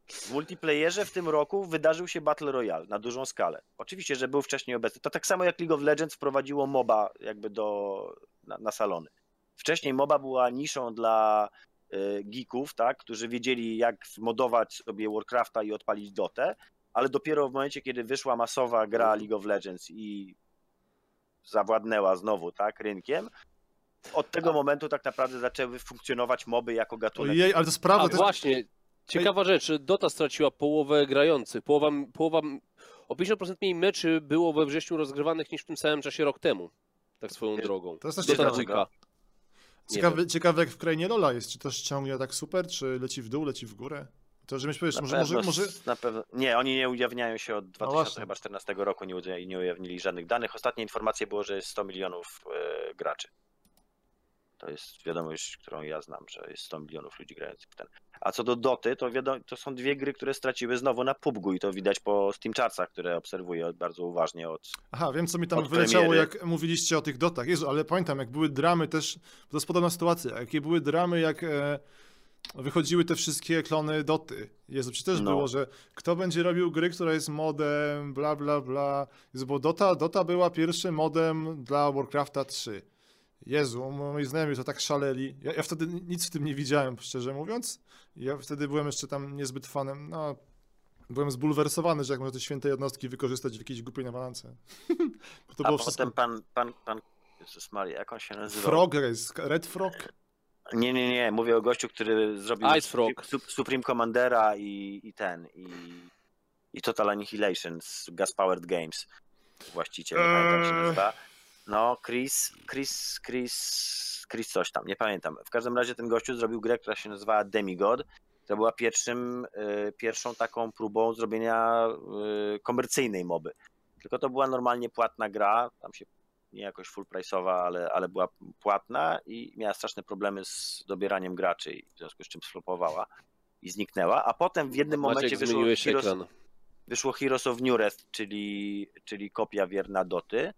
W multiplayerze w tym roku wydarzył się Battle Royale na dużą skalę. Oczywiście, że był wcześniej obecny. To tak samo jak League of Legends wprowadziło MOBA jakby do, na, na salony. Wcześniej MOBA była niszą dla y, geeków, tak, którzy wiedzieli jak modować sobie Warcrafta i odpalić Dotę, ale dopiero w momencie, kiedy wyszła masowa gra League of Legends i zawładnęła znowu tak, rynkiem, od tego momentu tak naprawdę zaczęły funkcjonować moby jako gatunek. Ojej, ale to jest prawda, A to jest... właśnie, ciekawa rzecz, Dota straciła połowę grających. Połowa, połowa, o 50% mniej meczy było we wrześniu rozgrywanych niż w tym samym czasie rok temu. Tak swoją drogą. To jest też Dota ciekawe. Ciekawe, ciekawe jak w krainie Lola jest, czy też ciągnie tak super, czy leci w dół, leci w górę? To, że myślisz, powiesz, może, pewno, może, może... na pewno. Nie, oni nie ujawniają się od właśnie. 2014 roku, nie, nie ujawnili żadnych danych. Ostatnia informacja było, że jest 100 milionów e, graczy. To jest wiadomość, którą ja znam, że jest 100 milionów ludzi grających w ten. A co do Doty, to wiadomo, to są dwie gry, które straciły znowu na PUBG i to widać po Steam Chartsach, które obserwuję bardzo uważnie od... Aha, wiem co mi tam wyleciało, premiery. jak mówiliście o tych dotach. Jezu, ale pamiętam, jak były dramy też, to jest podobna sytuacja, jakie były dramy, jak e, wychodziły te wszystkie klony doty. Jezu, czy też No. było, że kto będzie robił gry, która jest modem, bla, bla, bla. Jezu, bo Dota, Dota była pierwszym modem dla Warcrafta 3. Jezu, moi znajomi to tak szaleli. Ja, ja wtedy nic w tym nie widziałem, szczerze mówiąc. Ja wtedy byłem jeszcze tam niezbyt fanem, no... Byłem zbulwersowany, że jak można te święte jednostki wykorzystać w jakiejś głupiej nawalance. To A było potem wszystko... pan, pan, pan, Jezus Maria, jak on się nazywał? Frogress, Red Frog. Nie, nie, nie, mówię o gościu, który zrobił Ice Frog. Sup- Supreme Commandera i, i ten, i, i Total Annihilation z Gas Powered Games. Właściciel, nie pamiętam jak się Eee. nazywa. No, Chris, Chris, Chris, Chris coś tam, nie pamiętam. W każdym razie ten gościu zrobił grę, która się nazywała Demigod. To była pierwszym, y, pierwszą taką próbą zrobienia y, komercyjnej moby. Tylko to była normalnie płatna gra, tam się nie jakoś full price'owa, ale, ale była płatna i miała straszne problemy z dobieraniem graczy, w związku z czym sflopowała i zniknęła. A potem w jednym momencie wyszło Heroes, ekran. wyszło Heroes of Newrest, czyli, czyli kopia wierna Doty,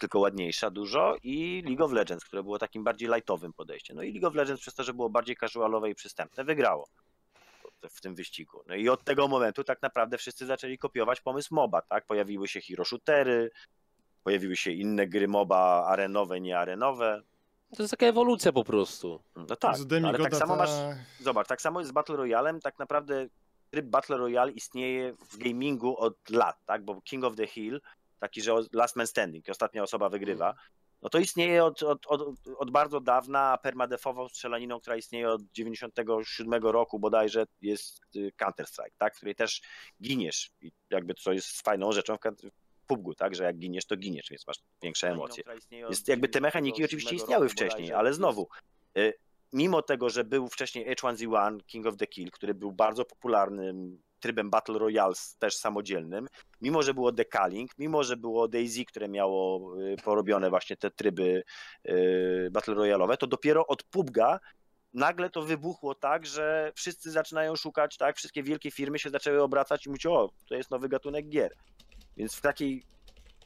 tylko ładniejsza dużo i League of Legends, które było takim bardziej lightowym podejściem. No i League of Legends przez to, że było bardziej casualowe i przystępne, wygrało w tym wyścigu. No i od tego momentu tak naprawdę wszyscy zaczęli kopiować pomysł MOBA, tak? Pojawiły się hero shootery, pojawiły się inne gry MOBA arenowe, niearenowe. To jest taka ewolucja po prostu. No tak, Z ale tak samo masz, zobacz, tak samo jest z Battle Royalem, tak naprawdę tryb Battle Royale istnieje w gamingu od lat, tak, bo King of the Hill, taki, że Last Man Standing, ostatnia osoba wygrywa, no to istnieje od, od, od, od bardzo dawna, permadefową strzelaniną, która istnieje od 97 roku bodajże jest y, Counter-Strike, tak, w której też giniesz i jakby co jest fajną rzeczą w PUBG, tak, że jak giniesz, to giniesz, więc masz większe emocje. Jest, jakby te mechaniki oczywiście istniały wcześniej, ale znowu, y, mimo tego, że był wcześniej H1Z1, King of the Kill, który był bardzo popularnym trybem Battle Royale też samodzielnym, mimo że było Decaling, mimo że było DayZ, które miało y, porobione właśnie te tryby y, Battle Royale'owe, to dopiero od PUBG'a nagle to wybuchło tak, że wszyscy zaczynają szukać, tak, wszystkie wielkie firmy się zaczęły obracać i mówić, o, to jest nowy gatunek gier. Więc w takiej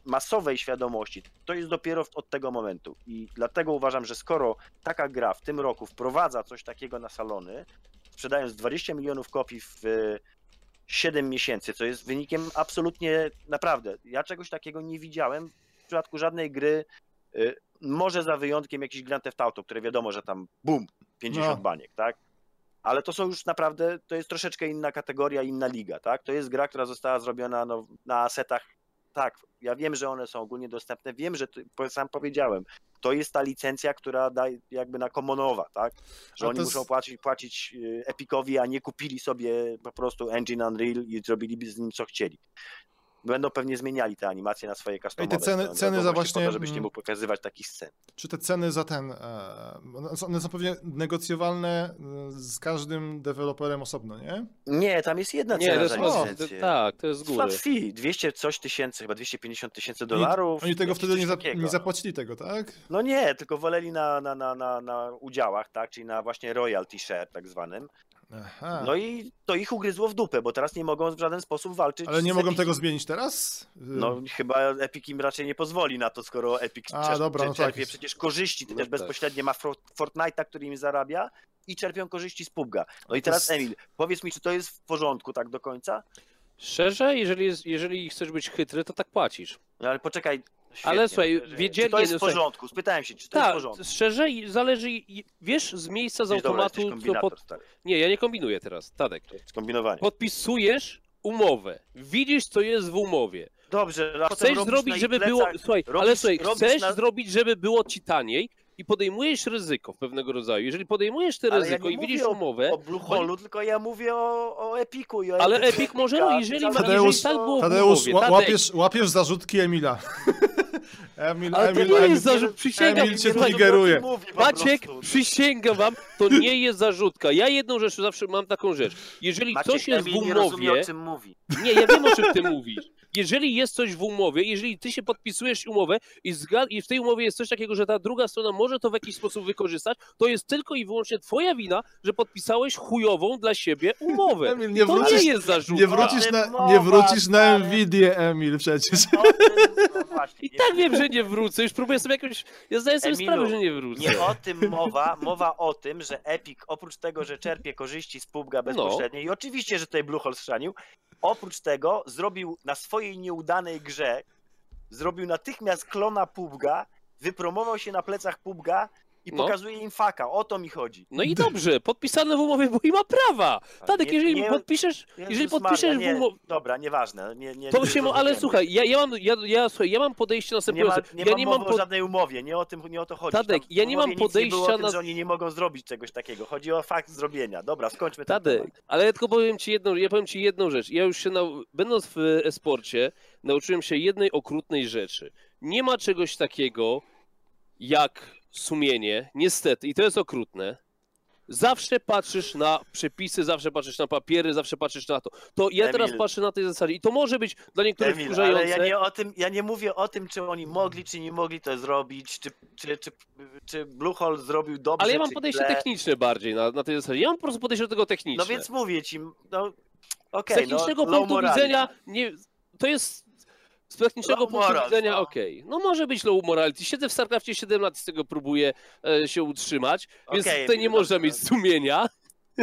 masowej świadomości to jest dopiero od tego momentu. I dlatego uważam, że skoro taka gra w tym roku wprowadza coś takiego na salony, sprzedając 20 milionów kopii w e, 7 miesięcy, co jest wynikiem absolutnie naprawdę. Ja czegoś takiego nie widziałem w przypadku żadnej gry. e, Może za wyjątkiem jakiś Grand Theft Auto, które wiadomo, że tam bum, 50 No. baniek, tak? Ale to są już naprawdę, to jest troszeczkę inna kategoria, inna liga, tak? To jest gra, która została zrobiona no, na asetach. Tak, ja wiem, że one są ogólnie dostępne, wiem, że ty, po- sam powiedziałem, to jest ta licencja, która daje jakby na komonowa, tak? Że A oni to jest- muszą płacić, płacić y, Epicowi, a nie kupili sobie po prostu engine Unreal i zrobiliby z nim co chcieli. Będą pewnie zmieniali te animacje na swoje customowe. ceny- strony, ceny albo za właśnie po to, żebyś nie mm, mógł pokazywać takich scen. Czy te ceny za ten. E, one są- pewnie negocjowalne e, z każdym deweloperem osobno, nie? Nie, tam jest jedna Nie, cena to jest za licencję. tak, to jest z góry. Flat fee, 200 coś tysięcy, chyba 250 tysięcy dolarów. Oni tego wtedy nie, nie zapłacili tego, tak? No nie, tylko woleli na, na, na, na, na udziałach, tak, czyli na właśnie royalty share tak zwanym. Aha. No i to ich ugryzło w dupę, bo teraz nie mogą w żaden sposób walczyć Ale nie z mogą Epiciem. tego zmienić teraz? No chyba Epic im raczej nie pozwoli na to, skoro Epic A, czer- dobra, no czer- czerpie tak. przecież korzyści, No też tak. bezpośrednio ma Fortnite'a, który im zarabia i czerpią korzyści z PUBG'a. No i teraz jest- Emil, powiedz mi, czy to jest w porządku tak do końca? Szczerze, jeżeli, jest, jeżeli chcesz być chytry, to tak płacisz. No ale poczekaj. Ale świetnie, słuchaj, że- wiedzieli- Czy to jest no w słuchaj- porządku? Spytałem się, czy to jest w Tak, porządku. szczerze, zależy, wiesz, z miejsca z dobra, automatu, kombinator, pod... stary. Nie, ja nie kombinuję teraz, Tadek. To jest kombinowanie. Podpisujesz umowę, widzisz, co jest w umowie. Dobrze, Chcesz zrobić, żeby plecach- było. Słuchaj, ale robisz- słuchaj, robisz chcesz na- zrobić, żeby było ci taniej i podejmujesz ryzyko pewnego rodzaju. Jeżeli podejmujesz te ja ryzyko nie i widzisz o- umowę, o Blue Hole, tylko ja mówię o, o Epiku i o ale Epiku, Epic może, no jeżeli, ma, Tadeusz- jeżeli tak było w Tadeusz, umowie, ła- Tadek, łapiesz, łapiesz zarzutki Emila. Emil, Ale to Emil, nie Emil, jest zarzut, przysięgam. Emil cię triggeruje. Maciek, prostu. przysięgam wam, to nie jest zarzutka. Ja jedną rzecz zawsze mam taką rzecz. Jeżeli Maciek, coś jest w Emil nie rozumie, umowie, o czym mówi. nie, ja wiem o czym ty mówisz. Jeżeli jest coś w umowie, jeżeli ty się podpisujesz umowę i, i w tej umowie jest coś takiego, że ta druga strona może to w jakiś sposób wykorzystać, to jest tylko i wyłącznie twoja wina, że podpisałeś chujową dla siebie umowę. Emil, nie to wrócisz- nie jest zarzut. Nie wrócisz na, mowa, nie wrócisz na. Nvidię, Emil, przecież. No właśnie, I tak wiem, że nie wrócę. Już próbuję sobie jakoś. Ja zdaję sobie Emilu, sprawę, że nie wrócę. Nie o tym mowa, mowa o tym, że Epic oprócz tego, że czerpie korzyści z PUBG'a bezpośrednio i oczywiście, że tutaj Bluehole schrzanił, oprócz tego zrobił na swojej nieudanej grze, zrobił natychmiast klona PUBG'a, wypromował się na plecach PUBG'a i No. pokazuje im faka, o to mi chodzi. No i dobrze, podpisane w umowie, bo i ma prawa. Tadek, Nie- jeżeli nie- podpiszesz, jeżeli podpiszesz w umowie. Dobra, nieważne. Nie, nie, To się, ale słuchaj, ja, ja mam, ja, ja, słuchaj, ja mam podejście nie ma, następujące. nie ja mam nie mam o pod... żadnej umowie, nie o, tym, nie o to chodzi. Tadek, Tam ja nie mam nic nie o podejścia tym, na- że oni nie mogą zrobić czegoś takiego. Chodzi o fakt zrobienia. Dobra, skończmy ten temat. Tadek, ale ja tylko powiem ci jedną, ja powiem ci jedną rzecz. Ja już się, nau... będąc w e-sporcie, nauczyłem się jednej okrutnej rzeczy. Nie ma czegoś takiego jak sumienie, niestety, i to jest okrutne. Zawsze patrzysz na przepisy, zawsze patrzysz na papiery, zawsze patrzysz na to. To ja teraz Emil. patrzę na tej zasadzie i to może być dla niektórych Emil, wkurzające. ale ja nie, o tym, ja nie mówię o tym, czy oni mogli, czy nie mogli to zrobić, czy, czy, czy, czy Bluehole zrobił dobrze, Ale ja mam podejście techniczne bardziej na, na tej zasadzie. Ja mam po prostu podejście do tego techniczne. No więc mówię ci, no z okej, technicznego no, punktu widzenia nie, to jest z technicznego Low punktu widzenia no. okej. No może być low morality. Siedzę w StarCraftie 7 lat i z tego próbuję e, się utrzymać, więc Okej, tutaj nie dobrze, można mieć sumienia.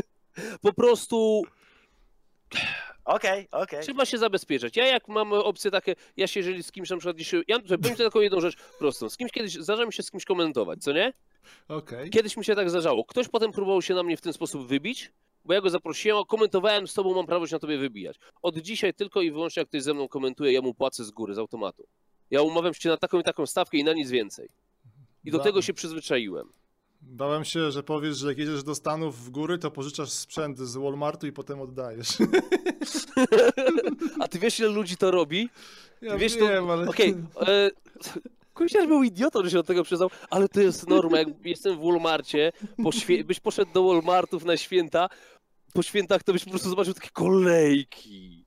po prostu Okej, okej. trzeba się zabezpieczać. Ja jak mam opcje takie, ja się jeżeli z kimś na przykład dzisiaj, ja powiem ci taką jedną rzecz prostą. Z kimś kiedyś zdarza mi się z kimś komentować, co nie? Okej. Kiedyś mi się tak zdarzało. Ktoś potem próbował się na mnie w ten sposób wybić, bo ja go zaprosiłem, a komentowałem z tobą, mam prawo się na tobie wybijać. Od dzisiaj tylko i wyłącznie jak ktoś ze mną komentuje, ja mu płacę z góry, z automatu. Ja umawiam się na taką i taką stawkę i na nic więcej. I do tego się przyzwyczaiłem. Bałem się, że powiesz, że jak jedziesz do Stanów w góry, to pożyczasz sprzęt z Walmartu i potem oddajesz. A ty wiesz, ile ludzi to robi? Ja Wiesz, to- wiem, ale... Okej, okay, Kusiarz był idiotą, że się do tego przyznał, ale to jest norma. Jak jestem w Walmarcie, po świe- byś poszedł do Walmartów na święta, po świętach to byś po prostu zobaczył takie kolejki.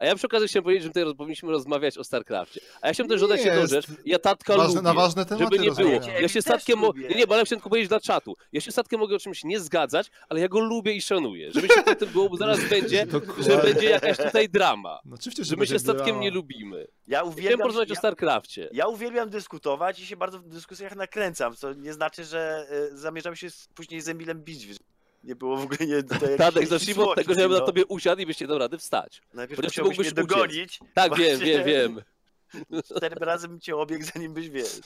A ja przy okazji chciałem powiedzieć, że tutaj roz- powinniśmy rozmawiać o StarCraftie. A ja chciałem też dodać jedną rzecz. Ja tatka Ważne, lubię. na ważne tematy Żeby nie było. Ja się statkiem. Mo- nie, nie, bo ale chciałem tylko powiedzieć dla czatu. Ja się statkiem mogę o czymś nie zgadzać, ale ja go lubię i szanuję. Żeby się o tym było, bo zaraz będzie, że będzie jakaś tutaj drama. No oczywiście, Że my będzie się statkiem drama. nie lubimy. Ja Chciałem uwielbiam, porozmawiać o ja, StarCrafcie. ja uwielbiam dyskutować i się bardzo w dyskusjach nakręcam, co nie znaczy, że y, zamierzam się później z Emilem bić. Nie było w ogóle nie... Tadek, zacznijmy od tego, że ja bym no. na tobie usiadł i byście dał rady wstać. Najpierw Chociaż musiałbyś mógłbyś mnie uciec. dogonić. Tak, Właśnie. wiem, wiem, wiem. Cztery razy bym cię obiegł, zanim byś wiesz.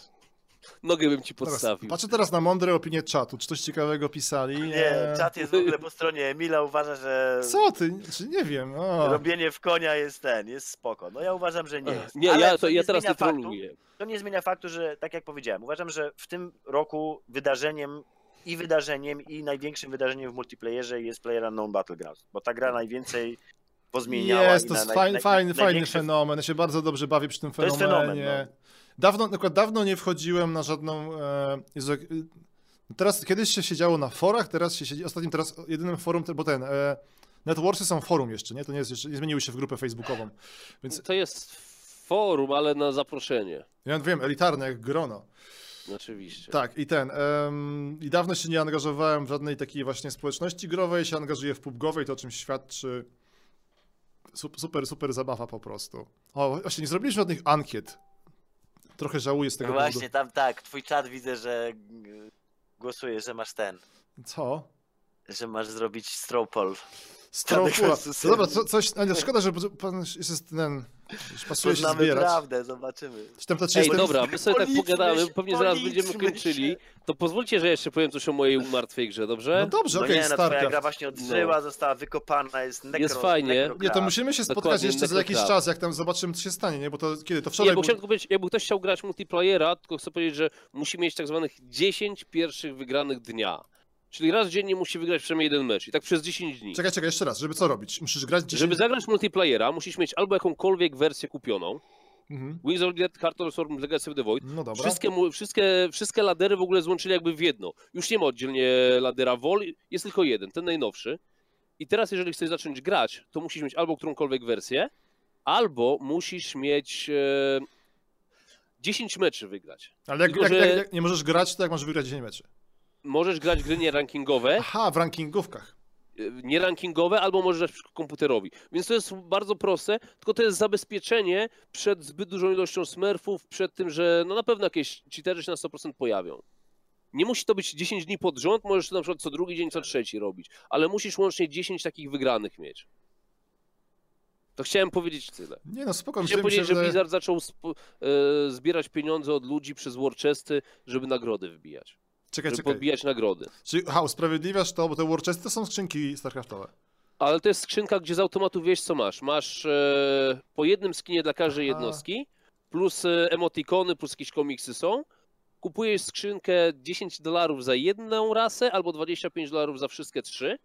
Nogę bym ci Teraz, podstawił. patrzę teraz na mądre opinie czatu. Czy coś ciekawego pisali? Nie, czat jest w ogóle po stronie Emila, uważa, że Co ty? Czy nie wiem. O. robienie w konia jest ten, jest spoko. No ja uważam, że nie jest. Nie, Ale ja, to, to ja teraz nie troluję. To nie zmienia faktu, że tak jak powiedziałem, uważam, że w tym roku wydarzeniem i wydarzeniem i największym wydarzeniem w multiplayerze jest PlayerUnknown Battlegrounds, bo ta gra najwięcej pozmieniała Jest, to na, jest naj- fajny, naj- fajny, fajny fenomen. Ja się bardzo dobrze bawię przy tym To jest fenomenie. fenomen, no. Dawno, na przykład dawno nie wchodziłem na żadną. E, Jezu, y, teraz kiedyś się siedziało na forach, teraz się siedzi. Ostatnim teraz jedynym forum, bo ten. E, Netwarsy są forum jeszcze, nie? To nie jest jeszcze, nie zmieniły się w grupę facebookową. Więc To jest forum, ale na zaproszenie. ja wiem, elitarne jak grono. Oczywiście. Tak, i ten. em, I dawno się nie angażowałem w żadnej takiej właśnie społeczności growej, się angażuję w pubgowej, to o czym świadczy. Sup- Super, super zabawa po prostu. O, właśnie nie zrobiliśmy żadnych ankiet. Trochę żałuję z tego No właśnie, powodu. tam tak, twój czat widzę, że głosuje, że masz ten, Co? że masz zrobić stropol. Jezus. No dobra, co, coś. A nie, szkoda, że pan jest ten. Już pasuje się zbierać. prawdę, zobaczymy. Tam to Ej, jestem- dobra, my sobie tak pogadamy, pewnie zaraz będziemy kończyli. To pozwólcie, że jeszcze powiem coś o mojej martwej grze, dobrze? No dobrze, No okej, nie, no twoja gra właśnie odżyła, została wykopana, jest nekro, Jest fajnie. Nie, to musimy się spotkać Dokładnie, jeszcze za jakiś czas, jak tam zobaczymy, co się stanie, nie? Bo to kiedy? To Nie, wczoraj. bo był- powiedzieć, jakby ktoś chciał grać multiplayera, tylko chcę powiedzieć, że musi mieć tak zwanych 10 pierwszych wygranych dnia. Czyli raz dziennie musi wygrać przynajmniej jeden mecz. I tak przez 10 dni. Czekaj, czekaj, jeszcze raz, żeby co robić? Musisz grać 10... Żeby zagrać multiplayera, musisz mieć albo jakąkolwiek wersję kupioną. Mhm. Wings of Dead, Storm, Legacy of the Void. No dobra. Wszystkie, wszystkie, wszystkie ladery w ogóle złączyli jakby w jedno. Już nie ma oddzielnie ladera Vol, jest tylko jeden, ten najnowszy. I teraz jeżeli chcesz zacząć grać, to musisz mieć albo którąkolwiek wersję, albo musisz mieć e, 10 meczy wygrać. Ale jak, Tylko, jak, że- jak, jak nie możesz grać, to jak możesz wygrać 10 meczy? Możesz grać gry nierankingowe, Aha, w rankingówkach. e, nierankingowe, albo możesz grać komputerowi. Więc to jest bardzo proste, tylko to jest zabezpieczenie przed zbyt dużą ilością smurfów, przed tym, że no na pewno jakieś cheatery się na 100% pojawią. Nie musi to być 10 dni pod rząd, możesz to na przykład co drugi dzień, co trzeci robić, ale musisz łącznie 10 takich wygranych mieć. To chciałem powiedzieć tyle. Nie no, spoko. mi się- Chciałem powiedzieć, że wydaje- Blizzard zaczął sp- e, zbierać pieniądze od ludzi przez Warchesty, żeby nagrody wbijać. Czekaj, Żeby czekaj. podbijać nagrody. Czyli, aha, usprawiedliwiasz to, bo te Warchesty to są skrzynki StarCraftowe. Ale to jest skrzynka, gdzie z automatu wiesz co masz. Masz e, po jednym skinie dla każdej Aha. jednostki, plus e, emotikony, plus jakieś komiksy są. Kupujesz skrzynkę 10 dolarów za jedną rasę, albo 25 dolarów za wszystkie trzy.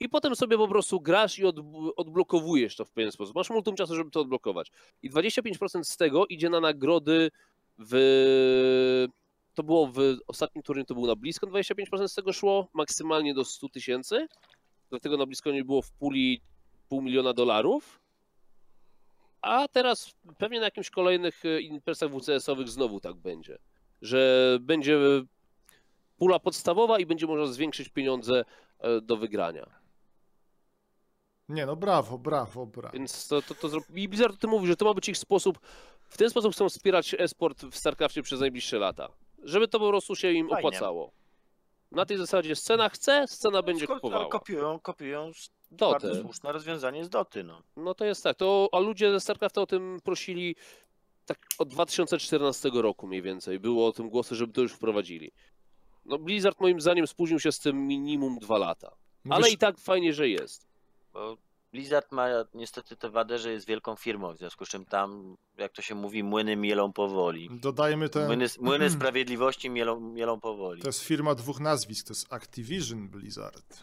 I potem sobie po prostu grasz i od, odblokowujesz to w pewien sposób. Masz multum czasu, żeby to odblokować. I 25% z tego idzie na nagrody w... To było w ostatnim turnieju, to było na blisko 25% z tego szło, maksymalnie do 100 tysięcy. Dlatego na blisko nie było w puli pół miliona dolarów. A teraz pewnie na jakimś kolejnych e, imprezach WCS-owych znowu tak będzie. Że będzie pula podstawowa i będzie można zwiększyć pieniądze e, do wygrania. Nie no, brawo, brawo, brawo. Więc to, to, to zro... I Blizzard o tym mówi, że to ma być ich sposób. W ten sposób chcą wspierać e-sport w StarCraftie przez najbliższe lata. Żeby to po prostu się im Fajnie. opłacało. Na tej zasadzie scena chce, scena będzie kupowała. Kopiują, kopiują Dotę. bardzo słuszne rozwiązanie z doty, no. No to jest tak. To, a ludzie ze StarCrafta o tym prosili tak od 2014 roku mniej więcej. Było o tym głosy, żeby to już wprowadzili. No Blizzard moim zdaniem spóźnił się z tym minimum dwa lata. Ale Mówisz- i tak fajnie, że jest. Bo Blizzard ma niestety tę wadę, że jest wielką firmą, w związku z czym tam, jak to się mówi, młynny mielą powoli. Dodajmy ten... Młyny, młyny sprawiedliwości mielą, mielą powoli. To jest firma dwóch nazwisk, to jest Activision Blizzard.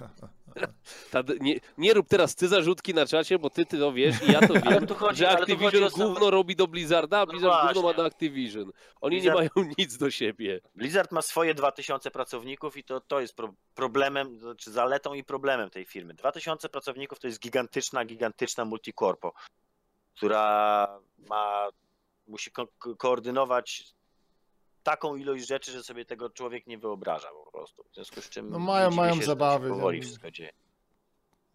Ta, nie, nie rób teraz ty zarzutki na czacie, bo ty, ty to wiesz i ja to wiem, tu chodzi- że chodzi Activision o sam- gówno robi do Blizzarda, a No Blizzard gówno ma do Activision. Oni Blizzard- nie mają nic do siebie. Blizzard ma swoje 2000 pracowników i to, to jest pro, problemem, znaczy zaletą i problemem tej firmy. 2000 pracowników to jest gigantyczna, gigantyczna multicorpo, która ma, musi ko- ko- koordynować taką ilość rzeczy, że sobie tego człowiek nie wyobraża po prostu. W związku z czym No mają- mają się, zabawy, powoli wszystko dzieje.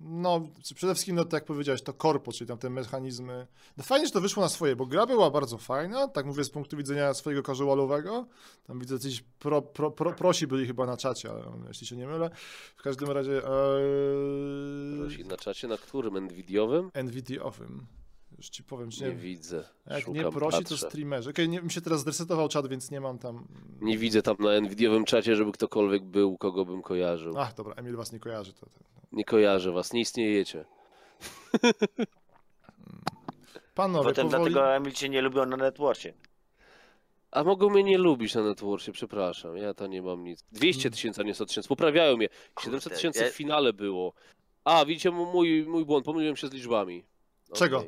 No, przede wszystkim, no tak jak powiedziałeś, to korpo, czyli tam te mechanizmy. No fajnie, że to wyszło na swoje, bo gra była bardzo fajna, tak mówię z punktu widzenia swojego casualowego. Tam widzę, coś pro, pro, pro, prosi byli chyba na czacie, ale jeśli się nie mylę. W każdym razie ee, Prosi na czacie, na którym? Nvidiowym? NVIDIA-owym. Już ci powiem, czy Nie nie, widzę. jak nie Szukam, prosi, to patrzę. streamerzy. Okej, nie mi się teraz zresetował czat, więc nie mam tam... Nie widzę tam na Nvidiowym czacie, żeby ktokolwiek był, kogo bym kojarzył. Ach, dobra, Emil was nie kojarzy. To, to. Nie kojarzę was, nie istniejecie. Panowie, Potem powoli... dlatego Emil cię nie lubią na networcie. A mogą mnie nie lubić na networcie, przepraszam. Ja to nie mam nic. 200 tysięcy, a nie 100 tysięcy. Poprawiają mnie. 700 Kurde, tysięcy w finale było. A, widzicie, mój, mój błąd, pomyliłem się z liczbami. Czego?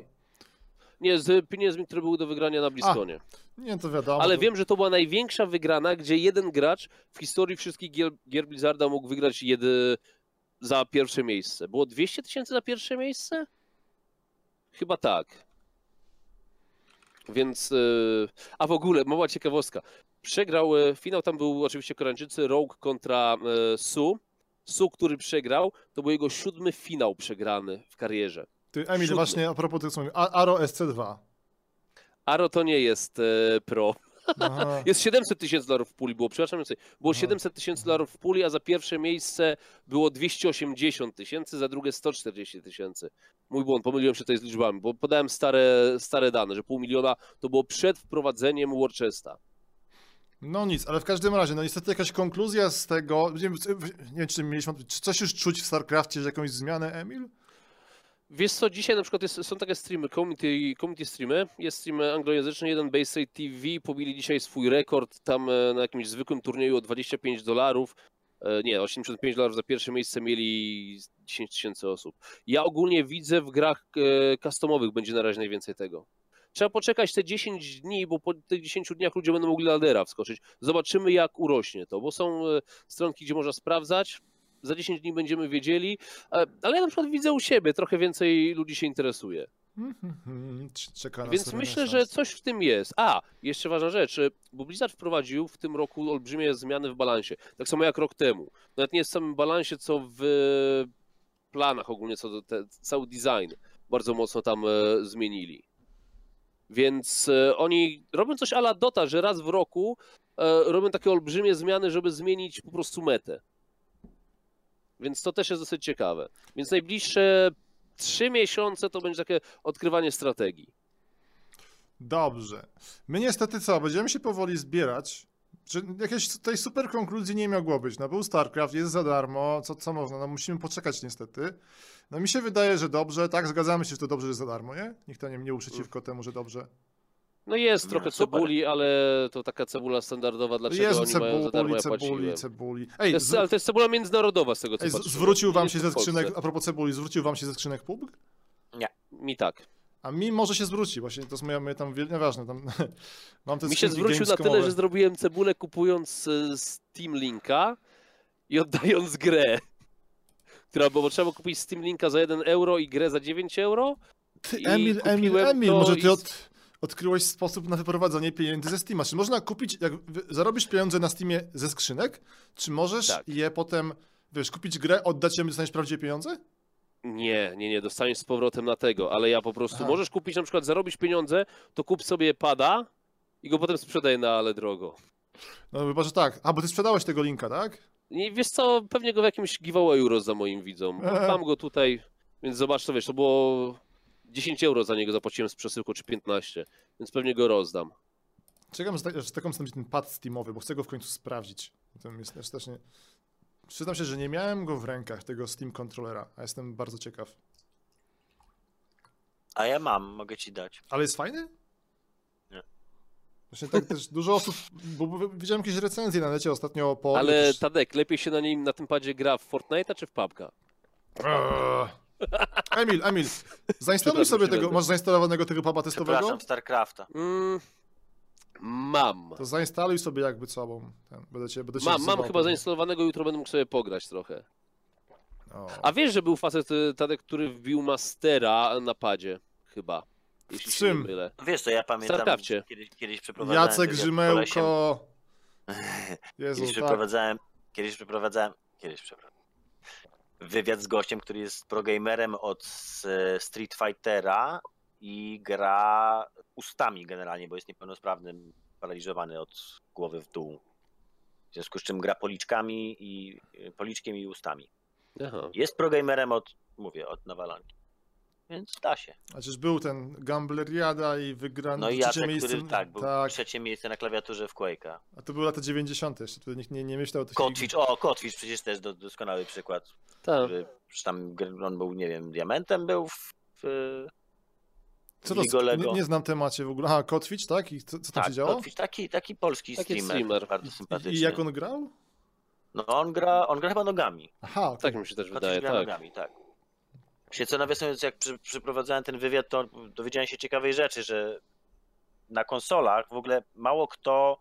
Nie, z pieniędzmi, które były do wygrania na Bliskonie. Nie, to wiadomo. Ale to... wiem, że to była największa wygrana, gdzie jeden gracz w historii wszystkich gier, gier Blizzarda mógł wygrać jedy za pierwsze miejsce. Było 200 tysięcy za pierwsze miejsce? Chyba tak. Więc. Yy... A w ogóle, mała ciekawostka. Przegrał, e, finał tam był oczywiście Koreańczycy, Rogue kontra e, Su. Su, który przegrał, to był jego siódmy finał przegrany w karierze. Ty, Emil, właśnie a propos tego, co mówię, A- Aro SC2. Aro to nie jest e, pro. Aha. Jest 700 tysięcy dolarów w puli, było, przepraszam. Było Aha. 700 tysięcy dolarów w puli, a za pierwsze miejsce było 280 tysięcy, za drugie 140 tysięcy. Mój błąd, pomyliłem się tutaj z liczbami, bo podałem stare, stare dane, że pół miliona to było przed wprowadzeniem Warchesta. No nic, ale w każdym razie, no niestety jakaś konkluzja z tego, nie wiem, nie wiem czy mieliśmy, czy coś już czuć w StarCraftie, że jakąś zmianę, Emil? Wiesz co, dzisiaj na przykład jest, są takie streamy, community, community streamy, jest stream anglojęzyczny, jeden Base TV, pobili dzisiaj swój rekord tam e, na jakimś zwykłym turnieju o 25 dolarów, E, nie, 85 dolarów za pierwsze miejsce mieli 10 tysięcy osób. Ja ogólnie widzę w grach e, customowych będzie na razie najwięcej tego. Trzeba poczekać te 10 dni, bo po tych 10 dniach ludzie będą mogli ladera wskoczyć. Zobaczymy jak urośnie to, bo są stronki, gdzie można sprawdzać, za 10 dni będziemy wiedzieli, E, Ale ja na przykład widzę u siebie, trochę więcej ludzi się interesuje. Mhm, Czeka nas Więc myślę, że coś w tym jest. A, jeszcze ważna rzecz, bo Blizzard wprowadził w tym roku olbrzymie zmiany w balansie. Tak samo jak rok temu. Nawet nie w samym balansie, co w planach ogólnie, co do te, cały design bardzo mocno tam e, zmienili. Więc e, oni robią coś ala Dota, że raz w roku e, robią takie olbrzymie zmiany, żeby zmienić po prostu metę. Więc to też jest dosyć ciekawe. Więc najbliższe trzy miesiące to będzie takie odkrywanie strategii. Dobrze. My niestety co, będziemy się powoli zbierać. Czy jakiejś tutaj super konkluzji nie mogło być. No był StarCraft, jest za darmo, co, co można, no musimy poczekać niestety. No mi się wydaje, że dobrze, tak, zgadzamy się, że to dobrze, że jest za darmo, nie? Nikt to nie, nie był przeciwko temu, że dobrze. No jest No, trochę super. cebuli, ale to taka cebula standardowa, dlaczego Jezu, oni mają za darmo, cebuli, ja cebuli, cebuli. To Ej, jest, z, ale to jest cebula międzynarodowa z tego co ej, patrzyłem. zwrócił wam Nie się jest ze skrzynek, a propos cebuli, zwrócił wam się ze skrzynek PUBG? Mi tak. A mi może się zwróci, właśnie to jest moja, moja tam, nieważne, tam mam te Mi się zwrócił na tyle, że zrobiłem cebulę kupując e, Steam Linka i oddając grę. Która, bo trzeba było kupić Steam Linka za 1 euro i grę za 9 euro. Ty, Emil, Emil, Emil, może ty od, odkryłeś sposób na wyprowadzanie pieniędzy ze Steama. Czy można kupić, jak zarobisz pieniądze na Steamie ze skrzynek, czy możesz Tak. je potem, wiesz, kupić grę, oddać ją i dostaniesz prawdziwie pieniądze? Nie, nie, nie, dostaniesz z powrotem na tego, ale ja po prostu, Aha. możesz kupić na przykład, zarobić pieniądze, to kup sobie pada i go potem sprzedaj na ale drogo. No chyba, że tak. A, bo ty sprzedałeś tego linka, tak? I wiesz co, pewnie go w jakimś giveawayu rozdam moim widzom. Mam go tutaj, więc zobacz, to wiesz, to było 10 euro za niego zapłaciłem z przesyłką, czy 15, więc pewnie go rozdam. Czekam, że, tak, że taką ten pad Steamowy, bo chcę go w końcu sprawdzić. To jest też, też nie... Przyznam się, że nie miałem go w rękach, tego Steam Controllera, a jestem bardzo ciekaw. A ja mam, mogę ci dać. Ale jest fajny? Nie. Właśnie tak też dużo osób, bo bo widziałem jakieś recenzje na necie ostatnio po... Ale jakieś- Tadek, lepiej się na nim, na tym padzie gra w Fortnite'a czy w PUBG'a? Emil, Emil, zainstaluj sobie tego, masz zainstalowanego tego puba testowego? Przepraszam, StarCrafta. Mm, mam. To zainstaluj sobie jakby co, bo ten, będę cię, będę cię Mam, mam chyba zainstalowanego, jutro będę mógł sobie pograć trochę. O. A wiesz, że był facet y, Tadek, który wbił Mastera na padzie? Chyba. Jeśli W czym? mylę. Wiesz co, ja pamiętam, Starcrafcie. kiedyś, kiedyś przeprowadzałem Jacek. Grzymełko. Jezu, Kiedyś tak. przeprowadzałem, kiedyś przeprowadzałem, kiedyś przeprowadzałem wywiad z gościem, który jest progamerem od e, Street Fightera i gra ustami generalnie, bo jest niepełnosprawnym, paraliżowany od głowy w dół. W związku z czym gra policzkami i e, policzkiem i ustami. Aha. Jest progamerem od, mówię, od nawalanki. Więc da się. A przecież był ten Gambleriada i wygrany No i trzecie Jacek, miejsce. który tak, był tak. trzecie miejsce na klawiaturze w Quake'a. A to były lata 90. jeszcze, wtedy nikt nie, nie myślał o tych Kotwicz, o, Kotwicz przecież też do, doskonały przykład. Tak. Że że tam on był, nie wiem, diamentem był w, w Co to, nie, nie znam temacie w ogóle. Aha, Kotwicz, tak? I co, co tam tak, się działo? Kotwicz, taki, taki polski Taki streamer, streamer. bardzo sympatyczny. I jak on grał? No on gra, on gra chyba nogami. Aha, okej. Tak mi się też Kotwicz wydaje, gra tak. nogami, tak. Się co nawiasem jak przy, przeprowadzałem ten wywiad, to dowiedziałem się ciekawej rzeczy, że na konsolach w ogóle mało kto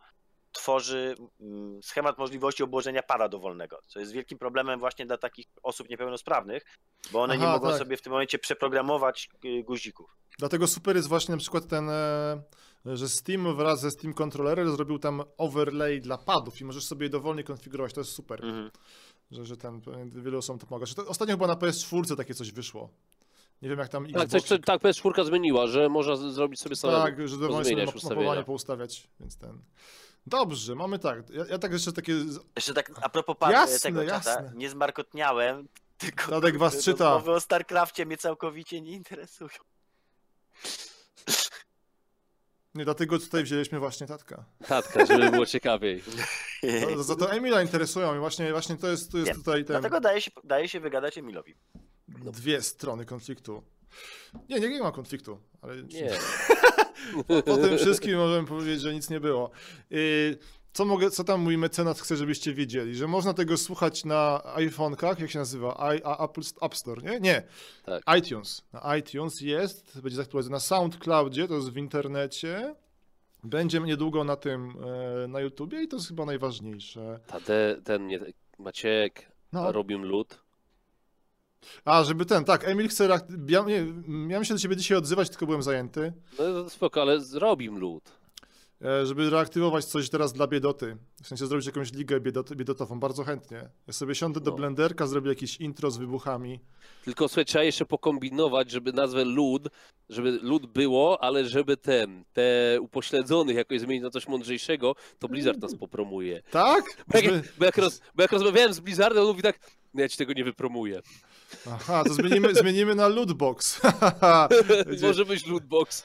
tworzy mm, schemat możliwości obłożenia pada dowolnego, co jest wielkim problemem właśnie dla takich osób niepełnosprawnych, bo one nie Aha, mogą tak. sobie w tym momencie przeprogramować y, guzików. Dlatego super jest właśnie na przykład ten, e, że Steam wraz ze Steam Controllerem zrobił tam overlay dla padów i możesz sobie je dowolnie konfigurować. To jest super, Mhm. Że, że ten, wielu osobom to pomaga. Że to, ostatnio chyba na PS4 takie coś wyszło. Nie wiem jak tam Tak, coś, co, tak, PS4 zmieniła, że można zrobić sobie samemu. Tak, że dowolnie sobie mapowanie poustawiać, więc ten... Dobrze, mamy tak. Ja, ja tak jeszcze takie... Jeszcze tak a propos pa- Jasne, tego czata, jasne. nie zmarkotniałem, tylko Tadek was czyta. rozmowy o StarCrafcie mnie całkowicie nie interesują. Nie, dlatego tutaj wzięliśmy właśnie tatka. Tatka, żeby było ciekawiej. Za, za to Emila interesują i właśnie, właśnie to jest, to jest Wiem. tutaj ten... Dlatego daje się, daje się wygadać Emilowi. Dwie strony konfliktu. Nie, nie, nie ma konfliktu, ale Nie. po, po tym wszystkim możemy powiedzieć, że nic nie było. Yy, co, mogę, co tam mój mecenas chce, żebyście wiedzieli? Że można tego słuchać na iPhone'kach, jak się nazywa? I, a, Apple App Store, nie? Nie. Tak. iTunes. Na iTunes jest, będzie zaktualizowany na SoundCloudzie, to jest w internecie. Będzie niedługo na tym, e, na YouTubie i to jest chyba najważniejsze. Tade, ten nie, Maciek, No, robił lód. A, żeby ten, tak, Emil chce... Ja, nie, miałem się do ciebie dzisiaj odzywać, tylko byłem zajęty. No spoko, ale zrobi lód. E, żeby reaktywować coś teraz dla biedoty. W sensie zrobić jakąś ligę biedoty, biedotową, bardzo chętnie. Ja sobie siądę do No. blenderka, zrobię jakieś intro z wybuchami. Tylko słuchaj, trzeba jeszcze pokombinować, żeby nazwę lud, żeby lud było, ale żeby ten, te upośledzonych jakoś zmienić na coś mądrzejszego, to Blizzard nas popromuje. Tak? Bo jak, bo jak, roz, bo jak rozmawiałem z Blizzardem, on mówi tak, no ja ci tego nie wypromuję. Aha, to zmienimy, zmienimy na lootbox. będzie, Może być lootbox.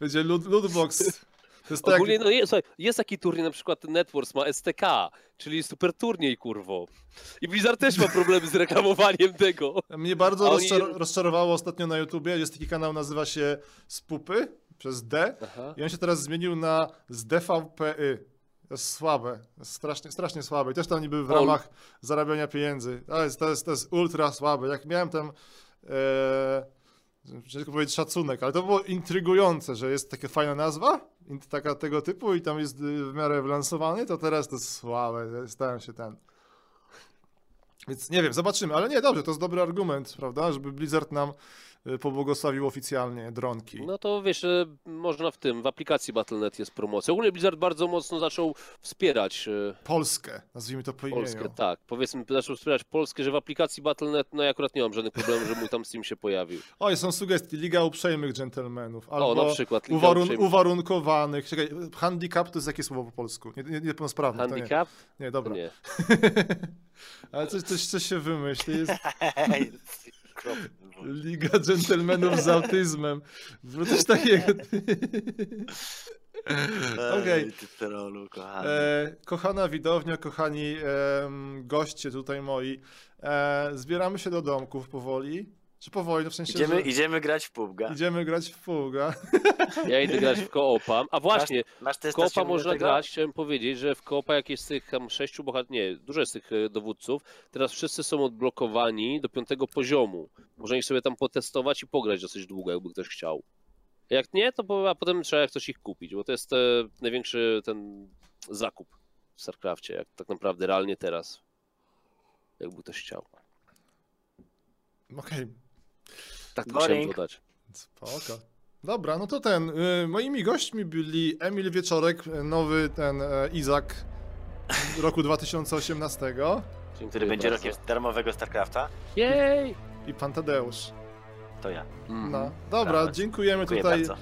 będzie loot, lootbox. Jest tak, Ogólnie no jest, słuchaj, jest taki turniej, na przykład Networks ma STK, czyli super turniej, kurwo. I Blizzard też ma problemy z reklamowaniem tego. mnie bardzo oni- rozczar rozczarowało ostatnio na YouTubie. Jest taki kanał, nazywa się Spupy przez D. Aha. I on się teraz zmienił na z DVPY. To jest słabe, jest strasznie, strasznie słabe. I też tam niby w O. ramach zarabiania pieniędzy. To jest, to jest, to jest ultra słabe. Jak miałem tam, e, ciężko powiedzieć szacunek, ale to było intrygujące, że jest taka fajna nazwa, taka tego typu i tam jest y, w miarę wlansowany, to teraz to słabe, stałem się ten. Więc nie wiem, zobaczymy, ale nie, dobrze, to jest dobry argument, prawda, żeby Blizzard nam pobłogosławił oficjalnie dronki. No to wiesz, e, można w tym, w aplikacji Battle.net jest promocja. Ogólnie Blizzard bardzo mocno zaczął wspierać e, Polskę, nazwijmy to po imieniu. Polskę, tak. Powiedzmy, zaczął wspierać Polskę, że w aplikacji Battle.net, no ja akurat nie mam żadnych problemów, że mój tam Steam się pojawił. Oj, są sugestie, Liga Uprzejmych Dżentelmenów, albo O, na przykład Liga uwarun Uprzejmych. uwarunkowanych. Czekaj, handicap to jest jakie słowo po polsku? Nie, nie, niepełnosprawny, to nie. Handicap? Nie, To dobra. nie. Ale coś, coś, coś się wymyśli. Jest. Liga Dżentelmenów z autyzmem. Coś takiego. Okej. Kochany. E, kochana widownia, kochani goście tutaj moi, e, zbieramy się do domków powoli. Czy powoli, no w sensie, Idziemy, że idziemy grać w PUBG'a. idziemy grać w Fuga. Ja idę grać w koopa. A właśnie, Masz, masz w koopa można grać, chciałem powiedzieć, że w koopa jak jest tych tam sześciu bohaterów, nie, dużo jest tych e, dowódców, teraz wszyscy są odblokowani do piątego poziomu. Można ich sobie tam potestować i pograć dosyć długo, jakby ktoś chciał. Jak nie, to po, a potem trzeba jak coś ich kupić, bo to jest e, największy ten zakup w StarCrafcie, jak tak naprawdę realnie teraz. Jakby ktoś chciał. Okej, tak to musiałem dodać. Spoko. Dobra, no to ten. Y, moimi gośćmi byli Emil Wieczorek, nowy ten y, Izak roku 2018. Dziękuję który będzie bardzo. rokiem darmowego StarCrafta. Jej! I pan Tadeusz. To ja. Mm. No, dobra, Darno. dziękujemy Dziękuję tutaj. Bardzo.